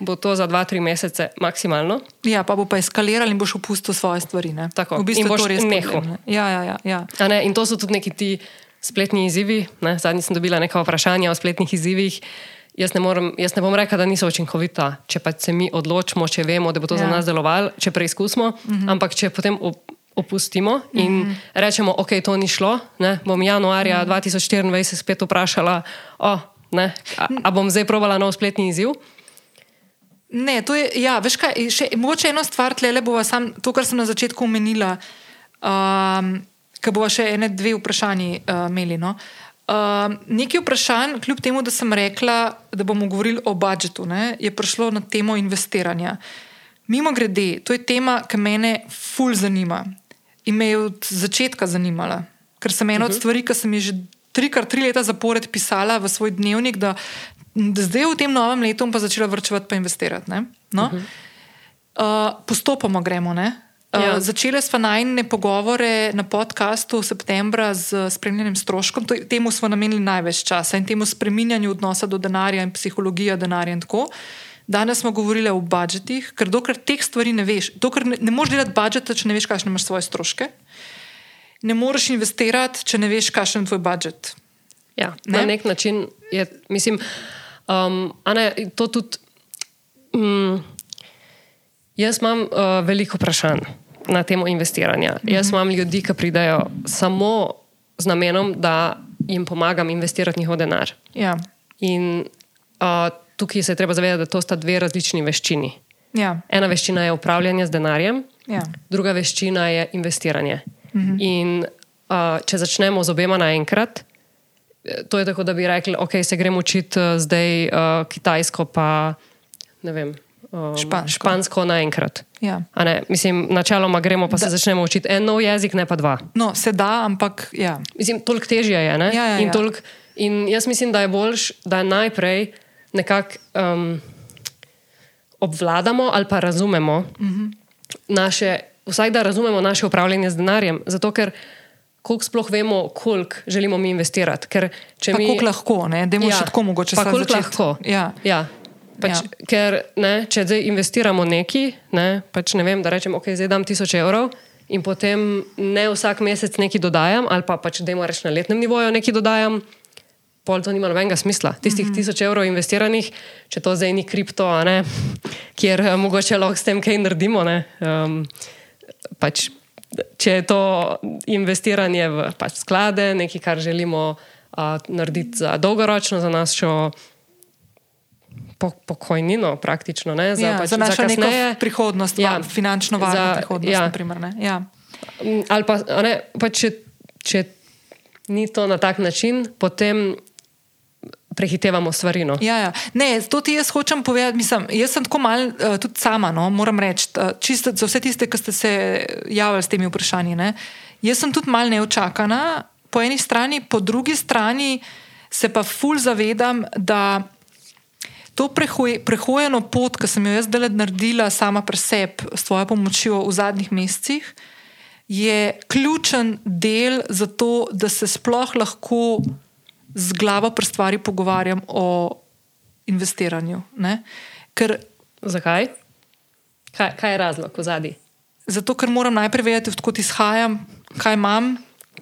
bo to za dva, tri mesece maksimalno. Ja, pa bo pa eskaliralo in boš opustil svoje stvari. Ne? Tako, v bistvu in boš res nehal. Ja, ja, ja, ja. Ne, in to so tudi neki ti spletni izzivi. Zadnji sem dobila nekaj vprašanja o spletnih izzivih. Jaz ne, morem, jaz ne bom rekla, da niso učinkovita, če pa se mi odločimo, če vemo, da bo to ja. za nas delovalo, če preizkusimo. Uh mhm. -huh. Ampak če potem opustimo in uh mhm. -huh. rečemo, ok, to ni šlo, ne, bom januarja uh -huh. 2024 spet vprašala, oh, ne, a, a bom zdaj probala nov spletni izziv. Ne, to je, ja, veš kaj, še, mogoče eno stvar tle, bo sam to, kar sem na začetku omenila, um, ker bo še ene dve vprašanji uh, imeli. No? Uh, nekaj vprašanj, kljub temu, da sem rekla, da bomo govorili o budžetu, ne, je prišlo na temo investiranja. Mimo grede, to je tema, ki me ful zanima in me je od začetka zanimala. Ker sem ena uh -huh. od mhm. stvari, ki sem jih že trikrat, tri leta zapored pisala v svoj dnevnik, da, da zdaj v tem novem letu bom pa začela vrčevati in investirati. No? Uh -huh. uh, postopoma gremo. Ne? Ja. Uh, začeli smo najne pogovore na podkastu v septembru z spremljanjem stroškom. Temu smo namenili največ časa in temu spreminjanju odnosa do denarja in psihologije denarja. In Danes smo govorili o budžetih, ker dokler teh stvari ne veš, dokler ne, ne moreš delati budžeta, če ne veš, kakšne imaš svoje stroške. Ne moreš investirati, če ne veš, kakšen je tvoj budžet. Ja, ne? Na nek način je, mislim, um, ne, to tudi. Um, Jaz imam uh, veliko vprašanj na temo investiranja. -hmm. Jaz imam ljudi, ki pridajo samo z namenom, da jim pomagam investirati njihov denar. Ja. In uh, tukaj se je treba zavedati, da to sta dve različni veščini. Ja. Ena veščina je upravljanje z denarjem, ja. druga veščina je investiranje. -hmm. In uh, če začnemo z obema naenkrat, to je tako, da bi rekli, da okay, se gremo učiti uh, zdaj uh, kitajsko, pa ne vem um, špansko. špansko naenkrat. Ja. Mislim, načeloma gremo, pa da. se začnemo učiti en nov jezik, ne pa dva. No, se da, ampak. Ja. Mislim, toliko težje je. Ja, ja, in, ja. Tolik, in jaz mislim, da je boljš, da najprej nekako um, obvladamo ali pa razumemo uh mhm. -huh. naše, vsaj da razumemo naše upravljanje z denarjem. Zato, ker koliko sploh vemo, koliko želimo mi investirati. Ker, mi lahko, ne, da imamo ja, še tako mogoče. Pa koliko lahko. Ja. Ja. Pač, ja. Ker ne, če zdaj investiramo neki, ne, pač ne vem, da rečem, ok, zdaj dam tisoč evrov in potem ne vsak mesec nekaj dodajam, ali pa pač da jim rečem na letnem nivoju nekaj dodajam, pol to nima nobenega smisla. Tistih mm -hmm. tisoč evrov investiranih, če to zdaj ni kripto, ne, *laughs* kjer uh, mogoče lahko s tem kaj naredimo. Ne, um, pač, če je to investiranje v pač sklade, nekaj, kar želimo uh, narediti za dolgoročno, za nas, če pokojnino, praktično. Ne, za, ja, pač, za našo za kasneje, prihodnost, ja, finančno varno za, prihodnost. Ja. Naprimer, ja. Mm, ali pa, ne, pa če, če ni to na tak način, potem. Prehitevamo stvari. No. Ja, ja. Ne, to ti jaz hočem povedati. Mislim, jaz sem tako mal, uh, tudi sama, no, moram reči, uh, čisto za vse tiste, ki ste se javili s temi vprašanji. Ne. Jaz sem tudi mal neočakana, po eni strani, po drugi strani se pa ful zavedam, da to prehojeno pot, ki sem jo jaz zdaj naredila sama pri sebi s tvojo pomočjo v zadnjih mesecih, je ključen del za to, da se sploh lahko z glavo pri stvari pogovarjam o investiranju. Ker, Zakaj? Kaj, kaj je razlog v zadnji? Zato, ker moram najprej vedeti, odkot izhajam, kaj imam.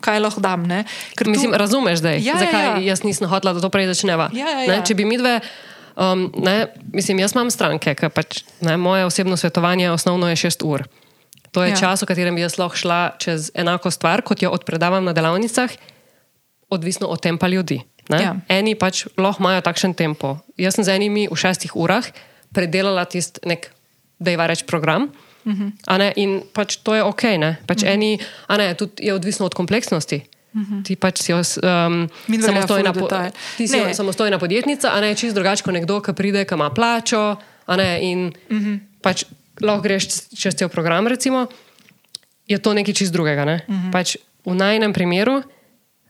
Kaj lahko dam? Tu... Mislim, razumeš, da je. Ja, Zakaj ja, ja. jaz nisem hotela, da to prej začneva? Ja, ja, ja. Če bi mi dve Um, ne, mislim, jaz imam stranke, ker pač, ne, moje osebno svetovanje osnovno je šest ur. To je ja. čas, v katerem bi jaz lahko šla čez enako stvar, kot jo odpredavam na delavnicah, odvisno od tempa ljudi. ne. Ja. Eni pač lahko imajo takšen tempo. Jaz sem z enimi v šestih urah predelala tisti nek, da je reč program. Uh Mhm. -huh. a ne, In pač to je ok. Ne? Pač uh -huh. eni, a ne, tudi je odvisno od kompleksnosti. -huh. Ti pač si os- um, samostojna, po, ti si Ne. samostojna podjetnica, a ne čist drugače kot nekdo, ki pride, ki ima plačo. Ne, in uh -huh. pač lahko greš čez cel program, recimo, je to nekaj čist drugega. Ne? Uh -huh. pač v najnem primeru,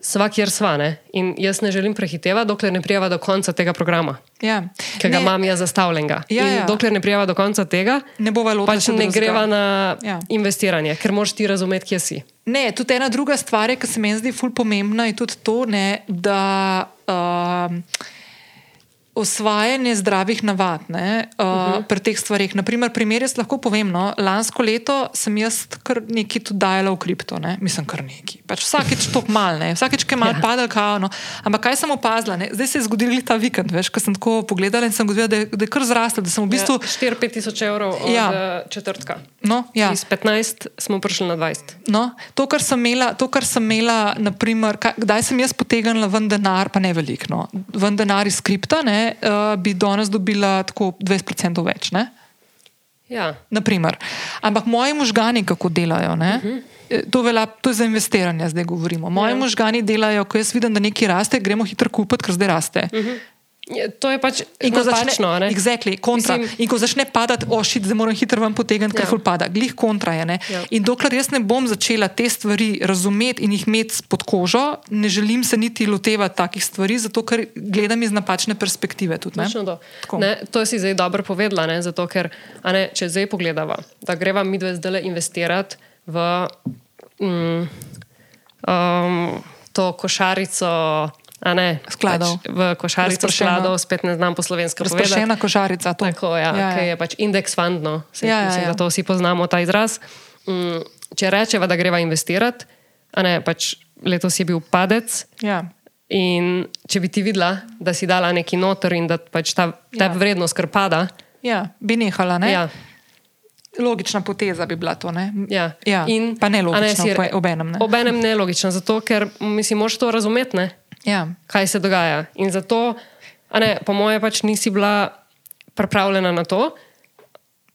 sva kjer sva. Ne? In jaz ne želim prehitevati, dokler ne prijava do konca tega programa, Ja. ki ga Ne, imam jaz zastavljenega. Ja, in ja. dokler ne prijava do konca tega, Ne bova lotila pač ne greva na Ja. investiranje, ker moraš ti razumeti, kje si. Ne, tudi ena druga stvar, ki se meni zdi ful pomembna, je tudi to, ne, da um, osvajanje zdravih navad ne, uh, uh -huh. pri teh stvarih. Naprimer, primer jaz lahko povem, no, lansko leto sem jaz kar nekaj tudi dajala v kripto, ne, mislim kar nekaj. Pač vsakeč to mal, ne, vsakeč, ki je mal Ja. padal, kao, no. ampak kaj sem opazila, ne, zdaj se je zgodil ta vikend, veš, ko sem tako pogledala in sem ugotovila, da, je- da je kar zrastel, da sem v bistvu. Ja, 4-5 tisoč evrov od Ja. ja. četrtka. No, ja. Iz 15 smo prišli na 20. No, to, kar sem imela, to, kar sem imela naprimer, kaj, kdaj sem jaz potegnila ven denar, pa ne veliko, no, ven denar iz kripta, ne, uh, bi danes dobila tako 20% več. Ne, Ja. naprimer. Ampak moji možgani, kako delajo, ne, uh -huh. to, velja, to je za investiranje, zdaj govorimo. Moji Ja. možgani delajo, ko jaz vidim, da nekaj raste, gremo hitro kupiti, ker zdaj raste. Uh -huh. To je pač In ko začne, napačno. a ne? exactly, kontra, Mislim- in ko začne padati, ošit, zdaj moram hitro ven potegniti, ker Ja. ful pada, glih kontra je. ne. Ja. In dokler jaz ne bom začela te stvari razumeti in jih imeti pod kožo, ne želim se niti lotevati takih stvari, zato ker gledam iz napačne perspektive. Tudi, ne. To. Ne, to si zdaj dobro povedala, ne? zato ker, ne, če zdaj pogledava, da greva mi dve zdaj investirati v mm, um, to košarico. Ne, Skladov. Pač v košarico skladov, spet ne znam po slovensko povedati. Razpršena košarica. To. Tako, ja, ja, ja. je pač indeks fundno, se Ja, ja, mislim, ja. ja. da to vsi poznamo ta izraz. Mm, če rečeva, da greva investirati, a ne, pač letos je bil padec. Ja. In če bi ti videla, da si dala neki noter in da pač ta, ta Ja. vrednost kar pada, Ja, bi nehala. Ne? ja, Logična poteza bi bila to. Ne? ja. Ja, In, pa ne a logično, si- obenem, ne. Obenem ne logično, zato ker mislim, moraš to razumeti, ne, Ja. kaj se dogaja. In zato, ne, po moje, pač nisi bila pripravljena na to,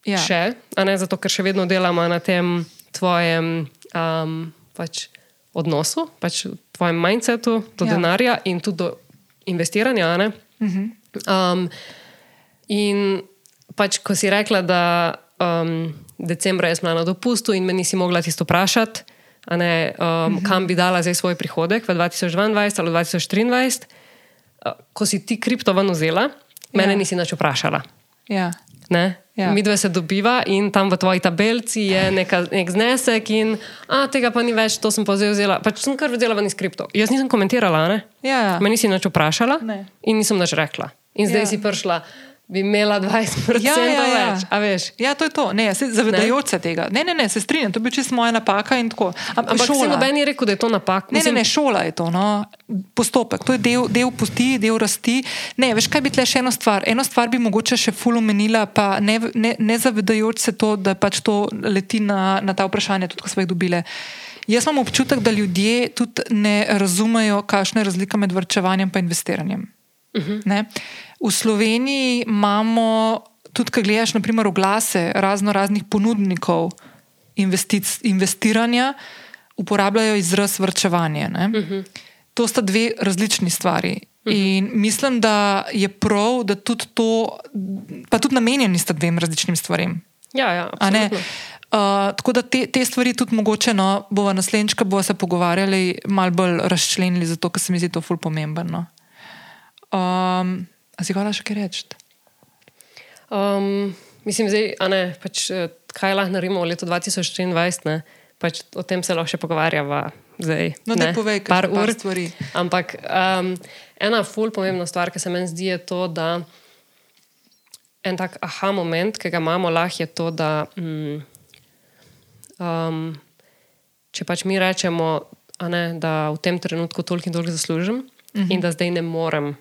Ja. še, ne zato, ker še vedno delamo na tem tvojem um, pač odnosu, pač tvojem mindsetu do Ja. ja. denarja in tudi do investiranja. a ne. Um, in pač, ko si rekla, da um, decembra je bila na dopustu in me nisi mogla tisto vprašati, ne, um, kam bi dala zdaj svoj prihodek v 2022 ali 2023, uh, ko si ti kripto ven vzela, mene Ja. nisi nič vprašala. Ja. Ne? Ja. Mi dve se dobiva in tam v tvoji tabelci je neka, nek znesek, in a, tega pa ni več, to sem pa zdaj vzela. Pač sem kar vzela ven iz kripto. Jaz nisem komentirala, ne? Ja, ja. Me nisi nič vprašala Ne. in nisem nič rekla. In zdaj ja. si prišla, bi imela 20% Ja, ja, ja. več. A veš? Ja, to je to. Ne, se, zavedajoč se tega. Ne, ne, ne, se strinjam, to je bil čisto moja napaka. Am- Ampak šola. noben je rekel, da je to napak. Ne, ne, ne, šola je to, no. postopek, to je del, del poti, del rasti. Ne, veš, kaj bi tle še eno stvar. Eno stvar bi mogoče še ful omenila, pa ne, ne, ne zavedajoč se to, da pač to leti na, na ta vprašanja, tudi ko smo jih dobile. Jaz imam občutek, da ljudje tudi ne razumejo, kakšna je razlika med vrčevanjem in investiranjem. Uh -huh. V Sloveniji imamo, tudi ko gledaš, naprimer, oglase razno raznih ponudnikov investic, investiranja, uporabljajo izraz vrčevanje. Uh -huh. To sta dve različni stvari. In mislim, da je prav, da tudi to, pa tudi namenjeni sta dvem različnim stvarem. Ja, ja, ne? absolutno. Uh, tako da te, te stvari tudi mogoče, no, bomo naslednjič, bomo se pogovarjali, malo bolj razčlenili, zato ker se mi zdi to ful pomembno. No. Um, a si hvala še kaj reči? Um, mislim, zdaj, ne, pač, eh, kaj lahko naredimo v letu 2023, ne? Pač o tem se lahko še pogovarjava. Zdaj, No, daj povej, par kakšne par ur. stvari. Ampak um, ena ful pomembna stvar, ki se meni zdi, je to, da en tak aha moment, ki ga imamo, lahko je to, da mm, um, če pač mi rečemo, ne, da v tem trenutku toliko in toliko zaslužim uh Mhm. -huh. in da zdaj ne morem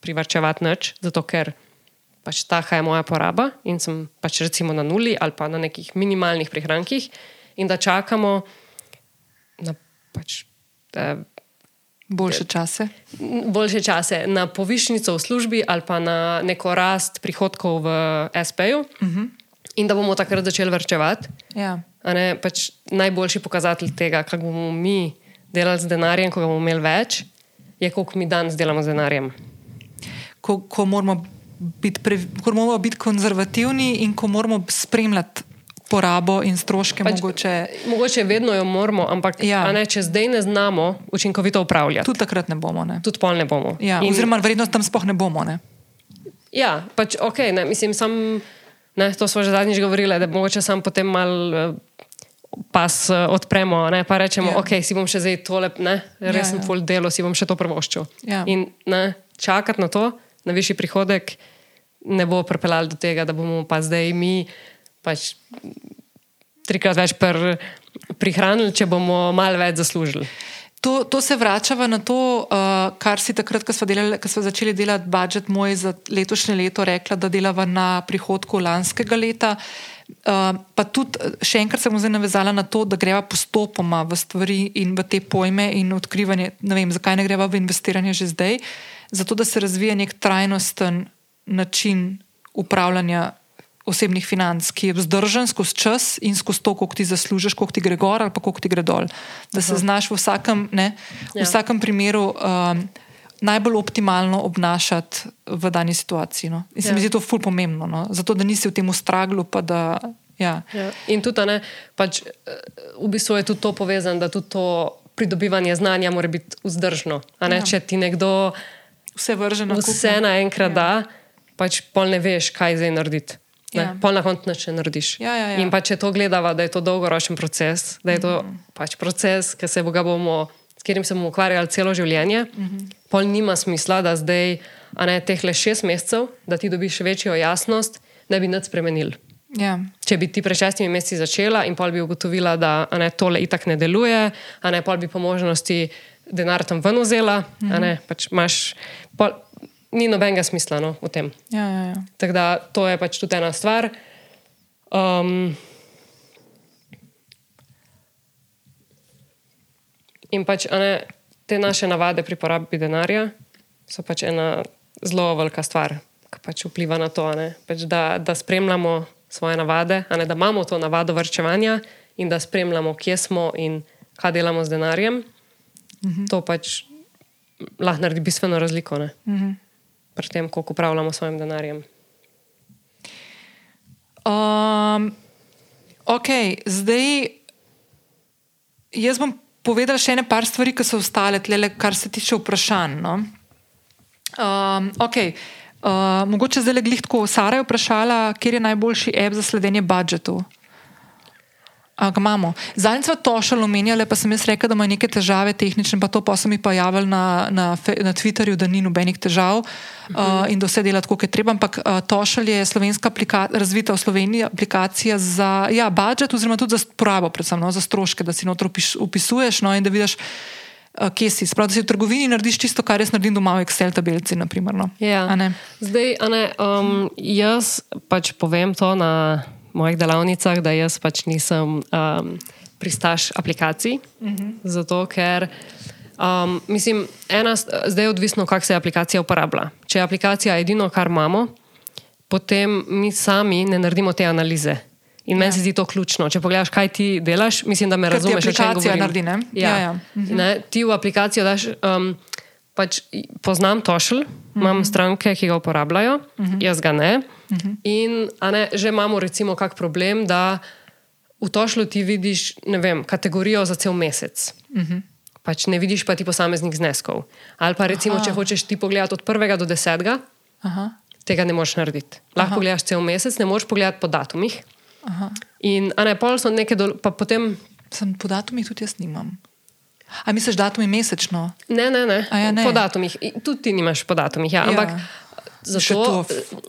privrčevati nič, zato ker pač taka je moja poraba in sem pač recimo na nuli ali pa na nekih minimalnih prihrankih in da čakamo na pač, da Boljše čase. boljše čase na povišnico v službi ali pa na neko rast prihodkov v SP-ju, uh -huh. in da bomo takrat začeli vrčevati. Ja. A Ne, pač najboljši pokazatelj tega, kako bomo mi delali z denarjem, ko ga bomo imeli več, je koliko mi danes delamo z denarjem. Ko, ko, moramo biti pre, ko moramo biti konzervativni in ko moramo spremljati porabo in stroške. Pač, mogoče, mogoče vedno jo moramo, ampak Ja. ja. ne, če zdaj ne znamo učinkovito upravljati, tudi takrat ne bomo. Ne? tudi pol ne bomo. Ja, In- oziroma, verjetno tam sploh ne bomo. Ne? Ja, pač ok, ne, mislim, sam, ne, to smo že zadnjič govorili, da mogoče sam potem mal eh, pas eh, odpremo, ne, pa rečemo, Ja. yeah. ok, si bom še zdaj tole, ne, res Ja, sem ja. full delo, si bom še to prvoščil. Ja. In ne, čakati na to, na višji prihodek, ne bo pripeljalo do tega, da bomo pa zdaj mi pač trikrat več pr, prihranili, če bomo malo več zaslužili. To, to se vračava na to, uh, kar si takrat, ko smo, delali, ko smo začeli delati budžet moj za letošnje leto, rekla, da delava na prihodku lanskega leta. Uh, pa tudi eh, še enkrat se bom zdaj navezala na to, da greva postopoma v stvari in v te pojme in odkrivanje. Ne vem, zakaj ne greva v investiranje že zdaj, zato da se razvija nek trajnosten način upravljanja osebnih financ, ki je vzdržen skozi čas in skozi to, koliko ti zaslužiš, koliko ti gre gor ali pa koliko ti gre dol. Da se znaš v vsakem, ne, v Ja. vsakem primeru um, najbolj optimalno obnašati v dani situaciji. No. In se Ja. mi zdi to ful pomembno, no. zato da nisi v tem straglu. Pa da, ja. Ja. In tudi, ne, pač, eh, v bistvu je tudi to povezano, da tudi to pridobivanje znanja mora biti vzdržno. Ja. Če ti nekdo Vse vrže na kup, vse naenkrat ja. da, pač pol ne veš, kaj zdaj narediti. Ne? Ja. Pol na koncu ne narediš. Ja, ja, ja. In pa če to gledava, da je to dolgoročen proces, da je to Mhm. pač proces, ki se bomo, s katerim se bomo ukvarjali celo življenje, Mhm. pol nima smisla, da zdaj, a ne teh le šest mesecev, da ti dobiš večjo jasnost, da bi nič spremenili. Ja. Če bi ti pred šestimi meseci začela in pol bi ugotovila, da ne, tole itak ne deluje, a ne pol bi po možnosti denar tam ven vzela, mm -hmm. pač imaš, pol, ni nobenega smisla no, v tem. Ja, ja, ja. Tako da to je pač tudi ena stvar. Um, in pač ne, te naše navade pri porabi denarja so pač ena zelo velika stvar, ki pač vpliva na to, pač da, da spremljamo svoje navade, ne, da imamo to navado vrčevanja in da spremljamo, kje smo in kaj delamo z denarjem. Mm -hmm. To pač lahko naredi bistveno razliko. Ne? Mm -hmm. pri tem, kako upravljamo s svojim denarjem. Um, ok, zdaj jaz bom povedala še ene par stvari, ki so ostale, tlele, kar se tiče vprašanj. No? Um, okay. uh, mogoče zdaj le glih tako. Sara je vprašala, kje je najboljši app za sledenje budžetu. A, ga imamo. Zadnjič smo to šele omenjali, pa sem jaz rekel, da ima neke težave tehnične, pa to pa so mi pa javili na, na, na Twitterju, da ni nobenih težav uh, in da vse dela tako, kot je treba. Ampak uh, Tošel je slovenska aplika- razvita v Sloveniji aplikacija za ja, budžet, oziroma tudi za porabo, predvsem no, za stroške, da si noter upis, upisuješ no, in da vidiš, uh, kje si. Sprav, da si v trgovini narediš čisto, kar jaz naredim doma v Excel tabelici. Naprimer, no. Ja. A ne? Zdaj, a ne, um, jaz pač povem to na mojih delavnicah, da jaz pač nisem um, pristaš aplikacij, uh -huh. zato ker. Um, mislim, ena, zdaj je odvisno, kako se aplikacija uporablja. Če je aplikacija edino, kar imamo, potem mi sami ne naredimo te analize. In meni se zdi to ključno. Če pogledaš, kaj ti delaš, mislim, da me ti razumeš. čem aplikacija naredi, ne? Ja, Ja, ja. ja. Ne, ti v aplikacijo daš. Um, pač poznam imam Mhm. stranke, ki ga uporabljajo, jaz ga ne. In a ne, že imamo recimo kak problem, da v Tošlu ti vidiš vem, kategorijo za cel mesec. Pač ne vidiš pa ti posameznih zneskov. Ali pa recimo, Aha. če hočeš ti pogledati od prvega do desetega, Aha, tega ne moreš narediti. Lahko pogledaš cel mesec, ne moreš pogledati po datumih. aha. In a ne, pol so neke, dol, pa potem. Sem po datumih tudi jaz nimam. A misliš datumi mesečno? Ne, ne, ne. A ja, ne. Po datumih. Tudi ti nimaš po datumih. Ja. Ja. Ampak Še zato, to.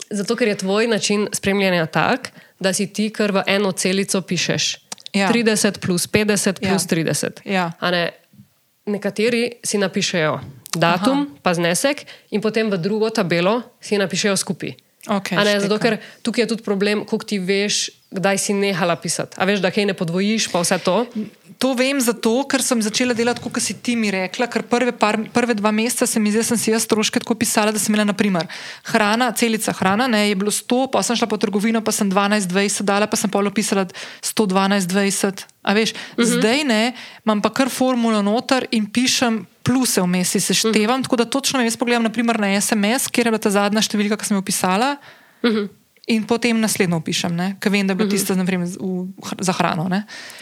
zato, ker je tvoj način spremljanja tak, da si ti kar v eno celico pišeš. Ja. 30 plus 50 plus Ja. 30. Ja. A Ne, nekateri si napišejo datum, Aha. pa znesek, in potem v drugo tabelo si napišejo skupaj. Okay, ne, zato, štekam. ker tukaj je tudi problem, koliko ti veš kdaj si nehala pisati. A veš, da kaj ne podvojiš, pa vse to. To vem zato, ker sem začela delati, kot si ti mi rekla, ker prve, par, prve dva meseca se mi zdi, da sem si jaz stroške tako pisala, da sem imela, naprimer, hrana, celica hrana, ne, je bilo 100, pa sem šla po trgovino, pa sem 12, 20 dala, pa sem pa opisala 112, 20. A veš, uh -huh. zdaj ne, imam pa kar formulo noter in pišem pluse vmes, se števam, uh -huh. tako da točno jaz pogledam, naprimer, na SMS, kjer je bila ta zadnja številka, ki sem jo pisala. Uh -huh. In potem naslednjo pišem, ker vem, da je bilo uh -huh. tisto naprimer, v, za hrano.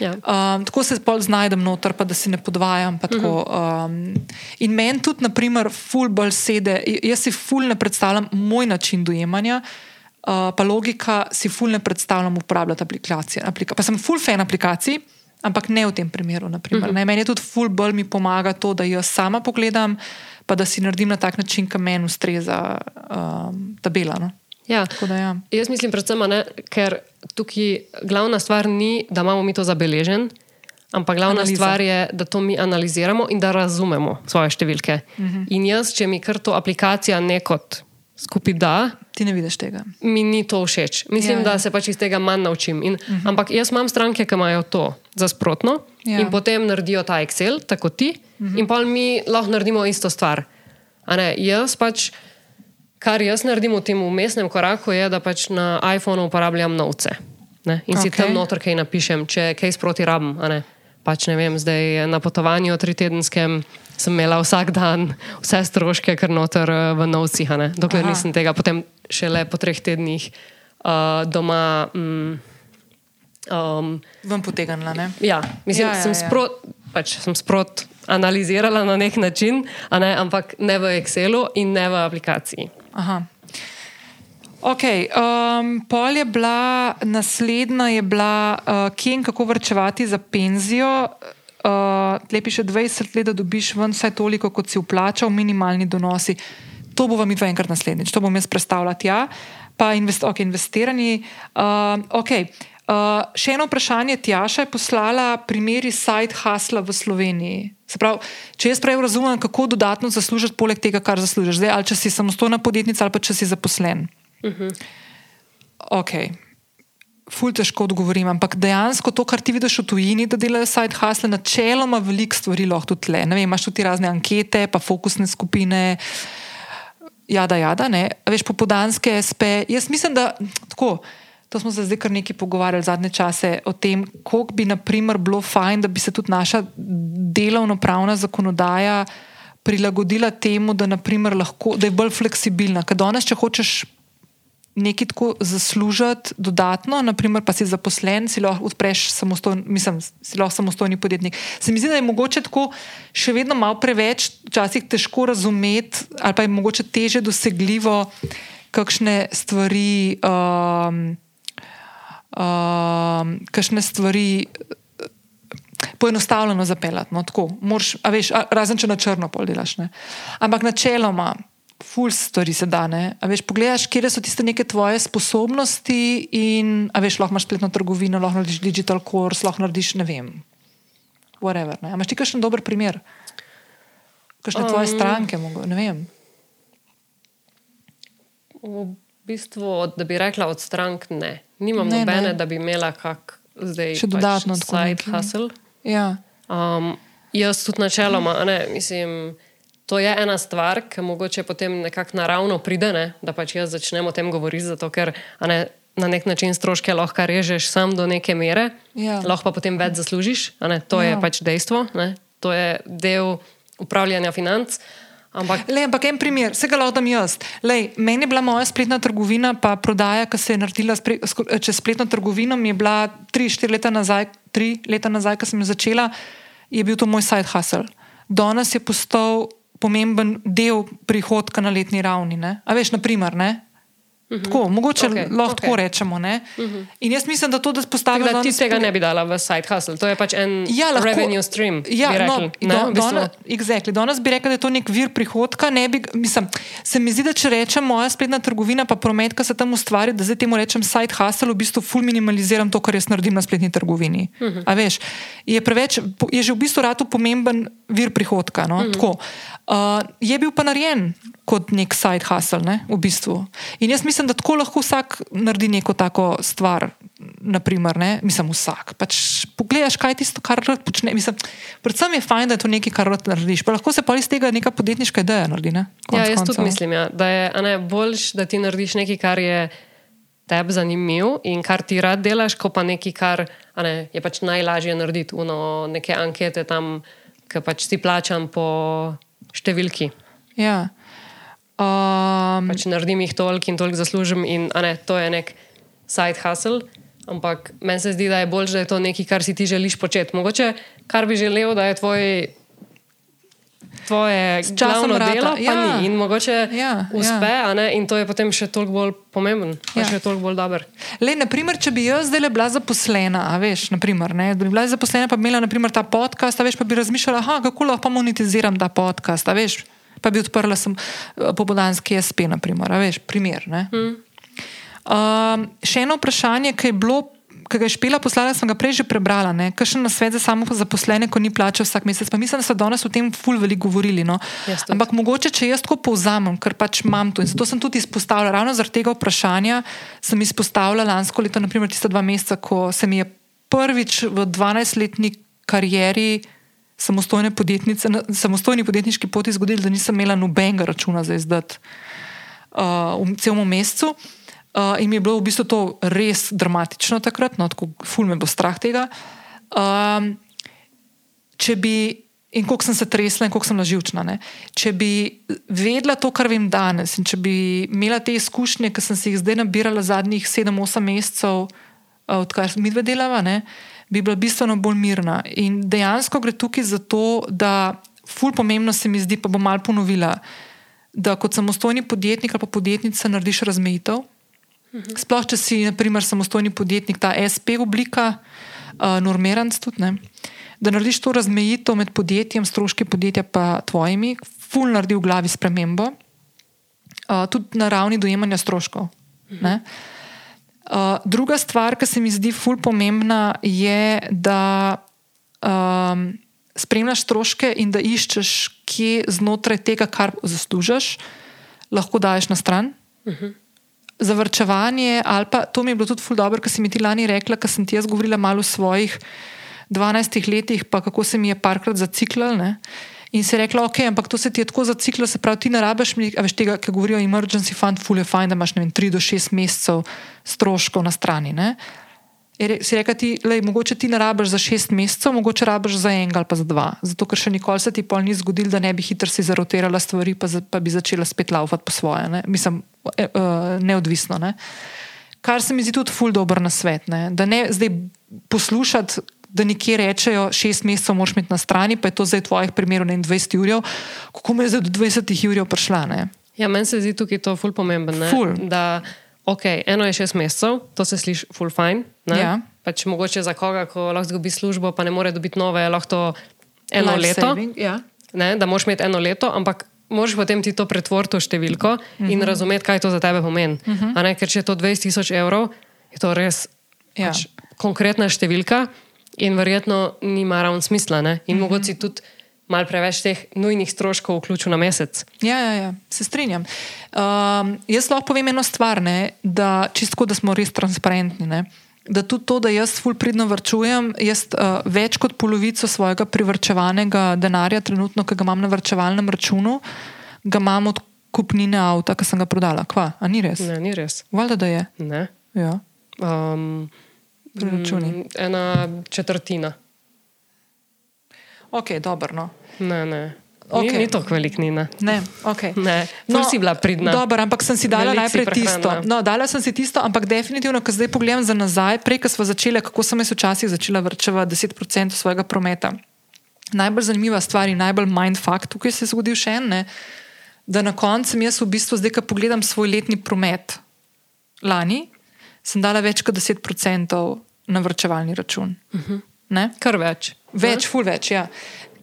Ja. Um, tako se pol znajdem noter, pa da si ne podvajam. Uh -huh. um, in meni tudi, naprimer, ful bolj sede. Jaz si ful ne predstavljam moj način dojemanja, uh, pa logika si ful ne predstavljam uporabljati aplikacije. Aplika pa sem ful fan aplikacij, ampak ne v tem primeru. Uh -huh. Meni je tudi ful bolj mi pomaga to, da jaz sama pogledam, pa da si naredim na tak način, ki meni ustreza um, tabela. No? Ja. Da, ja. Jaz mislim, predvsem, ne, ker tukaj glavna stvar ni, da imamo mi to zabeležen, ampak glavna Analiza. stvar je, da to mi analiziramo in da razumemo svoje številke. Uh mhm. -huh. In jaz, če mi kar to aplikacija nekot skupaj da, ti ne vidiš tega. Mi ni to všeč. Mislim, ja, ja. da se pač iz tega manj naučim. In, uh mhm. -huh. Ampak jaz imam stranke, ki imajo to za sprotno ja. in potem naredijo ta Excel, tako ti, uh mhm. -huh. in pa mi lahko naredimo isto stvar. Jaz pač. Kar jaz naredim v tem umestnem koraku, je, da pač na iPhonu uporabljam novce. Ne? In okay. si tam noter kaj napišem, če kaj sproti rabim. Pač ne vem, zdaj na potovanju tridnevnem sem imela vsak dan vse stroške, ker noter eh, v novcih, dokler Aha. nisem tega potem šele po treh tednih uh, doma. Um, um, Vam potegnila, ne? Ja, mislim, ja, ja, sem, ja. Sprot, pač, sem sprot analizirala na nek način, ne? ampak ne v Excelu in ne v aplikaciji. Aha. Ok, um, pol je bila, naslednja je bila, uh, kje in kako vrčevati za penzijo. Uh, lepi še 20 let, da dobiš ven vsaj toliko, kot si vplačal, minimalni donosi. To bo vam idva enkrat naslednjič, to bom jaz predstavljati. Ja. Pa invest, okay, investirani. Uh, okay. Uh, še eno vprašanje Tjaša je poslala, primeri side husla v Sloveniji. Pravi, če jaz prav razumem, kako dodatno zaslužiti, poleg tega, kar zaslužiš, zdaj, ali če si samostojna podjetnica ali pa če si zaposlen. Uh -huh. Ok, ful težko odgovorim, ampak dejansko to, kar ti vidiš v tujini, da delajo side husle, načeloma veliko stvari lahko tudi le. Vem, imaš tudi razne ankete, pa fokusne skupine. Jada, jada, ne. Veš, popodanske SP. Jaz mislim, da tako. To smo se zdaj kar nekaj pogovarjali zadnje čase o tem, koliko bi naprimer, bilo fajn, da bi se tudi naša delovno-pravna zakonodaja prilagodila temu, da, naprimer, lahko, da je bolj fleksibilna. Ker danes, če hočeš nekaj tako zaslužiti dodatno, naprimer, pa si zaposlen, si lahko odpreš samostojni, mislim, si lahko samostojni podjetnik. Se mi zdi, da je mogoče tako še vedno malo preveč, včasih težko razumeti, ali pa je mogoče teže dosegljivo, kakšne stvari. Um, um, kakšne stvari poenostavljeno zapeljati. No, Moraš, veš, razen če na črno pol delaš. Ne. Ampak načeloma, ful stvari se da. Veš, pogledaš, kje so tiste neke tvoje sposobnosti in veš, lahko imaš spletno trgovino, lahko narediš digital course, lahko narediš ne vem. Whatever, ne. Imaš ti kakšen dober primer? Kakšne um, tvoje stranke, mogo, ne vem. V bistvu, da bi rekla od strank ne. Nimam ne, nobene, ne. da bi imela kak zdaj še pač dodatno pač side hustle. Ja. Um, jaz tudi načeloma, ne, mislim, to je ena stvar, ki mogoče potem nekako naravno pride, ne, da pač jaz začnem o tem govoriti, zato ker ne, na nek način stroške lahko režeš sam do neke mere, ja. lahko pa potem več zaslužiš. Ne, to ja. je pač dejstvo, ne, to je del upravljanja financ. Ampak, Le, ampak en primer, vse ga lahko dam jaz. Lej, meni je bila moja spletna trgovina, pa prodaja, ki se je naredila spre, čez spletno trgovino, mi je bila tri, štiri leta nazaj, tri leta nazaj, ko sem jo začela, je bil to moj side hustle. Danes je postal pomemben del prihodka na letni ravni. Ne? A veš, na primer, ne? -hmm. Tako, mogoče okay, lahko okay. tako rečemo. Uh mhm. -huh. In jaz mislim, da to, da spostavljamo. Da ti tega ne bi dala v side hustle, to je pač en ja, lahko, revenue stream. Ja, no, do, do, exactly. Danes bi rekla, da je to nek vir prihodka. Bi, mislim, se mi zdi, da če rečem moja spletna trgovina, pa promet, ki se tam ustvari, da zdaj temu rečem side hustle, v bistvu full minimaliziram to, kar jaz naredim na spletni trgovini. Uh mhm. -huh. veš, je, preveč, je že v bistvu rado pomemben vir prihodka. No? Uh mhm. -huh. uh, je bil pa narejen kot nek side hustle, ne, v bistvu. In jaz mislim, da tako lahko vsak naredi neko tako stvar naprimer, ne, mislim, vsak. Pač pogledaš, kaj je tisto, kar rad počne. Mislim, predvsem je fajn, da je to nekaj, kar rad narediš. Pa lahko se pa iz tega neka podjetniška ideja naredi. Ne, ja, jaz koncev. tudi mislim, ja, da je boljš, da ti narediš nekaj, kar je tebi zanimiv in kar ti rad delaš, kot pa nekaj, kar ne, je pač najlažje narediti. Uno, neke ankete tam, ki pač ti plačam po številki. Ja. Um, pač naredim jih toliko in toliko zaslužim, in ne, to je nek side hustle. Ampak meni se zdi, da je bolj, da je to nekaj, kar si ti želiš početi. Mogoče, kar bi želel, da je tvoj. Tvoje glavno rata. delo, pa ja. ni. In mogoče ja, uspe, ja. in to je potem še toliko bolj pomemben, ja. še toliko bolj dober. Le, naprimer, če bi jaz zdaj bila zaposlena, veš, naprimer, ne, bi bila zaposlena, pa bi imela naprimer, ta podcast, veš, pa bi razmišljala, aha, kako lahko monetiziram ta podcast, veš pa bi odprla sem eh, popodanski SP, naprimer, veš, primer. Hmm. Um, še eno vprašanje, ki je bilo, ki ga je špela poslala, sem ga prej že prebrala. Kakšen na svet za samo zaposlene, ko ni plačal vsak mesec? Pa mislim, da so danes o tem ful veliko govorili. No? Ampak mogoče, če jaz tako povzamem, ker pač imam to in zato sem tudi izpostavila, ravno zaradi tega vprašanja sem izpostavila lansko leto, naprimer tiste dva meseca, ko se mi je prvič v 12-letni karieri samostojne podjetnice, na samostojni podjetniški poti zgodili, da nisem imela nobenega računa za izdati uh, v celem mesecu. Uh, in mi je bilo v bistvu to res dramatično takrat, no, tako ful me bo strah tega. Um, če bi, in koliko sem se tresla, in koliko sem laživčna, ne, če bi vedela to, kar vem danes, in če bi imela te izkušnje, ki sem si jih zdaj nabirala zadnjih 7-8 mesecev, uh, odkar mi dve delava, ne, uh, bi bila bistveno bolj mirna. In dejansko gre tukaj za to, da ful pomembno se mi zdi, pa bom mal ponovila, da kot samostojni podjetnik ali pa podjetnica narediš razmejitev. Sploh, če si, naprimer, samostojni podjetnik, ta SP oblika, uh, normiran tudi, ne? da narediš to razmejitev med podjetjem, stroški podjetja pa tvojimi, ful naredi v glavi spremembo, uh, tudi na ravni dojemanja stroškov. Mhm. Uh, druga stvar, ki se mi zdi fully pomembna, je, da um, spremljaš stroške in da iščeš, kje znotraj tega, kar zaslužiš, lahko daješ na stran. Uh mhm. -huh. Zavrčevanje, ali pa to mi je bilo tudi fully dobro, ker si mi ti lani rekla, ker sem ti jaz govorila malo o svojih 12 letih, pa kako se mi je parkrat zaciklal. In si rekla, ok, ampak to se ti je tako zaciklo, se pravi, ti ne rabiš, veš tega, ki govorijo emergency fund, fully fine, da imaš vem, 3 do 6 mesecev stroškov na strani. Ne? Si rekla, ti, lej, mogoče ti ne rabiš za 6 mesecev, mogoče rabiš za en ali pa za dva. Zato, ker še nikoli se ti pol ni zgodil, da ne bi hitro si zarotirala stvari, pa, za, pa bi začela spet laufati po svoje. Ne? Mislim, e, uh, neodvisno. Ne? Kar se mi zdi tudi fuldo dobro na svet. Ne? Da ne zdaj poslušati da nekje rečejo, šest mesecev moraš imeti na strani, pa je to zdaj v tvojih primerih 20 ur, kako me je zdaj do 20 ur prišla. Ne? Ja, meni se zdi tukaj to ful pomembno. Ful. Da, ok, eno je šest mesecev, to se sliši ful fajn. Ja. Pač mogoče za koga, ko lahko zgubi službo, pa ne more dobiti nove, lahko to eno Life leto. Saving, ja. ne, da moraš imeti eno leto, ampak. Možeš potem ti to pretvoriti v številko uh -huh. in mhm. razumeti, kaj to za tebe pomeni. Uh mhm. -huh. Ker če je to 20 tisoč evrov, je to res ja. pač konkretna številka in verjetno nima ravno smisla. Ne? In mm -hmm. mogoče tudi malo preveč teh nujnih stroškov vključil na mesec. Ja, ja, ja. se strinjam. Um, jaz lahko povem eno stvar, ne? da čisto, da smo res transparentni. Ne? Da tudi to, da jaz ful pridno vrčujem, jaz uh, več kot polovico svojega privrčevanega denarja, trenutno, ki ga imam na vrčevalnem računu, ga imam od kupnine avta, ki sem ga prodala. Kva, a ni res? Ne, ni res. Valjda, da je. Ne. Ja. Um, računi? Mm, ena četrtina. Ok, dobro. No. Ne, ne. Okay. Ni, ni to veliknina. Ne, okay. ne. No, si bila pridna. Dobro, ampak sem si dala Velik najprej tisto. No, dala sem si tisto, ampak definitivno, ko zdaj pogledam za nazaj, prej, ko smo začeli, kako sem jaz včasih začela vrčevati 10% svojega prometa. Najbolj zanimiva stvar in najbolj mindfuck tukaj se je zgodil še en, ne, da na koncu jaz v bistvu zdaj, ko pogledam svoj letni promet lani, sem dala več kot 10% na vrčevalni račun. Uh mhm. -huh. Kar več. Več, ful več. Ja.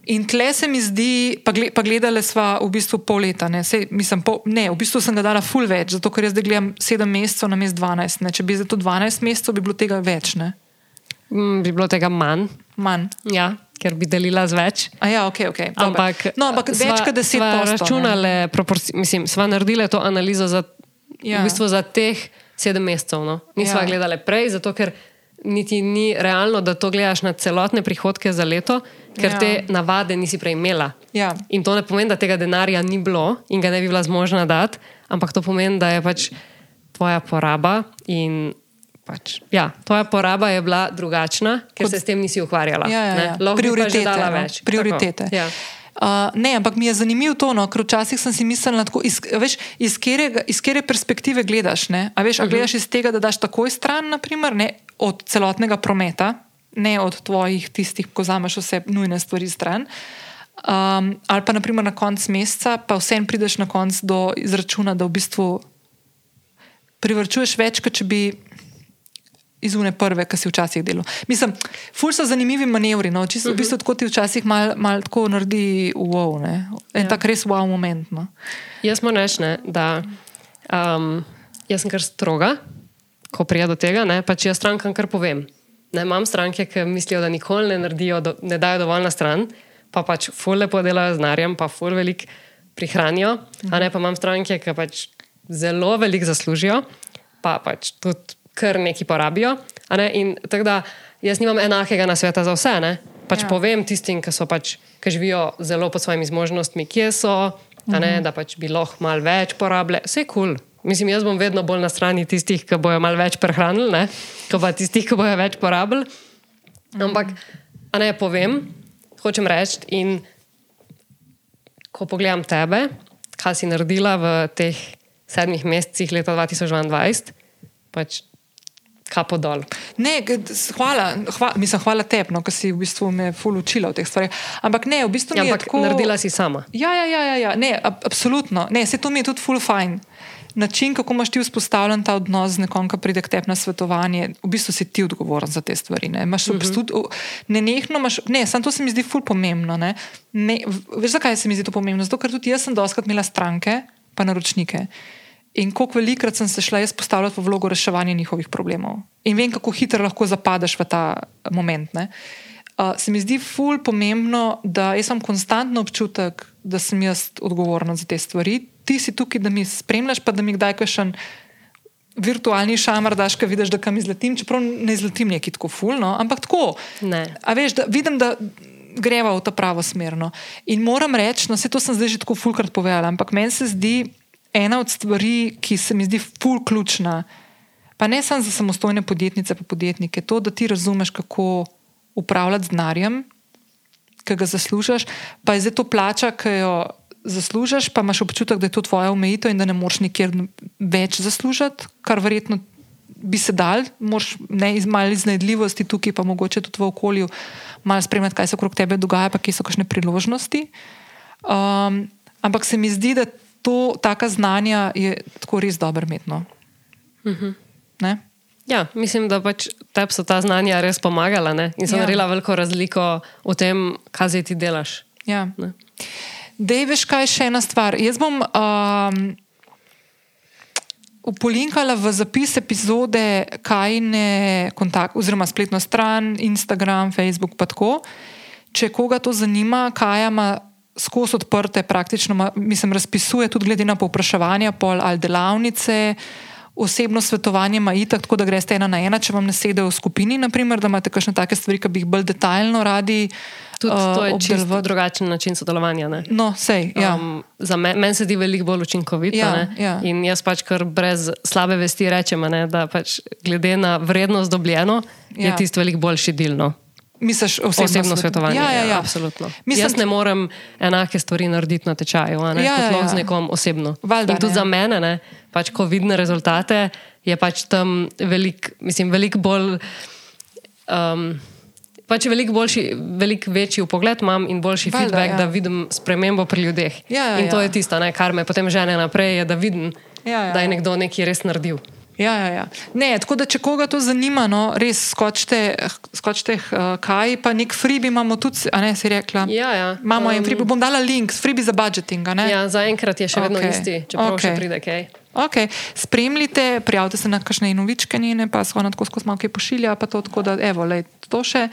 In tle se mi zdi, pa, gled, pa gledali smo v bistvu pol leta. Ne, Sej, mislim, pol, ne, v bistvu sem ga dala ful več, zato ker jaz zdaj gledam 7 mesecev na mest 12. Ne. Če bi zdaj to 12 mesecev, bi bilo tega več. Mm, bi bilo tega manj. manj. Ja. Ker bi delila z več. Ja, okay, okay, ampak, no, ampak sva, več kot deset let. Računale, mislim, sva naredila to analizo za, ja. v bistvu za teh sedem mesecev. No? Nismo ja. gledali prej, zato ker niti ni realno, da to gledaš na celotne prihodke za leto, ker Ja. te navade nisi prej imela. Ja. In to ne pomeni, da tega denarja ni bilo in ga ne bi bila zmožna dati, ampak to pomeni, da je pač tvoja poraba in. Pač, ja, tvoja poraba je bila drugačna, ker Kot- se s tem nisi ukvarjala. Ja, ja, ja. Lahko bi pa že dala no, več. Prioritete. Tako, ja. Uh, ne, ampak mi je zanimivo to, no, ker včasih sem si mislila, tako, iz, veš, iz, kere, iz kere perspektive gledaš. Ne? A veš, a gledaš iz tega, da daš takoj stran, naprimer, ne, od celotnega prometa, ne od tvojih tistih, ko zameš vse nujne stvari stran. Um, ali pa naprimer na koncu meseca, pa vsem prideš na koncu do izračuna, da v bistvu privrčuješ več, kot če bi iz une prve, ki si včasih delal. Mislim, ful so zanimivi manevri, no, čisto v bistvu tako ti včasih malo mal tako naredi wow, ne. En ja. tak res wow moment. No. Jaz moram reči, ne, da um, jaz sem kar stroga, ko prija do tega. Ne, pač jaz strankam kar povem. Ne, imam stranke, ki mislijo, da nikoli ne, naredijo, do, ne dajo dovolj na stran, pa pač ful lepo delajo z narjem, pa ful velik prihranijo. A ne pa imam stranke, ki pač zelo veliko zaslužijo, pa pač tudi kar nekaj porabijo. Ne, in tako da jaz nimam enakega nasveta za vse. Ne. Pač Ja. povem tistim, ki, pač, ki živijo zelo pod svojimi zmožnostmi, kje so, a ne, da pač bi lahko malo več porabile. Vse kul. Cool. Mislim, jaz bom vedno bolj na strani tistih, ki bojo malo več prehranili, ne, kot pa tistih, ki bojo več porabili. Ampak, a ne povem, hočem reči. In ko pogledam tebe, kaj si naredila v teh sedmih mesecih leta 2022, pač kapo dol. Ne, hvala, hvala, mislim, hvala tebi, no, ker si v bistvu me ful učila v teh stvareh. Ampak ne, v bistvu Ja, je ampak tako... naredila si sama. Ja, ja, ja, ja, ja. Ne, ab, absolutno. Ne, se to mi je tudi full fine. Način, kako imaš ti vzpostavljen ta odnos z nekom, ki pride k tebi na svetovanje, v bistvu si ti odgovoren za te stvari. Ne, imaš v bistvu, ne, nehno imaš, ne, samo to se mi zdi full pomembno. Ne. Ne, veš, zakaj se mi zdi to pomembno? Zato, ker tudi jaz sem doskrat imela stranke, pa naročnike. In koliko velikrat sem se šla jaz postavljati v vlogo reševanja njihovih problemov. In vem, kako hitro lahko zapadeš v ta moment. Ne. Uh, se mi zdi ful pomembno, da jaz imam konstantno občutek, da sem jaz odgovorna za te stvari. Ti si tukaj, da mi spremljaš, pa da mi kdaj kakšen virtualni šamar daš, ki vidiš, da kam izletim, čeprav ne izletim neki tako fulno, ampak tako. Ne. A veš, da vidim, da greva v ta pravo smer. No. In moram reči, no, vse to sem zdaj že tako fulkrat povedala, ampak meni se zdi ena od stvari, ki se mi zdi ful ključna, pa ne samo za samostojne podjetnice, pa podjetnike, to, da ti razumeš, kako upravljati z denarjem, ki ga zaslužiš, pa je zdaj to plača, ki jo zaslužiš, pa imaš občutek, da je to tvoja omejitev in da ne moreš nikjer več zaslužiti, kar verjetno bi se dal, moraš ne iz malo iznajdljivosti tukaj, pa mogoče tudi v okolju malo spremljati, kaj se okrog tebe dogaja, pa kje so kakšne priložnosti. Um, ampak se mi zdi, da to, taka znanja je tako res dobro metno. Uh -huh. Ne? Ja, mislim, da pač tebi so ta znanja res pomagala ne? in so ja. naredila veliko razliko v tem, kaj zdaj ti delaš. Ja. Ne? Dej, veš, kaj je še ena stvar. Jaz bom um, upolinkala v zapis epizode Kajne kontakt, oziroma spletno stran, Instagram, Facebook, pa tako. Če koga to zanima, Kaja ima skozi odprte, praktično, mislim, razpisuje tudi glede na povpraševanja, pol ali delavnice. Osebno svetovanje ima itak, tako da greste ena na ena, če vam ne sedejo v skupini, naprimer, da imate kakšne take stvari, ki bi jih bolj detaljno radi Tudi uh, to je čisto obdelovali. drugačen način sodelovanja. Ne? No, sej, ja. Um, za me, meni se zdi veliko bolj učinkovit. Ja, ne? ja. In jaz pač kar brez slabe vesti rečem, ne, da pač glede na vrednost dobljeno Ja. je tisto veliko boljši del. Misliš osebno, svetovanje. Ja, ja, ja. Absolutno. Mislim, Jaz ne morem enake stvari narediti na tečaju, a ne, Ja, kot ja, ja. z nekom osebno. Valjda In tudi ne. za mene, ne, pač, ko vidim rezultate, je pač tam veliko velik bolj. Um, Pač veliko boljši, veliko večji pogled imam in boljši Valjda, feedback, ja. da vidim spremembo pri ljudeh. Ja, ja, in to ja. je tisto, ne, kar me potem žene naprej, je, da vidim, Ja, ja, da je ja. nekdo nekaj res naredil. Ja, ja, ja. Ne, tako da, če koga to zanima, no, res skočite, skočite uh, kaj, pa nek freebie imamo tudi, a ne si rekla. Ja, ja. Imamo um, en freebie, bom dala link, freebie za budgeting. Ja, Zaenkrat je še vedno Okej, isti, čeprav okej. še pride kaj. Okay. Spremljite, prijavite se na kakšne inovičke njene, pa so ona tako skozi malo kaj pošilja, pa to tako da, evo, lej, to še.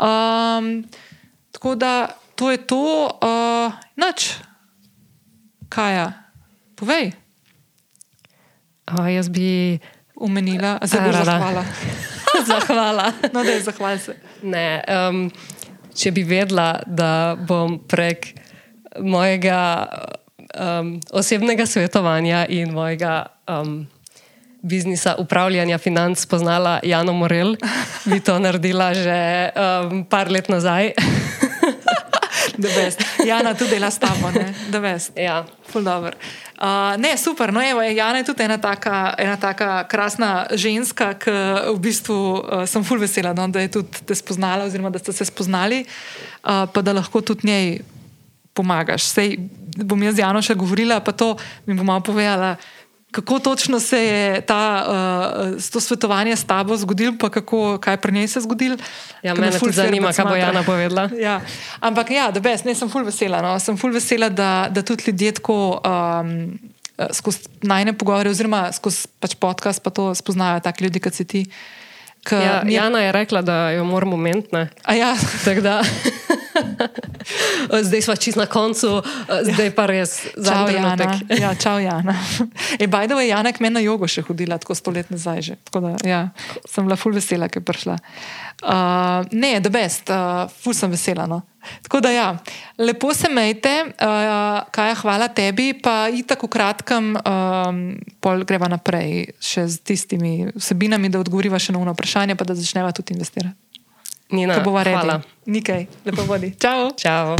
Um, tako da, to je to, uh, noč. Kaja, povej, O, jaz bi umenila, zelo zahvala. *laughs* Zahvala. No, da je zahval se. Ne, um, če bi vedela, da bom prek mojega um, osebnega svetovanja in mojega um, biznisa upravljanja financ spoznala Jano Morel, bi to naredila že um, par let nazaj. *laughs* Jana tudi dela s tabo, da veš. Ja. Uh, ne, super. No, evo, Jana je tudi ena taka, ena taka krasna ženska, ki v bistvu uh, sem ful vesela, no, da je tudi te spoznala, oziroma da ste se spoznali, uh, pa da lahko tudi njej pomagaš. Sej bom jaz z Jano še govorila, pa to mi bo malo povedala. Kako točno se je ta, uh, to svetovanje s tabo zgodilo, pa kako, kaj pri njej se je zgodilo? Ja, me tudi zanima, kaj bo Jana povedala. *laughs* Ja. Ampak ja, da bes, ne sem ful vesela. No. Sem ful vesela, da, da tudi ljudje tako um, skozi najne pogovore, oziroma skozi pač podcast, pa to spoznajo taki ljudje, kot si ti. Ja, je... Jana je rekla, da jo moramo mentne. Ja. *laughs* zdaj smo čist na koncu, zdaj pa res za Jana. Ja, čau, Jana. E, Bajdo je Jana k meni na jogo še hodila, tako sto let nazaj. Že. Tako da ja, sem bila ful vesela, ker je prišla. Uh, ne, da best, uh, ful sem vesela. No. Tako da ja, lepo se majte, uh, kaj hvala tebi, pa i tako kratkem, um, pol greva naprej še z tistimi vsebinami, da odgovoriva še na eno vprašanje, pa da začneva tudi investirati. Nina, Ko bova hvala. Nikaj, lepo vodi. Čau. Čau.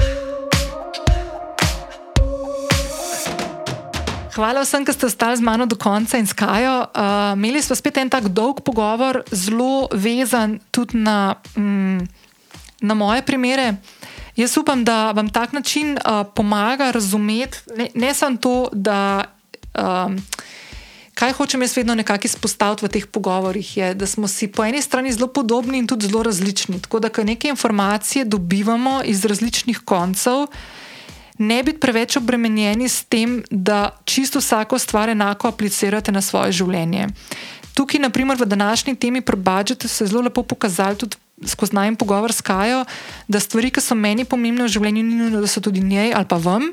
Hvala vsem, ki ste ostali z mano do konca in skajo. Uh, imeli smo spet en tak dolg pogovor, zelo vezan tudi na, mm, na moje primere. Jaz upam, da vam tak način uh, pomaga razumeti, ne, ne samo to, da. Um, kaj hočem jaz vedno nekako izpostaviti v teh pogovorih, je, da smo si po eni strani zelo podobni in tudi zelo različni. Tako da, ko neke informacije dobivamo iz različnih koncev, ne biti preveč obremenjeni s tem, da čisto vsako stvar enako aplicirate na svoje življenje. Tukaj, naprimer, v današnji temi pri budžetu se je zelo lepo pokazalo tudi. Skozi najem pogovor s Kajo, da stvari, ki so meni pomembne v življenju, ni nujno, da so tudi njej ali pa vam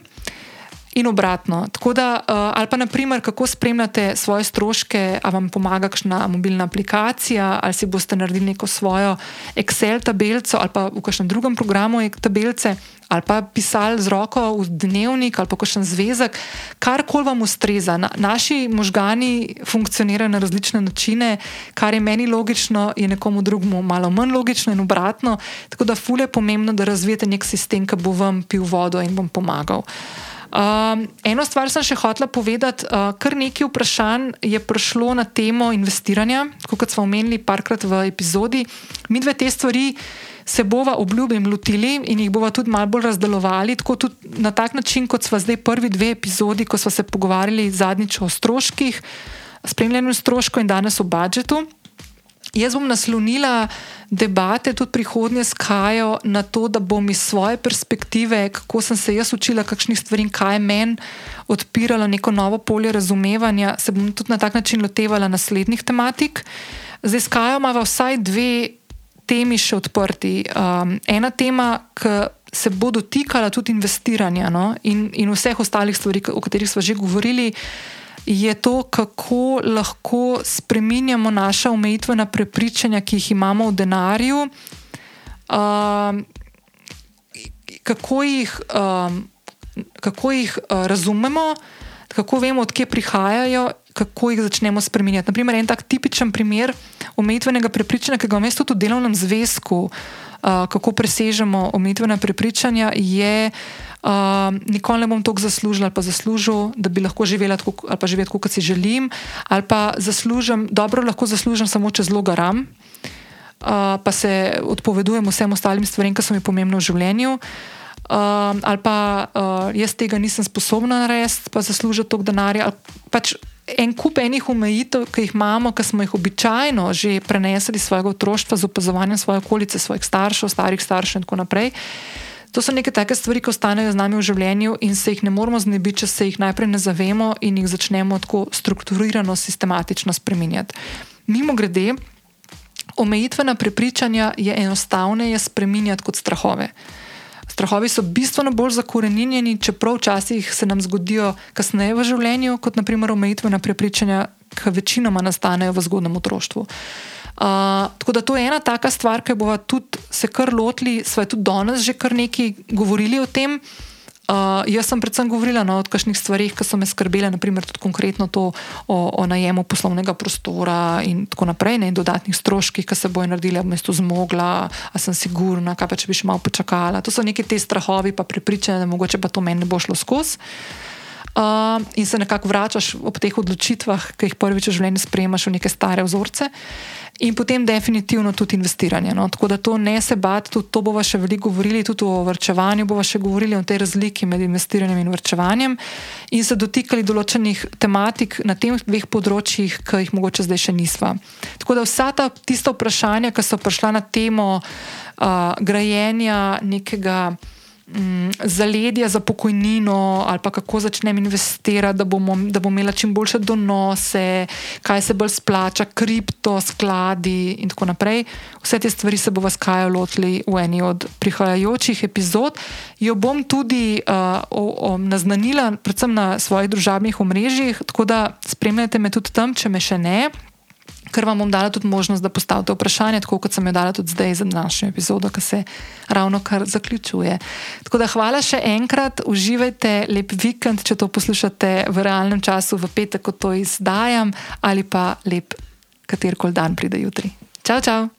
in obratno. Tako da, uh, ali pa naprimer, kako spremljate svoje stroške, ali vam pomaga kakšna mobilna aplikacija, ali si boste naredili neko svojo Excel tabelico ali pa v kakšnem drugem programu tabelice, ali pa pisali z roko v dnevnik ali pa kakšen zvezek, karkoli vam ustreza. Na, naši možgani funkcionirajo na različne načine, kar je meni logično, je nekomu drugemu malo manj logično in obratno. Tako da, fule je pomembno, da razvijete nek sistem, ki bo vam pil vodo in vam pomagal. Um, eno stvar sem še hotela povedati, uh, kar nekaj vprašanj je prišlo na temo investiranja, kot smo omenili parkrat v epizodi. Mi dve te stvari se bova obljubim lotili in jih bova tudi malo bolj razdelovali, tako tudi na tak način, kot smo zdaj prvi dve epizodi, ko smo se pogovarjali zadnjič o stroških, spremljanju stroškov in danes o budžetu. Jaz bom naslonila debate tudi prihodnje s Kajo na to, da bom iz svoje perspektive, kako sem se jaz učila, kakšnih stvari in kaj je meni odpiralo neko novo polje razumevanja, se bom tudi na tak način lotevala naslednjih tematik. Zdaj s Kajo imamo vsaj dve temi še odprti. Um, ena tema, ki se bo dotikala tudi investiranja no? in, in vseh ostalih stvari, o katerih smo že govorili je to, kako lahko spremenjamo naša omejitvena prepričanja, ki jih imamo v denarju, um, kako jih, um, kako jih uh, razumemo, kako vemo, odkje prihajajo, kako jih začnemo spremenjati. Naprimer, en tak tipičen primer omejitvenega prepričanja, ki ga imamo tudi v delovnem zvezku, uh, kako presežemo omejitvena prepričanja, je. Uh, nikoli ne bom toliko zaslužila ali pa zaslužil, da bi lahko živela tako, ali pa živeti tako, kot si želim, ali pa zaslužim, dobro lahko zaslužim samo če zelo garam, uh, pa se odpovedujem vsem ostalim stvarem, ki so mi pomembne v življenju. Uh, ali pa uh, jaz tega nisem sposobna narediti, pa zaslužiti toliko denarja. Pač en kup enih omejitev, ki jih imamo, ki smo jih običajno že prenesli iz svojega otroštva z opazovanjem svoje okolice, svojih staršev, starih staršev in tako naprej. To so neke take stvari, ki ostanejo z nami v življenju in se jih ne moramo znebiti, če se jih najprej ne zavemo in jih začnemo tako strukturirano, sistematično spreminjati. Mimo grede, omejitvena prepričanja je enostavneje spreminjati kot strahove. Strahovi so bistveno bolj zakorenjeni, čeprav včasih se nam zgodijo kasneje v življenju, kot naprimer omejitvena prepričanja, ki večinoma nastanejo v zgodnem otroštvu. Uh, tako da to je ena taka stvar, ki bomo tudi se kar lotili, smo tudi danes že kar nekaj govorili o tem. Jaz sem predvsem govorila no, o kakšnih stvarih, ki so me skrbele, naprimer tudi konkretno to o, o najemu poslovnega prostora in tako naprej, ne, in dodatnih stroških, ki se bojo naredili, ali bom to zmogla, ali sem sigurna, kaj pa če bi še malo počakala. To so neki te strahovi, pa prepričanje, da mogoče pa to meni ne bo šlo skozi. Uh, in se nekako vračaš ob teh odločitvah, ki jih prvič v življenju sprejemaš v neke stare vzorce. In potem definitivno tudi investiranje. No? Tako da to ne se bati, tudi to bomo še veliko govorili, tudi o vrčevanju bomo še govorili o tej razliki med investiranjem in vrčevanjem in se dotikali določenih tematik na tem dveh področjih, ki jih mogoče zdaj še nismo. Tako da vsa ta tista vprašanja, ki so prišla na temo uh, grajenja nekega um, zaledja za pokojnino, ali pa kako začnem investirati, da, bomo, da bom imela čim boljše donose, kaj se bolj splača, kripto, skladi in tako naprej. Vse te stvari se bo vas kaj lotili v eni od prihajajočih epizod. Jo bom tudi uh, o, o, naznanila, predvsem na svojih družabnih omrežjih, tako da spremljate me tudi tam, če me še ne ker vam bom dala tudi možnost, da postavite vprašanje, tako kot sem jo dala tudi zdaj za današnjo epizodo, ki se ravno kar zaključuje. Tako da hvala še enkrat, uživajte lep vikend, če to poslušate v realnem času, v petek, ko to izdajam, ali pa lep katerkoli dan pride jutri. Čau, čau!